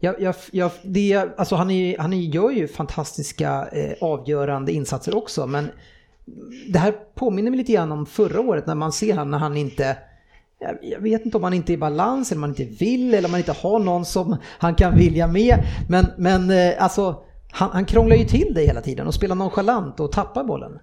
jag, jag, jag, det, alltså han, är, han gör ju fantastiska eh, avgörande insatser också. Men det här påminner mig lite grann om förra året när man ser han när han inte jag- jag vet inte om han inte är i balans eller om han inte vill eller om han inte har någon som han kan vilja med. Men, men eh, alltså, han, han krånglar ju till det hela tiden och spelar nonchalant och tappar bollen.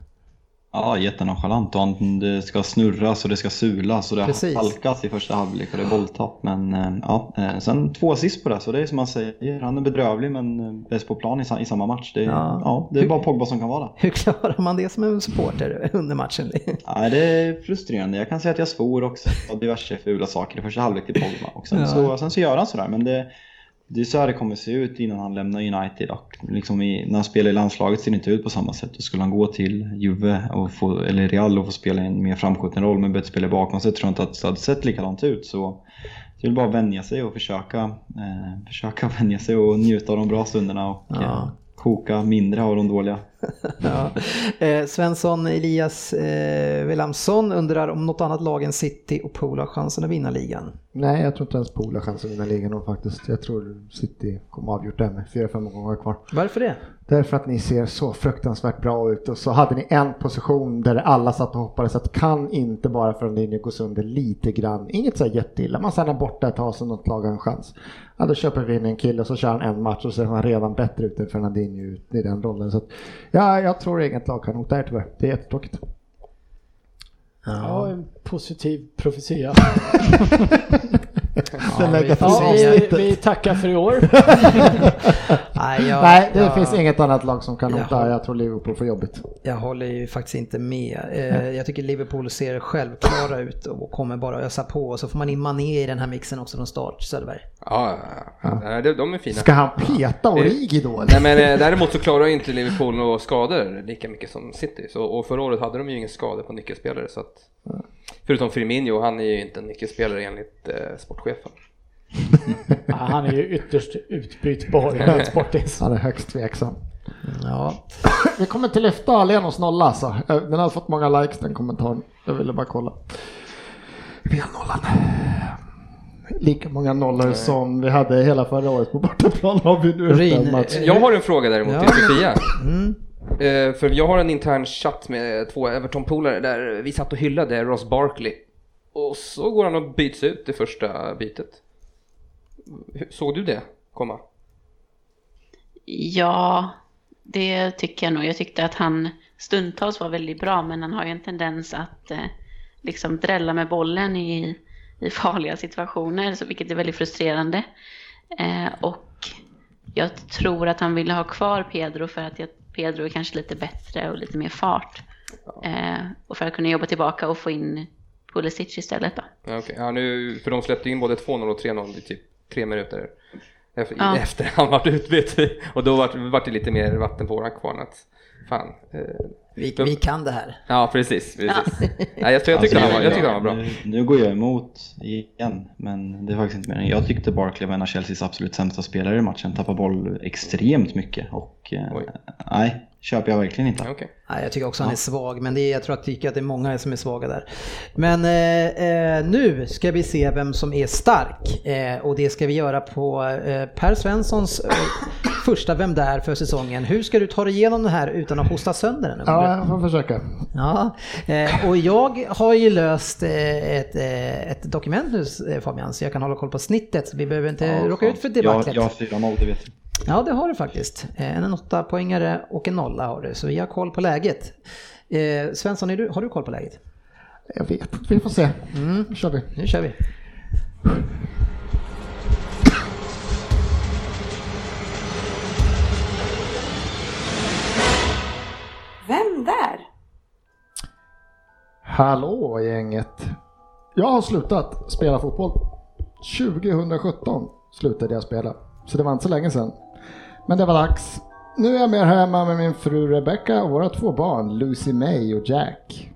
Ja, jättenonchalant och han, det ska snurras och det ska sulas och det Precis. har halkat i första halvlek och det är bolltapp. Men eh, ja, eh, sen två assist på det så det är som man säger, han är bedrövlig men eh, bäst på plan i, sa- i samma match. Det, är- Ja. ja. det är bara Pogba som kan vara det. Hur klarar man det som en supporter under matchen? Nej, det är frustrerande. Jag kan säga att jag svor också och diverse fula saker i första halvlek till Pogba. Och sen, Ja. så, sen så gör han sådär. Men det, det är så här det kommer se ut innan han lämnar United. Och liksom i, när han spelar i landslaget ser det inte ut på samma sätt. Och skulle han gå till Juve och få, eller Real och få spela en mer framskjuten roll med bättre spelare bakom sig tror jag inte att det hade sett likadant ut. Så det är bara att vänja sig och försöka, eh, försöka vänja sig och njuta av de bra stunderna och Ja. eh, koka mindre av de dåliga. Ja. Eh, Svensson Elias eh, Wilhelmsson undrar om något annat lag än City och Pool har chansen att vinna ligan. Nej, jag tror inte ens Pool har chans att vinna ligan då faktiskt. Jag tror City kommer avgjort den med 4-5 gånger kvar. Varför det? Därför att ni ser så fruktansvärt bra ut och så hade ni en position där alla satt och hoppades att kan inte bara Fernandinho gå sönder lite grann. Inget så här jätteilla, man stannar borta ett tag så något lag har en chans. Ja, då köper vi in en kille och så kör han en match och så är han redan bättre ut än Fernandinho i den rollen. Så att, ja, jag tror inget lag kan hota er tyvärr. Det är jättetråkigt. Ja, en positiv profetia. Den Ja, vi, avsnittet. vi tackar för i år. Nej, jag, Nej, det jag, finns inget annat lag som kan hota. Jag tror Liverpool får jobbigt. Jag håller ju faktiskt inte med. Eh, jag tycker Liverpool ser självklara ut och kommer bara ösa på. Och så får man in Mané i den här mixen också från start, Söderberg. Ja, ja, ja. de, de är fina. Ska han peta Origi då? Nej men eh, däremot så klarar ju inte Liverpool några skador lika mycket som City. Så, och förra året hade de ju ingen skador på nyckelspelare så att Förutom Firmino, han är ju inte en nyckelspelare enligt eh, sportchefen. Ja, Han är ju ytterst utbytbar enligt Sportis. Han är högst tveksam. Ja, Vi kommer inte lyfta Alenos nolla alltså. Eh, Den har fått många likes den kommentaren. Jag ville bara kolla. Vi har nollan. Lika många nollor som vi hade hela förra året på bortaplan har vi nu Rin, Jag har en fråga däremot Ja. till Sofia. mm. Eh, för jag har en intern chatt med två Everton-polare där vi satt och hyllade Ross Barkley. Och så går han och byts ut i första bytet. Såg du det komma? Ja, det tycker jag nog. Jag tyckte att han stundtals var väldigt bra, men han har ju en tendens att eh, liksom drälla med bollen i, i farliga situationer, så, vilket är väldigt frustrerande. Eh, och jag tror att han ville ha kvar Pedro för att jag, Pedro är kanske lite bättre och lite mer fart. Eh, och för att kunna jobba tillbaka och få in Pulisic istället då. Ja, okej. ja, nu, för de släppte in både 2-0 och 3-0 i typ tre minuter. Efter, Ja. efter han vart utbytt. Och då vart, vart det lite mer vatten på våran kvarn. Att, fan. Eh, Vi, vi kan det här. ja, precis. precis. Ja. jag, jag, tyckte han var, jag tyckte han var bra. Nu, nu går jag emot igen, men det är faktiskt inte meningen. Jag tyckte Barkley var en av Chelseas absolut sämsta spelare i matchen. Tappade boll extremt mycket och eh, nej, köper jag verkligen inte. Okej. Nej, jag tycker också han är svag, men det är, jag tror att, tycker att det är många som är svaga där. Men eh, eh, nu ska vi se vem som är stark eh, och det ska vi göra på eh, Per Svenssons eh, första Vem där för säsongen. Hur ska du ta dig igenom det här utan att hosta sönder den? Ja, jag får försöka. Ja, eh, och jag har ju löst eh, ett, eh, ett dokument nu Fabian, så jag kan hålla koll på snittet. Vi behöver inte Ja, råka ut för jag, debaclet. jag har 4-0, det vet du. Ja, det har du faktiskt. Eh, En åtta poängare och en nolla har du, så vi har koll på läget. Eh, Svensson, är du, har du koll på läget? Jag vet vi får se. Mm. Nu kör vi. Nu kör vi. Vem där? Hallå gänget! Jag har slutat spela fotboll. 2017 slutade jag spela, så det var inte så länge sedan. Men det var dags. Nu är jag mer hemma med min fru Rebecca och våra två barn Lucy May och Jack.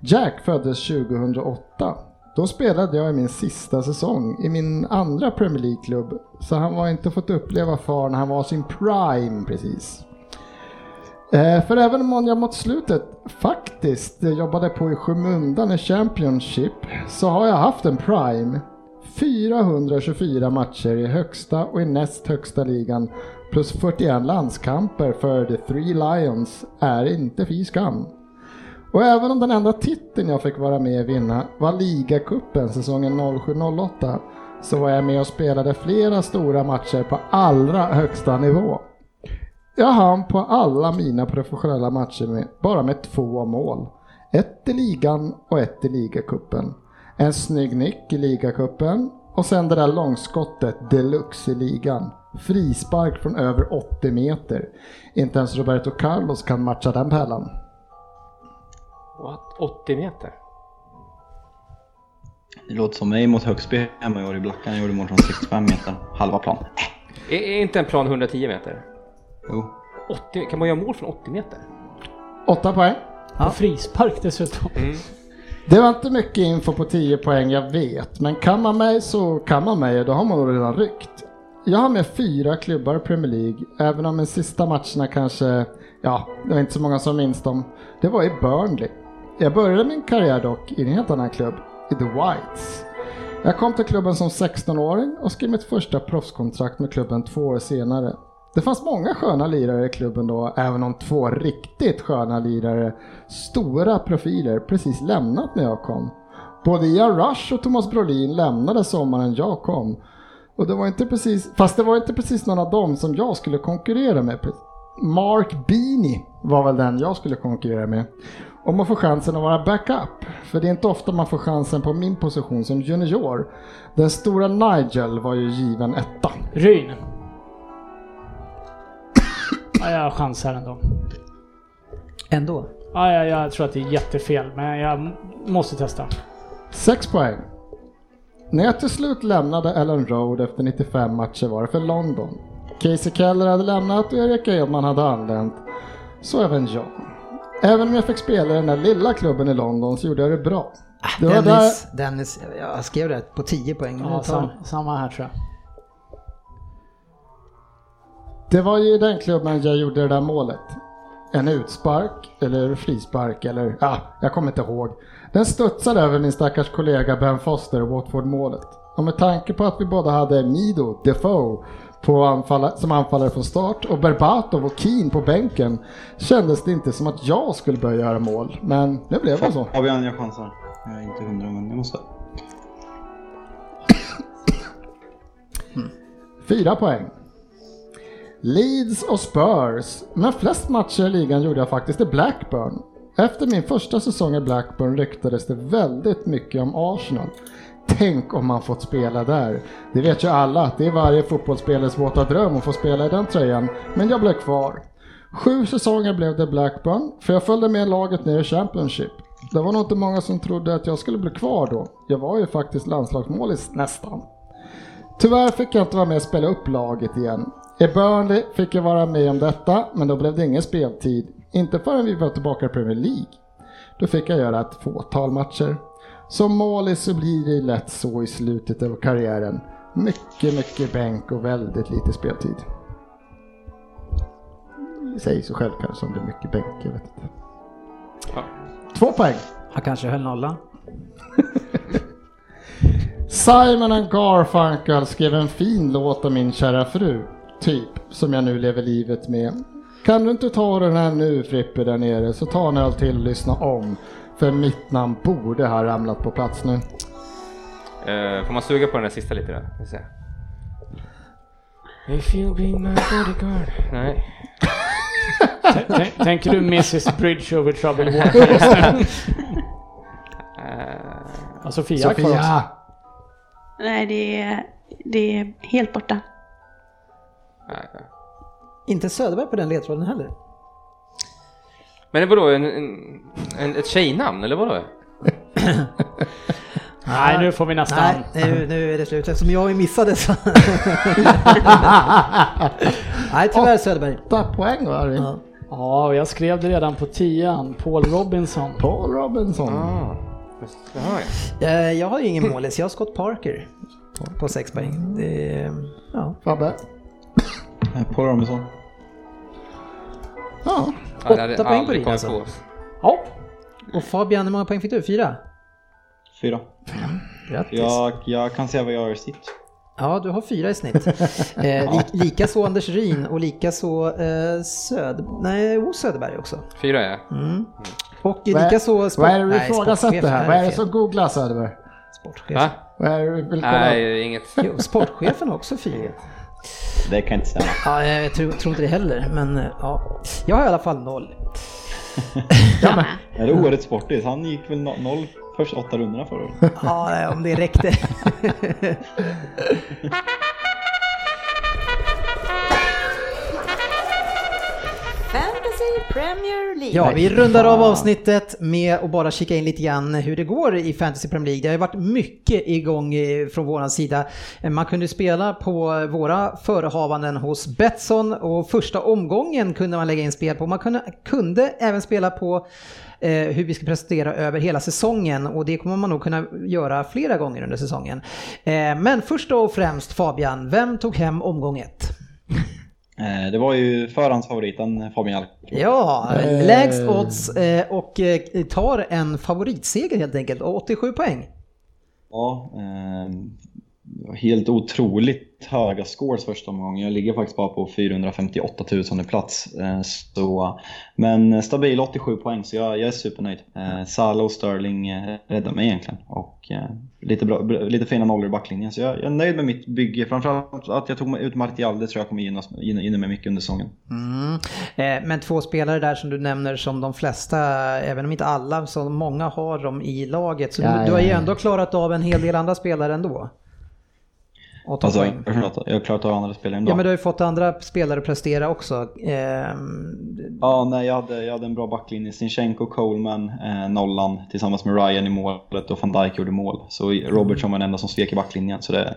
Jack föddes 2008. Då spelade jag i min sista säsong i min andra Premier League-klubb, så han var inte fått uppleva far när han var sin prime precis. Eh, för även om jag mot slutet faktiskt eh, jobbade på i skymundan i Championship så har jag haft en prime. 424 matcher i högsta och i näst högsta ligan plus 41 landskamper för The Three Lions är inte fy skam. Och även om den enda titeln jag fick vara med och vinna var ligacupen säsongen 07-08 så var jag med och spelade flera stora matcher på allra högsta nivå. Jag hann på alla mina professionella matcher med, bara med två mål. Ett i ligan och ett i ligacupen. En snygg nick i ligacupen och sen det där långskottet deluxe i ligan. Frispark från över 80 meter. Inte ens Roberto Carlos kan matcha den pärlan. What? 80 meter? Det låter som mig mot Högsby hemma i år i Blackan. Jag gjorde mål från 65 meter, halva plan. Är, är inte en plan 110 meter? Jo. 80, kan man göra mål från 80 meter? 8 poäng. På frispark dessutom. Mm. Det var inte mycket info på 10 poäng, jag vet. Men kan man mig så kan man mig och då har man nog redan ryckt. Jag har med fyra klubbar i Premier League, även om de sista matcherna kanske, ja, det var inte så många som minns dem. Det var i Burnley. Jag började min karriär dock i en helt annan klubb, i The Whites. Jag kom till klubben som 16-åring och skrev mitt första proffskontrakt med klubben två år senare. Det fanns många sköna lirare i klubben då, även om två riktigt sköna lirare, stora profiler, precis lämnat när jag kom. Både Ian Rush och Thomas Brolin lämnade sommaren jag kom. Och det var inte precis, fast det var inte precis någon av dem som jag skulle konkurrera med. Mark Beanie var väl den jag skulle konkurrera med. Om man får chansen att vara backup. För det är inte ofta man får chansen på min position som junior. Den stora Nigel var ju given etta. Ryn. Ja, jag har chans här ändå. Ändå. Ja, jag, jag tror att det är jättefel, men jag måste testa. 6 poäng. När jag till slut lämnade Ellen Road efter 95 matcher var det för London. Casey Keller hade lämnat och Erik Edman hade anlänt. Så även jag. Även om jag fick spela i den där lilla klubben i London så gjorde jag det bra. Det var där, Dennis, Dennis, jag skrev det på 10 poäng. Ja, sam, samma här tror jag. det var ju i den klubben jag gjorde det där målet. En utspark, eller frispark, eller ja, jag kommer inte ihåg. Den studsade över min stackars kollega Ben Foster och Watford-målet. Och med tanke på att vi båda hade Mido, Defoe, på anfalla, som anfallare från start och Berbatov och Keen på bänken kändes det inte som att jag skulle börja göra mål. Men det blev väl så. Fabian, jag chansar. Jag är inte hundra, men jag måste. Fyra poäng. Leeds och Spurs, men flest matcher i ligan gjorde jag faktiskt i Blackburn. Efter min första säsong i Blackburn ryktades det väldigt mycket om Arsenal. Tänk om man fått spela där. Det vet ju alla att det är varje fotbollsspelares våta dröm att få spela i den tröjan, men jag blev kvar. Sju säsonger blev det Blackburn, för jag följde med laget ner i Championship. Det var nog inte många som trodde att jag skulle bli kvar då. Jag var ju faktiskt landslagsmålis nästan. Tyvärr fick jag inte vara med och spela upp laget igen. I Burnley fick jag vara med om detta, men då blev det ingen speltid. Inte förrän vi var tillbaka i Premier League. Då fick jag göra ett fåtal matcher. Som målis så blir det lätt så i slutet av karriären. Mycket, mycket bänk och väldigt lite speltid. Det säger sig själv kanske om det är mycket bänk, jag vet inte. Ja. Två poäng. Han kanske höll nolla. Simon and Garfunkel skrev en fin låt om min kära fru, typ, som jag nu lever livet med. Kan du inte ta den här nu Frippe där nere så ta en öl till och lyssna om. För mitt namn borde ha ramlat på plats nu. Eh, får man suga på den där sista lite då? Vi se. If you be my bodyguard. Nej. Tänker du Mrs Bridge over troubled water just nu? Ja, Sofia, kvar också. Sofia! Nej, det är, det är helt borta. nej. Inte Söderberg på den ledtråden heller. Men vadå, en, en, en, ett tjejnamn eller vadå? Nej, nu får vi nästan... Nej, nu, nu är det slut eftersom jag missade så. Nej, tyvärr Söderberg. Åtta poäng var det. Ja. Ja, och jag skrev det redan på tian. Paul Robinson. Paul Robinson. Ah. Eh, Jag har ju ingen målis, jag har Scott Parker på sex poäng. Det är, ja. Fabbe? Paul Robinson. Ja. Åtta poäng på din alltså. Ja, Och Fabian, hur många poäng fick du? Fyra? Fyra. Grattis. Jag, jag kan säga vad jag gör i snitt. Ja, du har fyra i snitt. Eh, li, lika så Anders Ryn och lika så eh, Söd... Nej, O Söderberg också. Fyra ja. Mm. Och Vad är- lika så... Sport... Vad är det du ifrågasätter här? Vad är det som googlas Söderberg? Sportchef. Va? Vad är det du vill kolla? Nej, inget. Jo, sportchefen har också fyra. Det kan inte stämma. Ja, jag tror, tror inte det heller, men eh, ja. Jag har i alla fall noll. Jag med. Är det årets sportis? Han gick väl no- noll första åtta rundorna förra året. Ja, om det räckte. Premier League. Ja, vi rundar av avsnittet med att bara kika in lite grann hur det går i Fantasy Premier League. Det har ju varit mycket igång eh, från våran sida. Eh, Man kunde spela på våra förehavanden hos Betsson och första omgången kunde man lägga in spel på. Man kunde, kunde även spela på eh, hur vi ska prestera över hela säsongen och det kommer man nog kunna göra flera gånger under säsongen. Men först och främst Fabian, vem tog hem omgång ett? Eh, Det var ju förhandsfavoriten Fabian Jalk. Ja, Eh. lägst odds eh, och tar en favoritseger helt enkelt, och 87 poäng. Ja, eh, var helt otroligt höga scores första omgången. Jag ligger faktiskt bara på 458 000 plats. Eh, så, men stabil 87 poäng, så jag, jag är supernöjd. Eh, Salah och Sterling eh, räddade mig egentligen. Och lite, bra, lite fina nollor i backlinjen. Så jag, jag är nöjd med mitt bygge. Framförallt att jag tog ut Martial, det tror jag kommer gynna, mig mycket under säsongen. Mm. Eh, men två spelare där som du nämner som de flesta, även om inte alla, så många har dem i laget. Så Ja, du, du har ju ja, ja. ändå klarat av en hel del andra spelare ändå. Och Alltså, jag har jag har klarat av andra spelare ändå. Ja men du har ju fått andra spelare att prestera också. Ehm, Ja, nej, jag hade, jag hade en bra backlinje. Sinchenko, Coleman, eh, nollan tillsammans med Ryan i målet och van Dijk gjorde mål. Så Robertson var den enda som svek i backlinjen. Så det,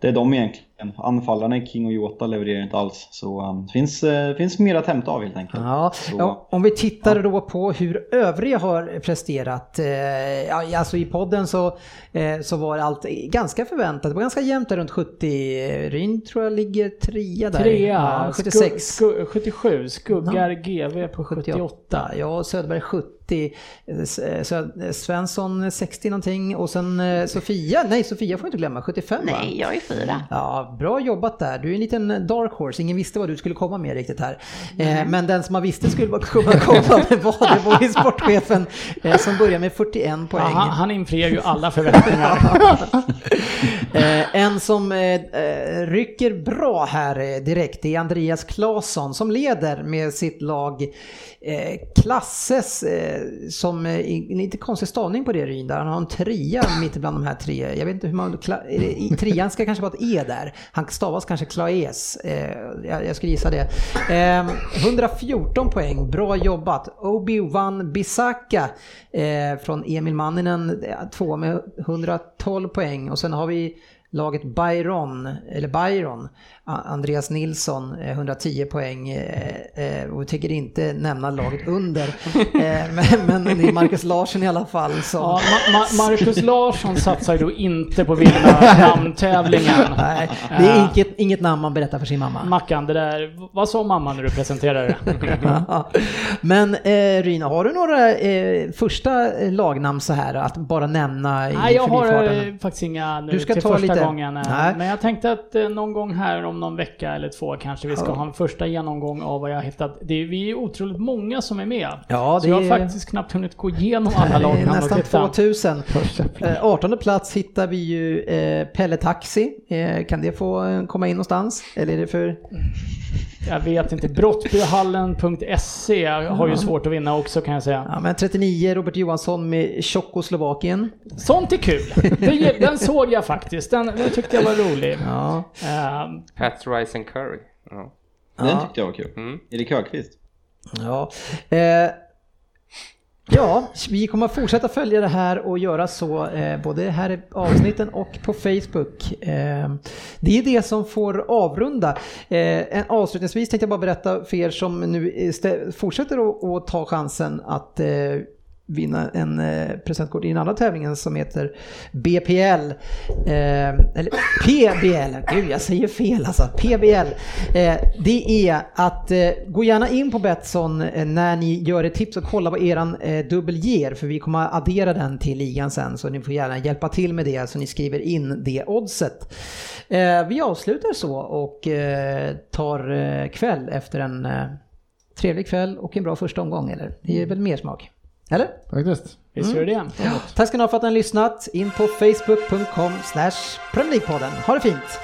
det är de egentligen. Anfallarna i King och Jota levererar inte alls. Så um, det finns, eh, finns mer att hämta av helt enkelt. Ja, Så- ja, om vi tittar då på hur övriga har presterat. Eh, ja, alltså i podden så, eh, så var allt ganska förväntat. Det var ganska jämnt där runt 70. Ryn tror jag ligger trea där. trea. Ja, 76. Skugg, skugg, 77. Skuggar GV på 78. 78. Ja, Söderberg 70. Eh, Sö- eh, Svensson 60 någonting. Och sen eh, Sofia, nej Sofia får inte glömma, 75 va? Nej, jag är fyra. Ja, bra jobbat där. Du är en liten dark horse. Ingen visste vad du skulle komma med riktigt här. Eh, men den som man visste skulle kunna komma med var det var ju sportchefen eh, som börjar med 41 Ja, poäng. han, han infriar ju alla förväntningar. Eh, en som eh, eh, rycker bra här eh, direkt är Andreas Claesson som leder med sitt lag eh, Klasses eh, Eh, som eh, en lite konstig stavning på det Ryn där. Han har en trea mitt bland de här tre. Jag vet inte hur man... Det- trean ska kanske vara ett E där. Han stavas kanske Claes. Eh, jag, jag skulle gissa det. Ehm, 114 poäng, bra jobbat. Obi-Wan Bissaka från Emil Manninen, två med 112 poäng. Och sen har vi laget Byron, eller Byron, Andreas Nilsson, eh, 110 poäng. eh, eh, Och vi tänker inte nämna laget under. Eh, Men, men det är Marcus Larsson i alla fall som... Ja, Ma- Ma- Marcus Larsson satsar ju då inte på vinna namntävlingen. Nej, det är Eh, inget, inget namn man berättar för sin mamma. Mackan, det där, vad sa mamma när du presenterade det? Men eh, Rina, har du några eh, första eh, lagnamn så här att bara nämna Nej, jag har eh, faktiskt inga nu Du ska ta lite- gången. eh, Nej. Men jag tänkte att eh, någon gång här om någon vecka eller två kanske vi ska Ja. ha en första genomgång av vad jag har hittat. Det är, vi är otroligt många som är med. Ja, Så det jag har är- faktiskt knappt hunnit gå igenom alla Det är lagnamn och nästan titta. 2000. Eh, 18 plats hittar vi ju eh, Pelle Taxi. Eh, kan det få komma in någonstans? Eller är det för... Jag vet inte. Brottbyhallen.se har ju svårt att vinna också kan jag säga. Ja, men 39 Robert Johansson med Tjockoslovakien. Sånt är kul. Det, den såg jag faktiskt. Den, den tyckte jag var rolig. Ja. Ehm, Pat Rice and Curry. Ja. Den tyckte jag var kul. Mm. Erik Högqvist. Ja. Eh, ja, vi kommer att fortsätta följa det här och göra så eh, både här i avsnitten och på Facebook. Eh, det är det som får avrunda. Eh, en, avslutningsvis tänkte jag bara berätta för er som nu eh, fortsätter att, att ta chansen att eh, vinna en eh, presentkort i den andra tävlingen som heter BPL. Eh, eller PBL, gud jag säger fel alltså. PBL. Eh, det är att eh, gå gärna in på Betsson eh, när ni gör ett tips och kolla vad eran eh, dubbel ger för vi kommer att addera den till ligan sen så ni får gärna hjälpa till med det så ni skriver in det oddset. Eh, vi avslutar så och eh, tar eh, kväll efter en eh, trevlig kväll och en bra första omgång eller? Det är väl mer smak? Eller? Faktiskt. visst gör det det? Tack ska ni ha för att ni har lyssnat. In på facebook.com slash Premier. Ha det fint!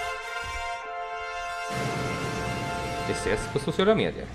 Vi ses på sociala medier.